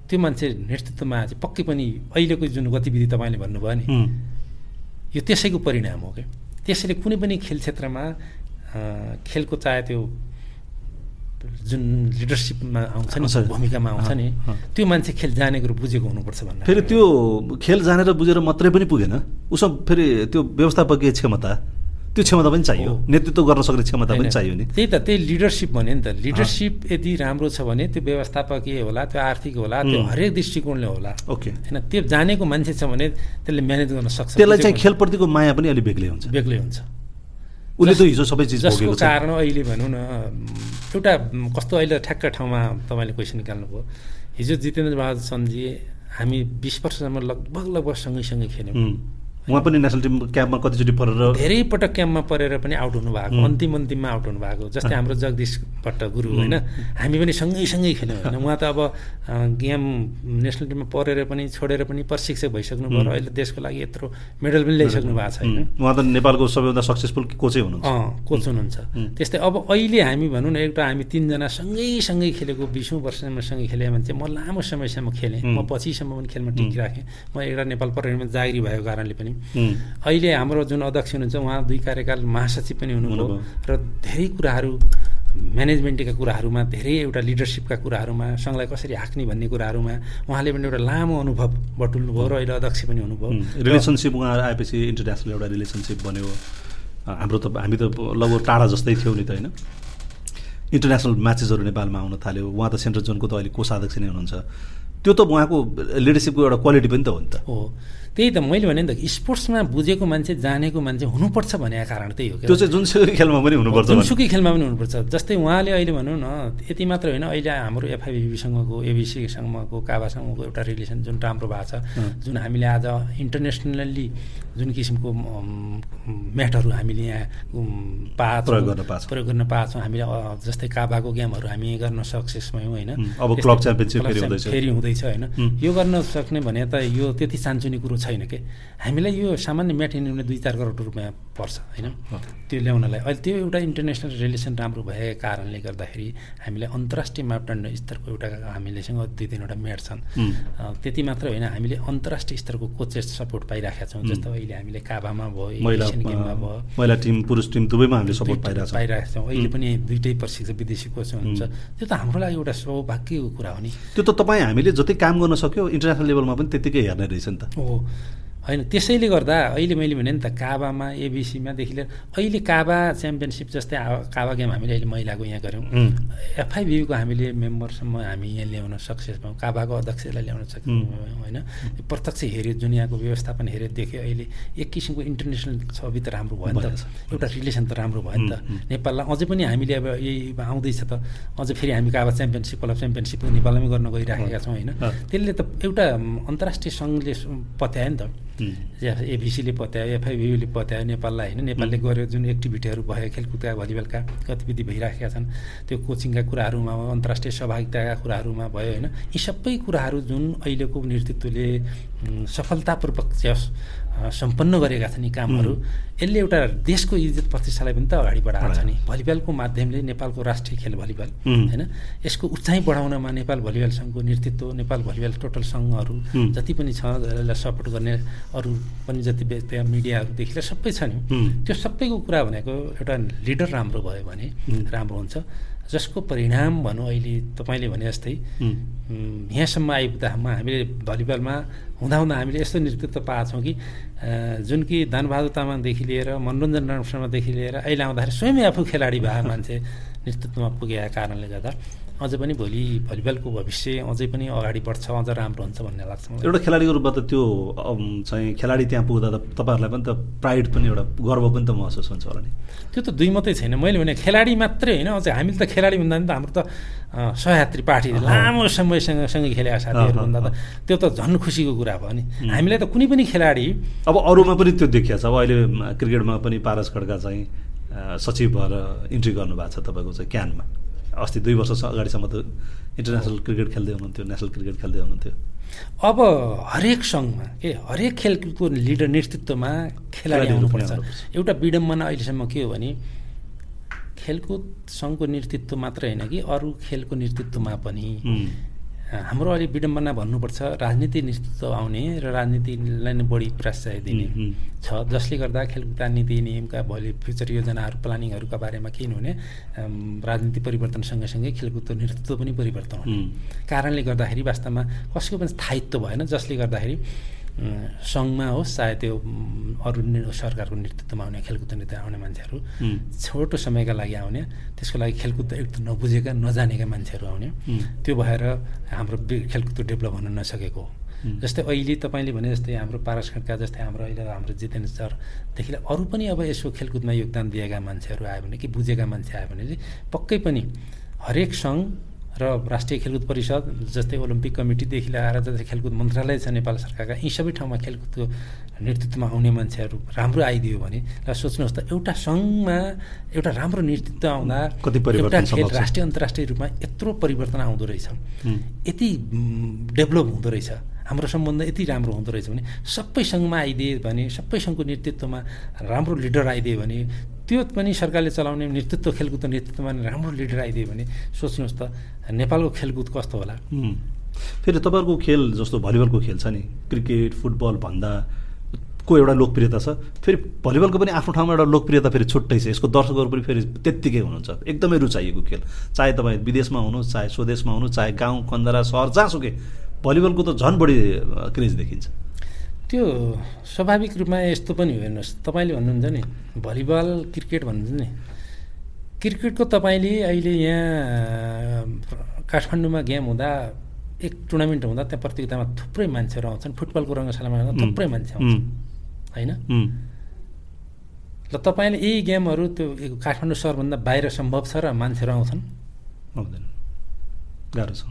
त्यो मान्छे नेतृत्वमा चाहिँ पक्कै पनि अहिलेको जुन गतिविधि तपाईँले भन्नुभयो नि यो त्यसैको परिणाम हो क्या? त्यसैले कुनै पनि खेल क्षेत्रमा खेलको चाहे त्यो जुन लिडरसिपमा आउँछ नि भूमिकामा आउँछ नि त्यो मान्छे खेल जानेको र बुझेको हुनुपर्छ भन्ने। फेरि त्यो खेल जानेर बुझेर मात्रै पनि पुगेन? उसमा फेरि त्यो व्यवस्थापकीय क्षमता त्यो क्षमता पनि चाहियो। नेतृत्व गर्न सक्ने क्षमता पनि चाहियो नि। त्यही त त्यही लिडरसिप भन्यो नि त। लिडरसिप यदि राम्रो छ भने त्यो व्यवस्थापकीय होला त्यो आर्थिक होला त्यो हरेक दृष्टिकोणले होला। ओके। होइन त्यो जानेको मान्छे छ भने त्यसले म्यानेज गर्न सक्छ। त्यसलाई चाहिँ खेलप्रतिको माया पनि अलिक बेग्लै हुन्छ। बेग्लै हुन्छ। उसले त हिजो सबै चिज जसको कारण अहिले भनौँ न एउटा कस्तो अहिले ठ्याक्क ठाउँमा तपाईँले क्वेसन निकाल्नुभयो हिजो जितेन्द्र बहादुर चन्दजी हामी बिस वर्षसम्म लगभग लगभग सँगै सँगै खेल्यौँ उहाँ पनि नेसनल टिम क्याम्पमा कतिचोटि परेर धेरै पटक क्याम्पमा परेर पनि आउट हुनु भएको अन्तिम अन्तिममा आउट हुनु भएको जस्तै हाम्रो जगदीश भट्ट गुरु होइन हामी पनि सँगै सँगै खेल्यौँ होइन। उहाँ त अब गेम नेसनल टिममा परेर पनि छोडेर पनि प्रशिक्षक भइसक्नु भयो अहिले देशको लागि यत्रो मेडल पनि ल्याइसक्नु भएको छ होइन उहाँ त नेपालको सबैभन्दा सक्सेसफुल कोचै हुनुहुन्छ। अँ कोच हुनुहुन्छ। त्यस्तै अब अहिले हामी भनौँ न एउटा हामी तिनजना सँगै सँगै खेलेको बिसौँ वर्षसम्म सँगै खेलेँ भने चाहिँ म लामो समयसम्म खेलेँ। म पछिसम्म पनि खेलमा टिकिराखेँ। म एउटा नेपाल प्रहरीमा जागिरी भएको कारणले पनि अहिले हाम्रो जुन अध्यक्ष हुनुहुन्छ उहाँ दुई कार्यकाल महासचिव पनि हुनुभयो र धेरै कुराहरू म्यानेजमेन्टका कुराहरूमा धेरै एउटा लिडरसिपका कुराहरूमा सङ्घलाई कसरी हाँक्ने भन्ने कुराहरूमा उहाँले पनि एउटा लामो अनुभव बटुल्नुभयो र अहिले अध्यक्ष पनि हुनुभयो। रिलेसनसिप उहाँ आएपछि इन्टरनेसनल एउटा रिलेसनसिप बन्यो। हाम्रो त हामी त लगभग टाढा जस्तै थियौँ नि त होइन? इन्टरनेसनल म्याचेसहरू नेपालमा आउन थाल्यो। उहाँ त सेन्ट्रल जोनको त अहिले कोषाध्यक्ष नै हुनुहुन्छ। त्यो त उहाँको लिडरसिपको एउटा क्वालिटी पनि त हो नि त। हो। त्यही त मैले भने नि त स्पोर्ट्समा बुझेको मान्छे जानेको मान्छे हुनुपर्छ भनेको कारण त्यही हो त्यो चाहिँ जुनसुकै खेलमा पनि हुनुपर्छ जुनसुकै खेलमा पनि हुनुपर्छ। जस्तै उहाँले अहिले भनौँ न यति मात्र होइन अहिले हाम्रो एफआइबिबीसँगको एबिसीसँगको काबासँगको एउटा रिलेसन जुन राम्रो भएको छ जुन हामीले आज इन्टरनेसनल्ली जुन किसिमको म्याटहरू हामीले यहाँ पाएको प्रयोग गर्न पाएको प्रयोग गर्न पाएको छौँ हामीले जस्तै काबाको गेमहरू हामी गर्न सक्सेस भयौँ होइन अब क्लब च्याम्पियनसिप फेरि हुँदैछ। होइन। यो गर्न सक्ने भने त यो त्यति सानसुनी कुरो छैन कि? हामीलाई यो सामान्य म्याट दुई चार करोड रुपियाँ पर्छ होइन? त्यो ल्याउनलाई अहिले त्यो एउटा इन्टरनेसनल रिलेसन राम्रो भएको कारणले गर्दाखेरि हामीलाई अन्तर्राष्ट्रिय मापदण्ड स्तरको एउटा हामीलेसँग दुई तिनवटा म्याट छन्। त्यति मात्र होइन हामीले अन्तर्राष्ट्रिय स्तरको कोचेस सपोर्ट पाइराखेका छौँ। जस्तो अहिले हामीले काबामा भयो एसियन गेममा भयो। महिला टिम पुरुष टिम दुवैमा हामीले सपोर्ट पाइरहेको पाइरहेका छौँ। अहिले पनि दुइटै प्रशिक्षक विदेशी कोच हुनुहुन्छ। त्यो त हाम्रो लागि एउटा सौभाग्यको कुरा हो नि। त्यो त तपाईँ हामीले जति काम गर्न सक्यो इन्टरनेसनल लेभलमा पनि त्यत्तिकै हेर्ने रहेछ नि त। हो। होइन त्यसैले गर्दा अहिले मैले भने नि त काबामा एबिसीमादेखि लिएर अहिले काबा च्याम्पियनसिप जस्तै काबा गेम हामीले अहिले महिलाको यहाँ गऱ्यौँ। एफआइबिको हामीले मेम्बरसम्म हामी यहाँ ल्याउन सक्सेस भयौँ काबाको अध्यक्षलाई ल्याउन सक्यौँ होइन। प्रत्यक्ष हेऱ्यो दुनियाँको व्यवस्थापन हेऱ्यो देख्यो अहिले एक किसिमको इन्टरनेसनल छवि त राम्रो भयो नि त। एउटा रिलेसन त राम्रो भयो नि त। नेपाललाई अझै पनि हामीले अब यही आउँदैछ त अझै फेरि हामी काबा च्याम्पियनसिप क्लब च्याम्पियनसिप नेपालमै गर्न गइराखेका छौँ होइन। त्यसले त एउटा अन्तर्राष्ट्रिय सङ्घले पत्यायो नि त। एबिसीले पत्यायो एफआइबिले पत्यायो नेपाललाई होइन? नेपालले गर्यो जुन एक्टिभिटीहरू भयो खेलकुदका भलिबलका गतिविधि भइराखेका छन् त्यो कोचिङका कुराहरूमा अन्तर्राष्ट्रिय सहभागिताका कुराहरूमा भयो होइन? यी सबै कुराहरू जुन अहिलेको नेतृत्वले सफलतापूर्वक सम्पन्न गरेका छन् यी कामहरू यसले एउटा देशको इज्जत प्रतिष्ठालाई पनि त अगाडि बढाएको छ नि। भलिबलको माध्यमले नेपालको राष्ट्रिय खेल भलिबल होइन? यसको उचाइ बढाउनमा नेपाल भलिबल सङ्घको नेतृत्व नेपाल भलिबल टोटल सङ्घहरू जति पनि छ यसलाई सपोर्ट गर्ने अरू पनि जति त्यहाँ मिडियाहरूदेखि लिएर सबै छ नि। त्यो सबैको कुरा भनेको एउटा लिडर राम्रो भयो भने राम्रो हुन्छ। जसको परिणाम भनौँ अहिले तपाईँले भने जस्तै यहाँसम्म आइपुग्दामा हामीले भलिबलमा हुँदा हुँदा हामीले यस्तो नेतृत्व पाएको छौँ कि जुन कि धनबहादुर तामाङदेखि लिएर मनोरञ्जन शर्मादेखि लिएर अहिले आउँदाखेरि स्वयं आफू खेलाडी भए मान्छे नेतृत्वमा पुगेका कारणले गर्दा अझ पनि भोलि भलिबलको भविष्य अझै पनि अगाडि बढ्छ अझ राम्रो हुन्छ भन्ने लाग्छ एउटा खेलाडीको रूपमा त त्यो चाहिँ खेलाडी त्यहाँ पुग्दा त तपाईँहरूलाई पनि त प्राइड पनि एउटा गर्व पनि त महसुस हुन्छ होला नि। त्यो त दुई मात्रै छैन। मैले भने खेलाडी मात्रै होइन अझै हामीले त खेलाडी भन्दा नि त हाम्रो त सहयात्री पार्टी लामो समयसँग सँगै खेलेका साथीहरू भन्दा त त्यो त झन् खुसीको कुरा भयो नि। हामीलाई त कुनै पनि खेलाडी अब अरूमा पनि त्यो देखिया छ अब अहिले क्रिकेटमा पनि पारस खड्का चाहिँ सचिव भएर इन्ट्री गर्नुभएको छ तपाईँको चाहिँ क्यानमा। अस्ति दुई वर्ष अगाडिसम्म त इन्टरनेसनल क्रिकेट खेल्दै हुनुहुन्थ्यो नेसनल क्रिकेट खेल्दै हुनुहुन्थ्यो। अब हरेक सङ्घमा के हरेक खेलको लिडर नेतृत्वमा खेलाडी आउनुपर्छ एउटा विडम्बना अहिलेसम्म के हो भने खेलकुद सङ्घको नेतृत्व मात्र होइन कि अरू खेलको नेतृत्वमा पनि। हाम्रो अहिले विडम्बना भन्नुपर्छ राजनीति नेतृत्व आउने र राजनीतिलाई नै बढी प्राश्रय दिने छ। जसले गर्दा खेलकुद नीति नियमका भोलि फ्युचर योजनाहरू प्लानिङहरूका बारेमा के हुने राजनीति परिवर्तन सँगसँगै खेलकुदको नेतृत्व पनि परिवर्तन हुने। कारणले गर्दाखेरि वास्तवमा कसैको पनि स्थायित्व भएन जसले गर्दाखेरि सङ्घमा होस् चाहे त्यो अरू सरकारको नेतृत्वमा आउने खेलकुद नेता आउने मान्छेहरू छोटो समयका लागि आउने त्यसको लागि खेलकुद एकदम नबुझेका नजानेका मान्छेहरू आउने। त्यो भएर हाम्रो खेलकुद डेभलप हुन नसकेको हो। जस्तै अहिले तपाईँले भने जस्तै हाम्रो पारस खड्का जस्तै हाम्रो अहिले हाम्रो जितेन्द्र सरदेखि अरू पनि अब यसो खेलकुदमा योगदान दिएका मान्छेहरू आयो भने कि बुझेका मान्छे आयो भने चाहिँ पक्कै पनि हरेक सङ्घ र राष्ट्रिय खेलकुद परिषद जस्तै ओलम्पिक कमिटीदेखि लगाएर जस्तै खेलकुद मन्त्रालय छ नेपाल सरकारका यी सबै ठाउँमा खेलकुदको नेतृत्वमा आउने मान्छेहरू राम्रो आइदियो भने र सोच्नुहोस् त एउटा सङ्घमा एउटा राम्रो नेतृत्व आउँदा कति एउटा खेल राष्ट्रिय अन्तर्राष्ट्रिय रूपमा यत्रो परिवर्तन आउँदो रहेछ। यति डेभलप हुँदो रहेछ। हाम्रो सम्बन्ध यति राम्रो हुँदो रहेछ भने सबै सङ्घमा आइदिए भने सबै सङ्घको नेतृत्वमा राम्रो लिडर आइदियो भने त्यो पनि सरकारले चलाउने नेतृत्व खेलकुदको नेतृत्वमा राम्रो लिडर आइदियो भने सोच्नुहोस् त नेपालको खेलकुद कस्तो होला? फेरि तपाईँहरूको खेल जस्तो भलिबलको खेल छ नि क्रिकेट फुटबल भन्दा को एउटा लोकप्रियता छ? फेरि भलिबलको पनि आफ्नो ठाउँमा एउटा लोकप्रियता फेरि छुट्टै छ। यसको दर्शकहरू पनि फेरि त्यत्तिकै हुनुहुन्छ। एकदमै रुचाइएको खेल। चाहे तपाईँ विदेशमा हुनुहोस् चाहे स्वदेशमा हुनुहोस् चाहे गाउँ कन्दरा सहर जहाँसुकै भलिबलको त झन् बढी क्रेज देखिन्छ। त्यो स्वाभाविक रूपमा यस्तो पनि हो हेर्नुहोस् तपाईँले भन्नुहुन्छ नि भलिबल क्रिकेट भन्नुहुन्छ नि। क्रिकेटको तपाईँले अहिले यहाँ काठमाडौँमा गेम हुँदा एक टुर्नामेन्ट हुँदा त्यहाँ प्रतियोगितामा थुप्रै मान्छेहरू आउँछन् फुटबलको रङ्गशालामा थुप्रै मान्छे आउँछन् होइन? ल तपाईँले यही गेमहरू त्यो काठमाडौँ सहरभन्दा बाहिर सम्भव छ र मान्छेहरू आउँछन्? आउँदैन। गाह्रो छ।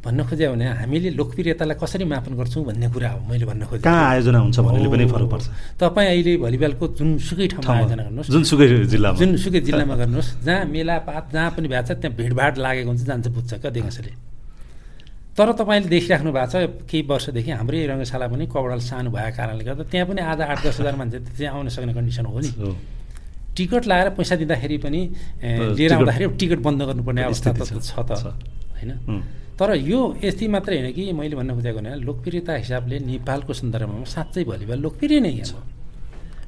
भन्न खोजे भने हामीले लोकप्रियतालाई कसरी मापन गर्छौँ भन्ने कुरा हो मैले भन्न खोजेँ कहाँ आयोजना हुन्छ भन्ने पनि फरक पर्छ। तपाईँ अहिले भलिबलको जुनसुकै ठाउँमा आयोजना गर्नुहोस्। जुनसुकै जिल्लामा। जुनसुकै जिल्लामा गर्नुहोस्। जहाँ मेलापात जहाँ पनि भएको छ त्यहाँ भिडभाड लागेको हुन्छ जान्छ बुझ्छ क्या देखासले। तर तपाईँले देखिराख्नु भएको छ केही वर्षदेखि हाम्रै रङ्गशाला पनि कपडाल सानो भएको कारणले गर्दा त्यहाँ पनि आज आठ दस हजार मान्छे त्यहाँ आउन सक्ने कन्डिसन हो नि। टिकट लगाएर पैसा दिँदाखेरि पनि लिएर आउँदाखेरि टिकट बन्द गर्नुपर्ने अवस्था त छ। त होइन? तर यो यति मात्रै होइन कि मैले भन्न खोजेको भने लोकप्रियता हिसाबले नेपालको सन्दर्भमा साँच्चै भलिबल लोकप्रिय नै छ।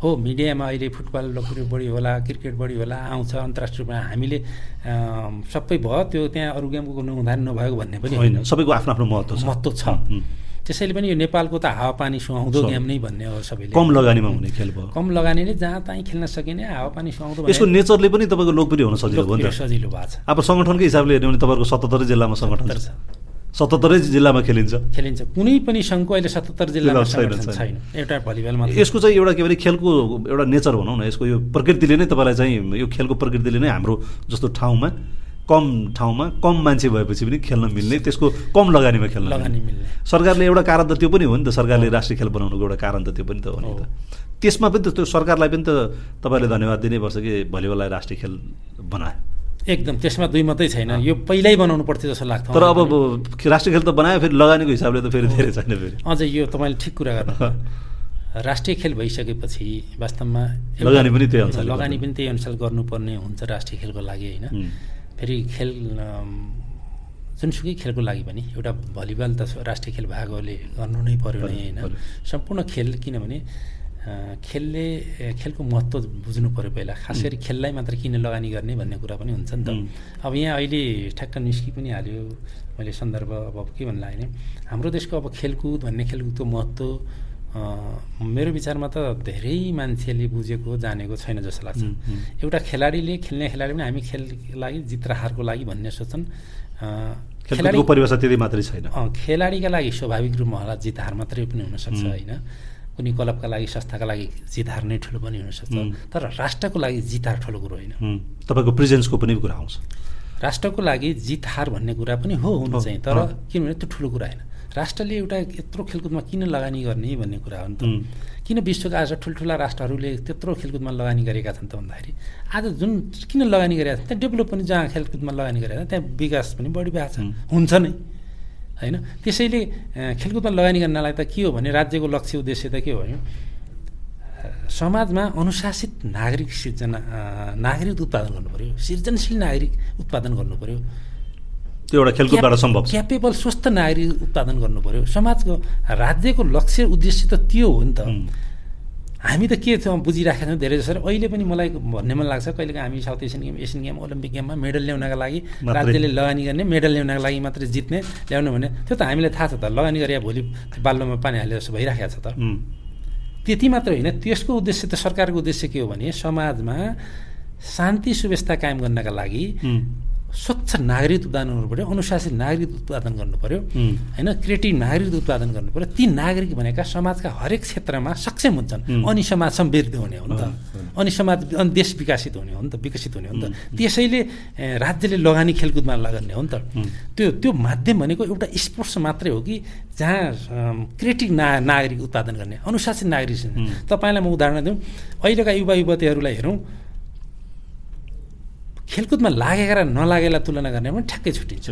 हो मिडियामा अहिले फुटबल लोकप्रिय बढी होला क्रिकेट बढी होला आउँछ अन्तर्राष्ट्रिय रूपमा। हामीले सबै भयो त्यो त्यहाँ अरू गेमको हुँदा नभएको भन्ने पनि होइन सबैको आफ्नो आफ्नो महत्त्व महत्त्व छ। त्यसैले पनि यो नेपालको त हावापानी सुहाउँदो गेम नै भन्ने हो सबैले। कम लगानीमा हुने खेल भयो। कम लगानीले जहाँ तहीँ खेल्न सकिने हावापानी सुहाउँदो यसको नेचरले पनि तपाईँको लोकप्रिय हुन सजिलो भयो सजिलो भएको छ। अब सङ्गठनकै हिसाबले हेर्ने भने तपाईँको सतहत्तरै जिल्लामा सङ्गठन छ। सतहत्तरै जिल्लामा खेलिन्छ। खेलिन्छ। कुनै पनि सङ्घको अहिले सतहत्तर जिल्लामा छैन। एउटा भलिबलमा यसको चाहिँ एउटा के भने खेलको एउटा नेचर भनौँ न यसको यो प्रकृतिले नै तपाईँलाई चाहिँ यो खेलको प्रकृतिले नै हाम्रो जस्तो ठाउँमा कम ठाउँमा कम मान्छे भएपछि पनि खेल्न मिल्ने त्यसको कम लगानीमा खेल्न लगानी मिल्ने। सरकारले एउटा कारण त त्यो पनि हो नि त सरकारले राष्ट्रिय खेल बनाउनुको एउटा कारण त त्यो पनि त हो नि त। त्यसमा पनि त त्यो सरकारलाई पनि त तपाईँले धन्यवाद दिनैपर्छ कि भलिबललाई राष्ट्रिय खेल बनायो। एकदम त्यसमा दुई मात्रै छैन। यो पहिल्यै बनाउनु पर्थ्यो जस्तो लाग्छ तर अब राष्ट्रिय खेल त बनायो फेरि लगानीको हिसाबले त फेरि धेरै छैन फेरि। अझै यो तपाईँले ठिक कुरा गर्नु राष्ट्रिय खेल भइसकेपछि वास्तवमा लगानी पनि त्यही अनुसार लगानी पनि त्यही अनुसार गर्नुपर्ने हुन्छ राष्ट्रिय खेलको लागि होइन? फेरि खेल जुनसुकै खेलको लागि पनि एउटा भलिबल त राष्ट्रिय खेल भएकोले गर्नु नै पऱ्यो नै होइन। सम्पूर्ण खेल किनभने खेलले खेलको महत्त्व बुझ्नु पऱ्यो पहिला। खास गरी खेललाई मात्र किन लगानी गर्ने भन्ने कुरा पनि हुन्छ नि त। अब यहाँ अहिले ठ्याक्क निस्कि पनि हाल्यो। मैले सन्दर्भ अब के भन्नु लाग्यो भने हाम्रो देशको अब खेलकुद भन्ने खेलकुदको महत्त्व मेरो विचारमा त धेरै मान्छेले बुझेको जानेको छैन जस्तो लाग्छ। एउटा खेलाडीले खेल्ने खेलाडी पनि हामी खेलको लागि जित र हारको लागि भन्ने सोच्छन्। खेलाडीको परिभाषा त्यति मात्रै छैन। खेलाडीका लागि स्वाभाविक रूपमा होला जित हार मात्रै पनि हुनसक्छ होइन। कुनै क्लबका लागि संस्थाका लागि जित हार नै ठुलो पनि हुनसक्छ। तर राष्ट्रको लागि जित हार ठुलो कुरो होइन। तपाईँको प्रेजेन्सको पनि कुरा आउँछ। राष्ट्रको लागि जित हार भन्ने कुरा पनि हो हुनु चाहिँ तर किनभने त्यो ठुलो कुरा होइन। राष्ट्रले एउटा यत्रो खेलकुदमा किन लगानी गर्ने भन्ने कुरा हो नि त। किन विश्वका आज ठुल्ठुला राष्ट्रहरूले त्यत्रो खेलकुदमा लगानी गरेका छन् त भन्दाखेरि आज जुन किन लगानी गरेका छन् त्यहाँ डेभलप पनि जहाँ खेलकुदमा लगानी गरेका छन् त्यहाँ विकास पनि बढी भएको छ। हुन्छ नै। होइन? त्यसैले खेलकुदमा लगानी गर्नलाई त के हो भने राज्यको लक्ष्य उद्देश्य त के हो भने समाजमा अनुशासित नागरिक सिर्जना नागरिक उत्पादन गर्नु पऱ्यो सृजनशील नागरिक उत्पादन गर्नु पऱ्यो त्यो एउटा खेलकुदबाट सम्भव क्यापेबल स्वस्थ नागरिक उत्पादन गर्नु पऱ्यो समाजको राज्यको लक्ष्य उद्देश्य त त्यो हो नि त। हामी त के बुझिराखेका छौँ धेरै जसो अहिले पनि मलाई भन्ने मन लाग्छ कहिलेका हामी South Asian game Asian game Olympic गेममा मेडल ल्याउनका लागि राज्यले लगानी गर्ने मेडल ल्याउनका लागि मात्रै जित्ने ल्याउनु भने त्यो त हामीलाई थाहा छ त। लगानी गरे भोलि बाल्लोमा पानी हाले जस्तो भइराखेको छ त। त्यति मात्र होइन। त्यसको उद्देश्य त सरकारको उद्देश्य के हो भने समाजमा शान्ति सुव्यवस्था कायम गर्नका लागि स्वच्छ नागरिक उत्पादन गर्नु पऱ्यो अनुशासित नागरिक उत्पादन गर्नु पऱ्यो होइन क्रिएटिभ नागरिक उत्पादन गर्नु पऱ्यो ती नागरिक भनेका समाजका हरेक क्षेत्रमा सक्षम हुन्छन्। अनि समाज समृद्ध हुने हो नि त। अनि समाज अनि देश विकसित हुने हो नि त विकसित हुने हो नि त। त्यसैले राज्यले लगानी खेलकुदमा लगाउने हो नि त। त्यो त्यो माध्यम भनेको एउटा स्पोर्ट्स मात्रै हो कि जहाँ क्रिएटिभ ना नागरिक उत्पादन गर्ने अनुशासित नागरिक तपाईँलाई म उदाहरण दिउँ। अहिलेका युवा युवतीहरूलाई हेरौँ। खेलकुदमा लागेका र नलागेलाई तुलना गर्ने पनि ठ्याक्कै छुट्टिन्छ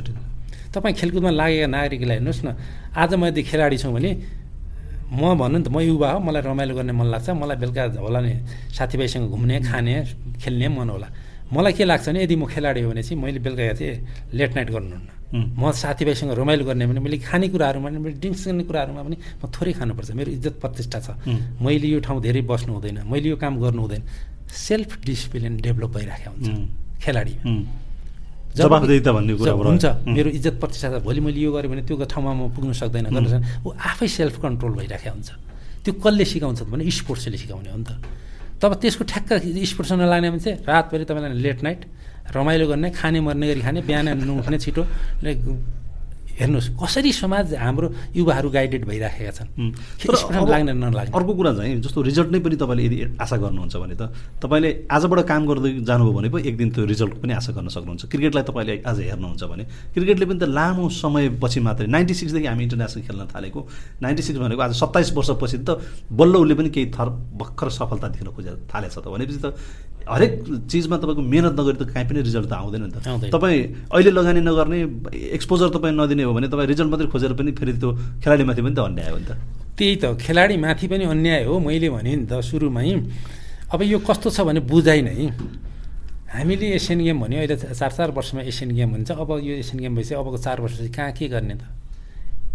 तपाईँ खेलकुदमा लागेका नागरिकलाई हेर्नुहोस् न आज म यदि खेलाडी छौँ भने म भन्नु नि त म युवा हो मलाई रमाइलो गर्ने मन लाग्छ मलाई बेलुका होला नि साथीभाइसँग घुम्ने खाने खेल्ने मन होला। मलाई के लाग्छ भने यदि म खेलाडी हो भने चाहिँ मैले बेलुका चाहिँ लेट नाइट गर्नुहुन्न म साथीभाइसँग रमाइलो गर्ने भने मैले खानेकुराहरूमा पनि मैले ड्रिङ्क्स गर्ने कुराहरूमा पनि म थोरै खानुपर्छ। मेरो इज्जत प्रतिष्ठा छ। मैले यो ठाउँ धेरै बस्नु हुँदैन मैले यो काम गर्नु हुँदैन। सेल्फ डिसिप्लिन डेभलप भइराखेको हुन्छ। खेलाडी। जवाफदेता भन्ने कुरा हुन्छ मेरो इज्जत प्रतिष्ठा भोलि मैले यो गरेँ भने त्यो ठाउँमा म पुग्नु सक्दैन गर्न ऊ आफै सेल्फ कन्ट्रोल भइराखेको हुन्छ। त्यो कसले सिकाउँछ भने स्पोर्ट्सले सिकाउने हो नि त। तब त्यसको ठ्याक्क स्पोर्ट्स नलाग्ने भने चाहिँ रातभरि तपाईँलाई लेट नाइट रमाइलो गर्ने खाने मर्ने गरी खाने बिहान नुख्ने छिटो हेर्नुहोस् कसरी समाज हाम्रो युवाहरू गाइडेड भइराखेका छन्? लाग्ने नलाग्ने? अर्को कुरा चाहिँ जस्तो रिजल्ट नै पनि तपाईँले यदि आशा गर्नुहुन्छ भने त तपाईँले आजबाट काम गर्दै जानुभयो भने पो एक दिन त्यो रिजल्ट पनि आशा गर्न सक्नुहुन्छ। क्रिकेटलाई तपाईँले आज हेर्नुहुन्छ भने क्रिकेटले पनि त लामो समयपछि मात्रै नाइन्टी सिक्सदेखि हामी इन्टरनेसनल खेल्न थालेको नाइन्टी सिक्स भनेको आज सत्ताइस वर्षपछि त बल्ल उसले पनि केही थर भर्खर सफलता दिन खोजेर थालेछ त। भनेपछि त हरेक चिजमा तपाईँको मिहिनेत नगरी त काहीँ पनि रिजल्ट त आउँदैन नि त। तपाईँ अहिले लगानी नगर्ने एक्सपोजर तपाईँ नदिने हो भने तपाईँ रिजल्ट मात्रै खोजेर पनि फेरि त्यो खेलाडीमाथि पनि त अन्याय हो नि त। त्यही त खेलाडीमाथि पनि अन्याय हो मैले भने नि त सुरुमै। अब यो कस्तो छ भने बुझाइ नै। हामीले एसियन गेम भन्यो अहिले चार चार वर्षमा एसियन गेम हुन्छ। अब यो एसियन गेम भएपछि अबको चार वर्षपछि कहाँ के गर्ने त?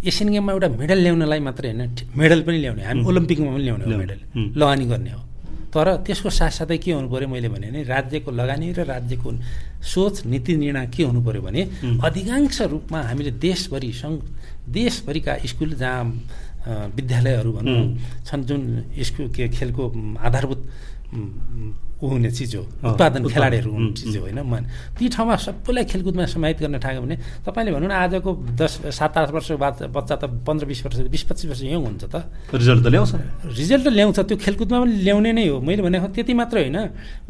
एसियन गेममा एउटा मेडल ल्याउनलाई मात्रै होइन मेडल पनि ल्याउने। हामी ओलम्पिकमा पनि ल्याउने हो मेडल। लगानी गर्ने हो। तर त्यसको साथसाथै के हुनु पऱ्यो मैले भने राज्यको लगानी र राज्यको सोच नीति निर्णय के हुनु पऱ्यो भने अधिकांश रूपमा हामीले देशभरि सङ्घ देशभरिका स्कुल जहाँ विद्यालयहरू भनौँ छन् जुन स्कुल के खेलको आधारभूत ऊ हुने चिज हो उत्पादन खेलाडीहरू हुने चिज हो होइन मन। ती ठाउँमा सबैलाई खेलकुदमा समाहित गर्न थाल्यो भने तपाईँले भनौँ न आजको दस सात आठ वर्ष बाद बच्चा त पन्ध्र बिस वर्ष बिस पच्चिस वर्ष यङ हुन्छ त। रिजल्ट त ल्याउँछ। रिजल्ट त ल्याउँछ त्यो खेलकुदमा पनि ल्याउने नै हो। मैले भनेको त्यति मात्रै होइन।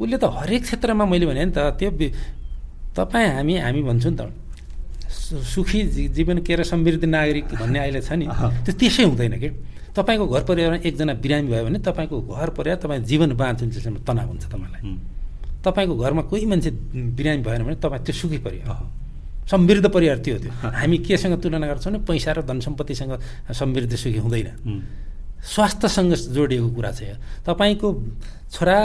उसले त हरेक क्षेत्रमा मैले भने नि त त्यो तपाईँ हामी हामी भन्छु नि त। सुखी जीवन के र समृद्धि नागरिक भन्ने अहिले छ नि त्यो त्यसै हुँदैन कि? तपाईँको घर परिवारमा एकजना बिरामी भयो भने तपाईँको घर परिवार तपाईँ जीवन बाँचिन्छ तनाव हुन्छ तपाईँलाई। तपाईँको घरमा कोही मान्छे बिरामी भएन भने तपाईँ त्यो सुखी परिवार। समृद्ध परिवार त्यो थियो हामी केसँग तुलना गर्छौँ भने पैसा र धन सम्पत्तिसँग समृद्ध सुखी हुँदैन। स्वास्थ्यसँग जोडिएको कुरा छ तपाईँको छोरा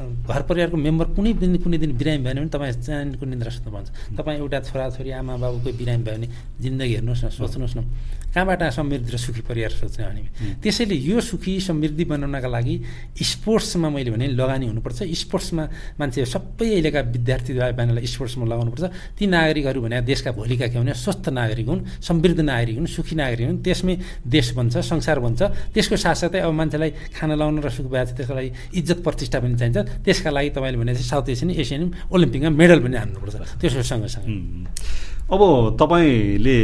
घर परिवारको मेम्बर कुनै दिन कुनै दिन बिरामी भयो भने तपाईँ चानको निन्द्रा सुत्नु भन्छ तपाईँ एउटा छोराछोरी आमा बाबुको बिरामी भयो भने जिन्दगी हेर्नुहोस् न सोच्नुहोस् न। कहाँबाट समृद्धि र सुखी परिवार सोच्ने हामी? त्यसैले यो सुखी समृद्धि बनाउनका लागि स्पोर्ट्समा मैले भने लगानी हुनुपर्छ। स्पोर्ट्समा मान्छे सबै अहिलेका विद्यार्थी बहिनीलाई स्पोर्ट्समा लगाउनुपर्छ। ती नागरिकहरू भने देशका भोलिका के भने स्वस्थ नागरिक हुन् समृद्ध नागरिक हुन् सुखी नागरिक हुन्। त्यसमै देश बन्छ संसार बन्छ। त्यसको साथसाथै अब मान्छेलाई खाना लाउनु र सुख भए त्यसको लागि इज्जत प्रतिष्ठा पनि चाहिन्छ। त्यसका लागि तपाईँले भने चाहिँ साउथ एसियन एसियन ओलम्पिकमा मेडल पनि हान्नुपर्छ। त्यसको सँगसँगै। अब तपाईँले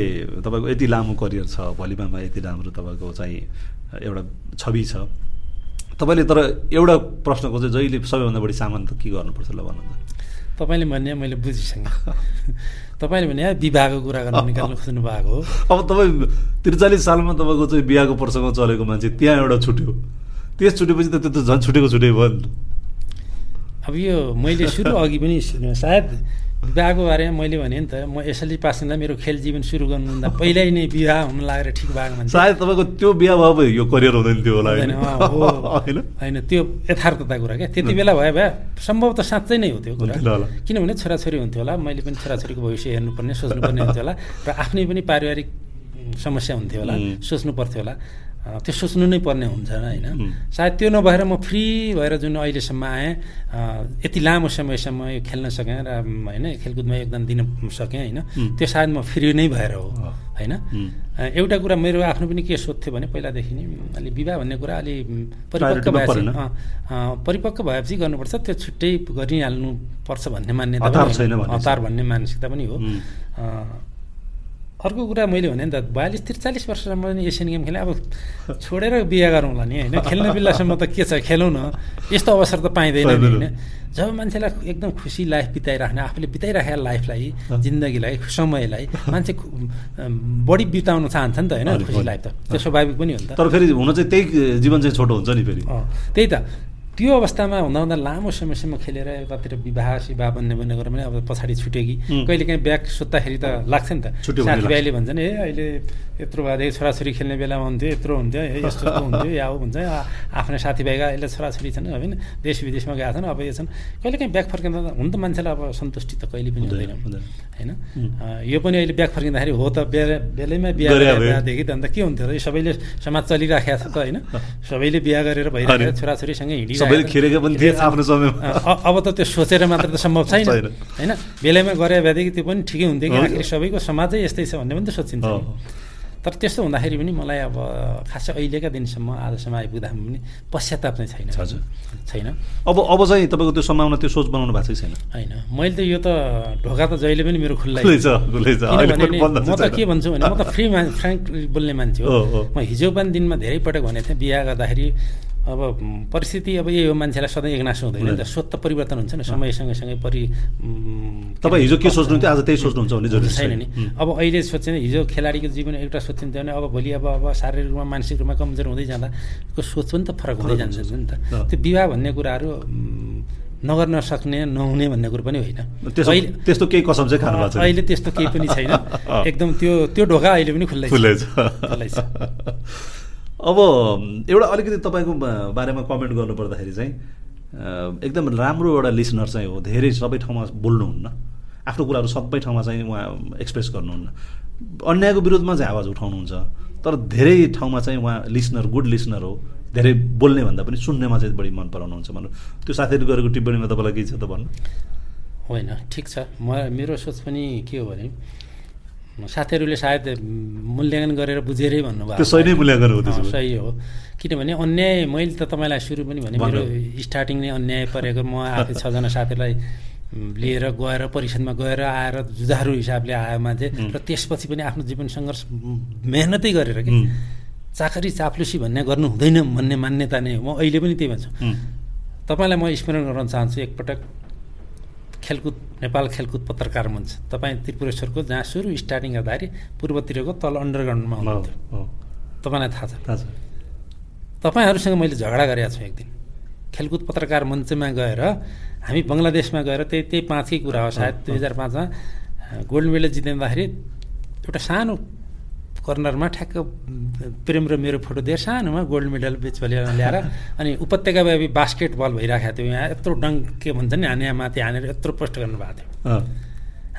तपाईँको यति लामो करियर छ भलिबलमा यति राम्रो तपाईँको चाहिँ एउटा छवि छ। तपाईँले तर एउटा प्रश्नको चाहिँ जहिले सबैभन्दा बढी सामान त के गर्नुपर्छ ल भन्नु त तपाईँले भन्ने मैले बुझिसँग तपाईँले भने विवाहको कुरा गर्न निकाल्नु खोज्नु भएको हो। अब तपाईँ त्रिचालिस सालमा तपाईँको चाहिँ बिहाको प्रसङ्ग चलेको मान्छे त्यहाँ एउटा छुट्यो। त्यस छुटेपछि त त्यो त झन् छुटेको छुटे भयो नि। अब यो मैले सुरु अघि पनि सायद विवाहको बारेमा मैले भने नि त म एसएलसी पास हुँदा मेरो खेल जीवन सुरु गर्नुभन्दा पहिल्यै नै विवाह हुन लागेर ठिक भएको मान्छे सायद तपाईँको त्यो बिहा भयो यो करियर हुँदैन थियो होला होइन। त्यो यथार्थता कुरा क्या। त्यति बेला भयो भए सम्भव त साँच्चै नै हो त्यो कुरा। किनभने छोराछोरी हुन्थ्यो होला मैले पनि छोराछोरीको भविष्य हेर्नुपर्ने सोच्नुपर्ने हुन्थ्यो होला। र आफ्नै पनि पारिवारिक समस्या हुन्थ्यो होला सोच्नु पर्थ्यो होला। त्यो सोच्नु नै पर्ने हुन्छ होइन? सायद त्यो नभएर म फ्री भएर जुन अहिलेसम्म आएँ यति लामो समयसम्म यो खेल्न सकेँ र होइन खेलकुदमा योगदान दिन सकेँ होइन? त्यो सायद म फ्री नै भएर हो होइन? एउटा कुरा मेरो आफ्नो पनि के सोध्थ्यो भने पहिलादेखि नै अलि विवाह भन्ने कुरा अलि परिपक्व भएपछि परिपक्व भएपछि गर्नुपर्छ त्यो छुट्टै गरिहाल्नु पर्छ भन्ने मान्यता हतार भन्ने मानसिकता पनि हो। अर्को कुरा मैले भने नि त बयालिस त्रिचालिस वर्षसम्म पनि एसियन गेम खेलेँ। अब छोडेर बिहा गरौँला नि होइन? खेल्ने बेलासम्म त के छ खेलौँ न। यस्तो अवसर त पाइँदैन नि होइन? जब मान्छेलाई एकदम खुसी लाइफ बिताइराख्ने आफूले बिताइराखेका लाइफलाई जिन्दगीलाई समयलाई मान्छे बढी बिताउन चाहन्छ नि त होइन? खुसी लाइफ त। त्यो स्वाभाविक पनि हो नि त। तर फेरि हुन चाहिँ त्यही जीवन चाहिँ छोटो हुन्छ नि फेरि। त्यही त। त्यो अवस्थामा हुँदा हुँदा लामो समयसम्म खेलेर यतातिर विवाह सिवाह भन्ने भन्ने कुरा पनि अब पछाडि छुट्यो कि कहिले काहीँ ब्याग सुत्दाखेरि त लाग्छ नि त। साथीभाइले भन्छ नि ए अहिले यत्रो भएदेखि छोराछोरी खेल्ने बेलामा हुन्थ्यो यत्रो हुन्थ्यो यस्तो हुन्थ्यो या भन्छ आफ्नै साथीभाइका अहिले छोराछोरी छन् होइन देश विदेशमा गएका छन् अब यो छन्। कहिले काहीँ ब्याग फर्किँदा हुन त मान्छेलाई अब सन्तुष्टि त कहिले पनि हुँदैन होइन? यो पनि अहिले ब्याग फर्किँदाखेरि हो त बेलैमा बिहा देखि त अन्त के हुन्थ्यो र सबैले समाज चलिराखेको छ त होइन? सबैले बिहा गरेर भइरहेको छोराछोरीसँगै हिँडिरहेको अब त त्यो सोचेर मात्र त सम्भव छैन। होइन? बेलैमा गरे भएदेखि त्यो पनि ठिकै हुन्थ्यो कि आखिर सबैको समाजै यस्तै छ भन्ने पनि त सोचिन्छ तर त्यस्तो हुँदाखेरि पनि मलाई अब खासै अहिलेका दिनसम्म आजसम्म आइपुग्दासम्म पनि पश्चाताप चाहिँ छैन। छैन। अब अब चाहिँ तपाईँको त्यो सम्भावना त्यो सोच बनाउनु भएको छैन? होइन। मैले त यो त ढोका त जहिले पनि मेरो खुल्ला म त के भन्छु भने म त फ्री फ्रेङ्क बोल्ने मान्छे हो। म हिजो पनि दिनमा धेरै पटक भनेको थिएँ बिहा गर्दाखेरि अब परिस्थिति अब यही हो मान्छेलाई सधैँ एकनास हुँदैन नि त। सोच त परिवर्तन हुन्छ नि समय सँगसँगै परि तपाईँ हिजो के सोच्नुहुन्थ्यो आज त्यही सोच्नुहुन्छ भने जरुरी छैन नि। अब अहिले सोच्छ हिजो खेलाडीको जीवन एउटा सोचिन्छ भने अब भोलि अब अब शारीरिक रूपमा मानसिक रूपमा कमजोर हुँदै जाँदा सोच पनि त फरक हुँदै जान्छ नि त। त्यो विवाह भन्ने कुराहरू नगर्न सक्ने नहुने भन्ने कुरो पनि होइन। त्यस्तो केही कसम चाहिँ खानु अहिले त्यस्तो केही पनि छैन। एकदम त्यो त्यो ढोका अहिले पनि खुल्लै छ अब एउटा अलिकति तपाईँको बारेमा कमेन्ट गर्नुपर्दाखेरि चाहिँ एकदम राम्रो एउटा लिसनर चाहिँ हो। धेरै सबै ठाउँमा बोल्नुहुन्न। आफ्नो कुराहरू सबै ठाउँमा चाहिँ उहाँ एक्सप्रेस गर्नुहुन्न। अन्यायको विरोधमा चाहिँ आवाज उठाउनुहुन्छ। तर धेरै ठाउँमा चाहिँ उहाँ लिसनर गुड लिसनर हो। धेरै बोल्ने भन्दा पनि सुन्नेमा चाहिँ बढी मन पराउनुहुन्छ भन्नु। त्यो साथीहरू गरेको टिप्पणीमा तपाईँलाई के छ त भन्नु? होइन ठिक छ। म मेरो सोच पनि के हो भने साथीहरूले सायद मूल्याङ्कन गरेर बुझेरै भन्नुभयो सही नै मूल्याङ्कन हो सही हो। किनभने अन्याय मैले त तपाईँलाई सुरु पनि भने मेरो स्टार्टिङ नै अन्याय परेको म आफै छजना साथीलाई लिएर गएर परिषदमा गएर आएर जुझारु हिसाबले आयो मान्छे र त्यसपछि पनि आफ्नो जीवन सङ्घर्ष मेहनतै गरेर कि चाकरी चाप्लुसी भन्ने गर्नु हुँदैन भन्ने मान्यता नै हो। म अहिले पनि त्यही भन्छु। तपाईँलाई म स्मरण गर्न चाहन्छु एकपटक। खेलकुद नेपाल खेलकुद पत्रकार मञ्च। तपाईँ त्रिपुरेश्वरको जहाँ सुरु स्टार्टिङ गर्दाखेरि पूर्वतिरको तल अन्डरग्राउन्डमा हुनुहुन्थ्यो। तपाईँलाई थाहा छ? तपाईँहरूसँग मैले झगडा गरेको छु एक दिन खेलकुद पत्रकार मञ्चमा गएर हामी बङ्गलादेशमा गएर त्यही त्यही पाँचकै कुरा हो। सायद दुई हजार पाँचमा गोल्ड मेडल जितिँदाखेरि एउटा सानो कर्नरमा ठ्याक्क प्रेम र मेरो फोटो दिएर सानोमा गोल्ड मेडल बेच ल्याएर अनि उपत्यकाव्यापी बास्केटबल भइरहेको थियो। यहाँ यत्रो डङ्क के भन्छ नि हाने माथि हानेर यत्रो पोस्ट गर्नुभएको थियो।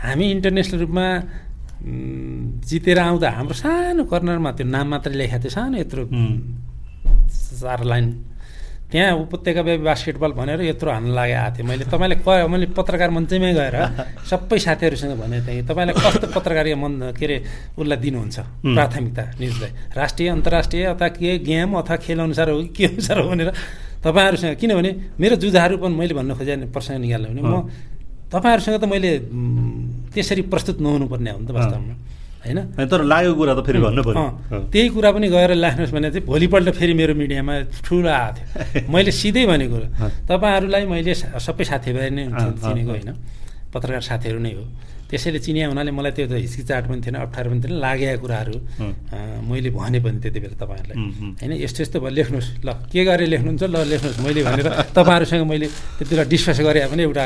हामी इन्टरनेसनल रूपमा जितेर आउँदा हाम्रो सानो कर्नरमा त्यो नाम मात्रै लेखाएको थियो सानो यत्रो चार लाइन। त्यहाँ उपत्यका व्यापी बास्केटबल भनेर यत्रो हान्न लागेको थियो मैले तपाईँले क मैले पत्रकार मञ्चैमै गएर सबै साथीहरूसँग भनेको थिएँ तपाईँलाई कस्तो पत्रकारिता मन के अरे उसलाई दिनुहुन्छ? प्राथमिकता न्युजलाई राष्ट्रिय अन्तर्राष्ट्रिय अथवा के गेम अथवा खेल अनुसार हो कि के अनुसार हो भनेर तपाईँहरूसँग किनभने मेरो जुझाहरू पनि मैले भन्नु खोजेँ प्रसङ्ग निकाल्नु भने म तपाईँहरूसँग त मैले त्यसरी प्रस्तुत नहुनुपर्ने हो नि त वास्तवमा। होइन? तर लागेको कुरा त फेरि भन्नु पर्यो त्यही कुरा पनि गएर लाग्नुहोस् भने चाहिँ भोलिपल्ट फेरि मेरो मिडियामा ठुलो आएको थियो। मैले सिधै भनेको तपाईँहरूलाई मैले सबै साथीभाइ नै चिनेको होइन। पत्रकार साथीहरू नै हो। त्यसैले चिनिया हुनाले मलाई त्यो त हिचकिचाट पनि थिएन अप्ठ्यारो पनि थिएन। लागेका कुराहरू मैले भने पनि त्यति बेला तपाईँहरूलाई। होइन यस्तो यस्तो भयो। लेख्नुहोस्। ल के गरेर लेख्नुहुन्छ? ल लेख्नुहोस्। मैले भनेर तपाईँहरूसँग मैले त्यति बेला डिस्कस गरेँ पनि एउटा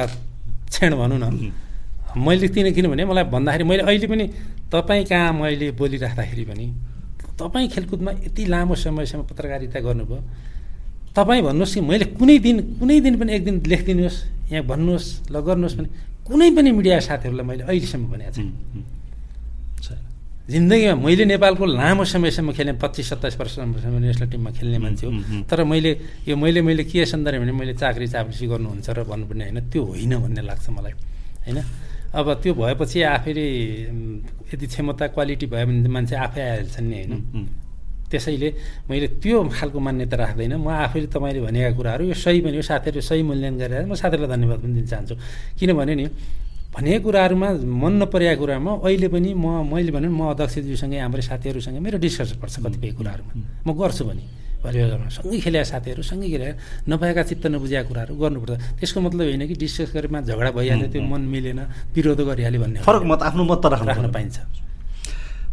क्षण भनौँ न। मैले किन किनभने मलाई भन्दाखेरि मैले अहिले पनि तपाईँ कहाँ मैले बोलिराख्दाखेरि पनि तपाईँ खेलकुदमा यति लामो समयसम्म पत्रकारिता गर्नुभयो। तपाईँ भन्नुहोस् कि मैले कुनै दिन कुनै दिन पनि एक दिन लेखिदिनुहोस् यहाँ भन्नुहोस् ल गर्नुहोस् भने कुनै पनि मिडिया साथीहरूलाई मैले अहिलेसम्म भनेको छु जिन्दगीमा मैले नेपालको लामो समयसम्म खेलेँ पच्चिस सत्ताइस वर्षसम्म नेसनल टिममा खेल्ने मान्छे हो। तर मैले यो मैले मैले के सन्दर्भ भने मैले चाकरी चाप्सी गर्नुहुन्छ र भन्नुपर्ने होइन त्यो होइन भन्ने लाग्छ मलाई होइन? अब त्यो भएपछि आफैले यदि क्षमता क्वालिटी भयो भने मान्छे आफै आइहाल्छन् नि होइन। त्यसैले मैले त्यो खालको मान्यता राख्दैन। म आफैले तपाईँले भनेका कुराहरू यो सही भने साथीहरू सही मूल्याङ्कन गरेर म साथीहरूलाई धन्यवाद पनि दिन चाहन्छु। किनभने नि भनेका कुराहरूमा मन नपरेका कुरामा अहिले पनि म मैले भने म अध्यक्षज्यूसँगै हाम्रो साथीहरूसँग मेरो डिस्कसन पर्छ कतिपय कुराहरूमा। म गर्छु भने। भलिबलमा सँगै खेलेका साथीहरू सँगै खेलेर नभएका चित्त नबुझेका कुराहरू गर्नुपर्छ। त्यसको मतलब होइन कि डिस्कस गरेमा झगडा भइहाल्यो त्यो मन मिलेन विरोध गरिहाल्यो भन्ने फरक मत आफ्नो मत राख्न पाइन्छ।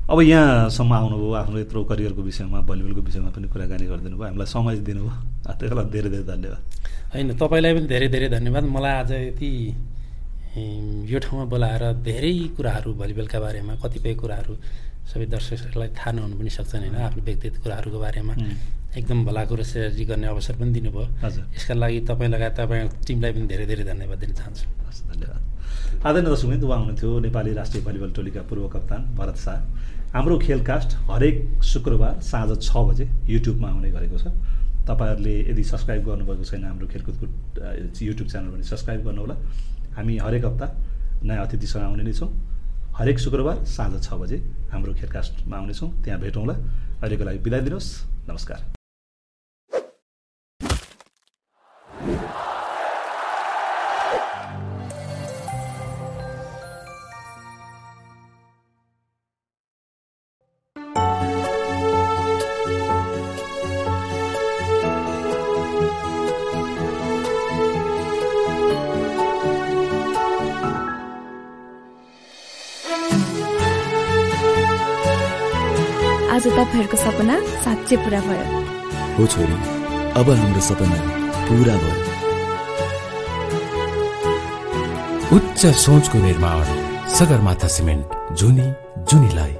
अब यहाँसम्म आउनुभयो आफ्नो यत्रो करियरको विषयमा भलिबलको विषयमा पनि कुराकानी गरिदिनु भयो हामीलाई समय दिनुभयो। त्यसको लागि धेरै धेरै धन्यवाद। होइन तपाईँलाई पनि धेरै धेरै धन्यवाद। मलाई आज यति यो ठाउँमा बोलाएर धेरै कुराहरू भलिबलका बारेमा कतिपय कुराहरू सबै दर्शकहरूलाई थाहा नहुनु पनि सक्छन् होइन। आफ्नो व्यक्तिगत कुराहरूको बारेमा एकदम भलाको र सेयरजी गर्ने अवसर पनि दिनुभयो। यसका लागि तपाईँ लगायत तपाईँ टिमलाई पनि धेरै धेरै धन्यवाद दिन चाहन्छु। धन्यवाद। आदरणीय दर्शक उहाँ हुनुहुन्थ्यो नेपाली राष्ट्रिय भलिबल टोलीका पूर्व कप्तान भरत शाह। हाम्रो खेलकास्ट हरेक शुक्रबार साँझ छ बजे युट्युबमा आउने गरेको छ। तपाईँहरूले यदि सब्सक्राइब गर्नुभएको छैन हाम्रो खेलकुदको युट्युब च्यानल भने सब्सक्राइब गर्नुहोला। हामी हरेक हप्ता नयाँ अतिथिसँग आउने नै छौँ। हरेक शुक्रबार साँझ छ बजे हाम्रो खेलकास्टमा आउनेछौँ। त्यहाँ भेटौँला। अहिलेको लागि बिदा दिनुहोस्। नमस्कार। तपाईँहरूको सपना साँच्चै पुरा भयो। हो छोरी अब हाम्रो सपना पुरा भयो। उच्च सोचको निर्माण सगरमाथा सिमेन्ट जुनी जुनीलाई।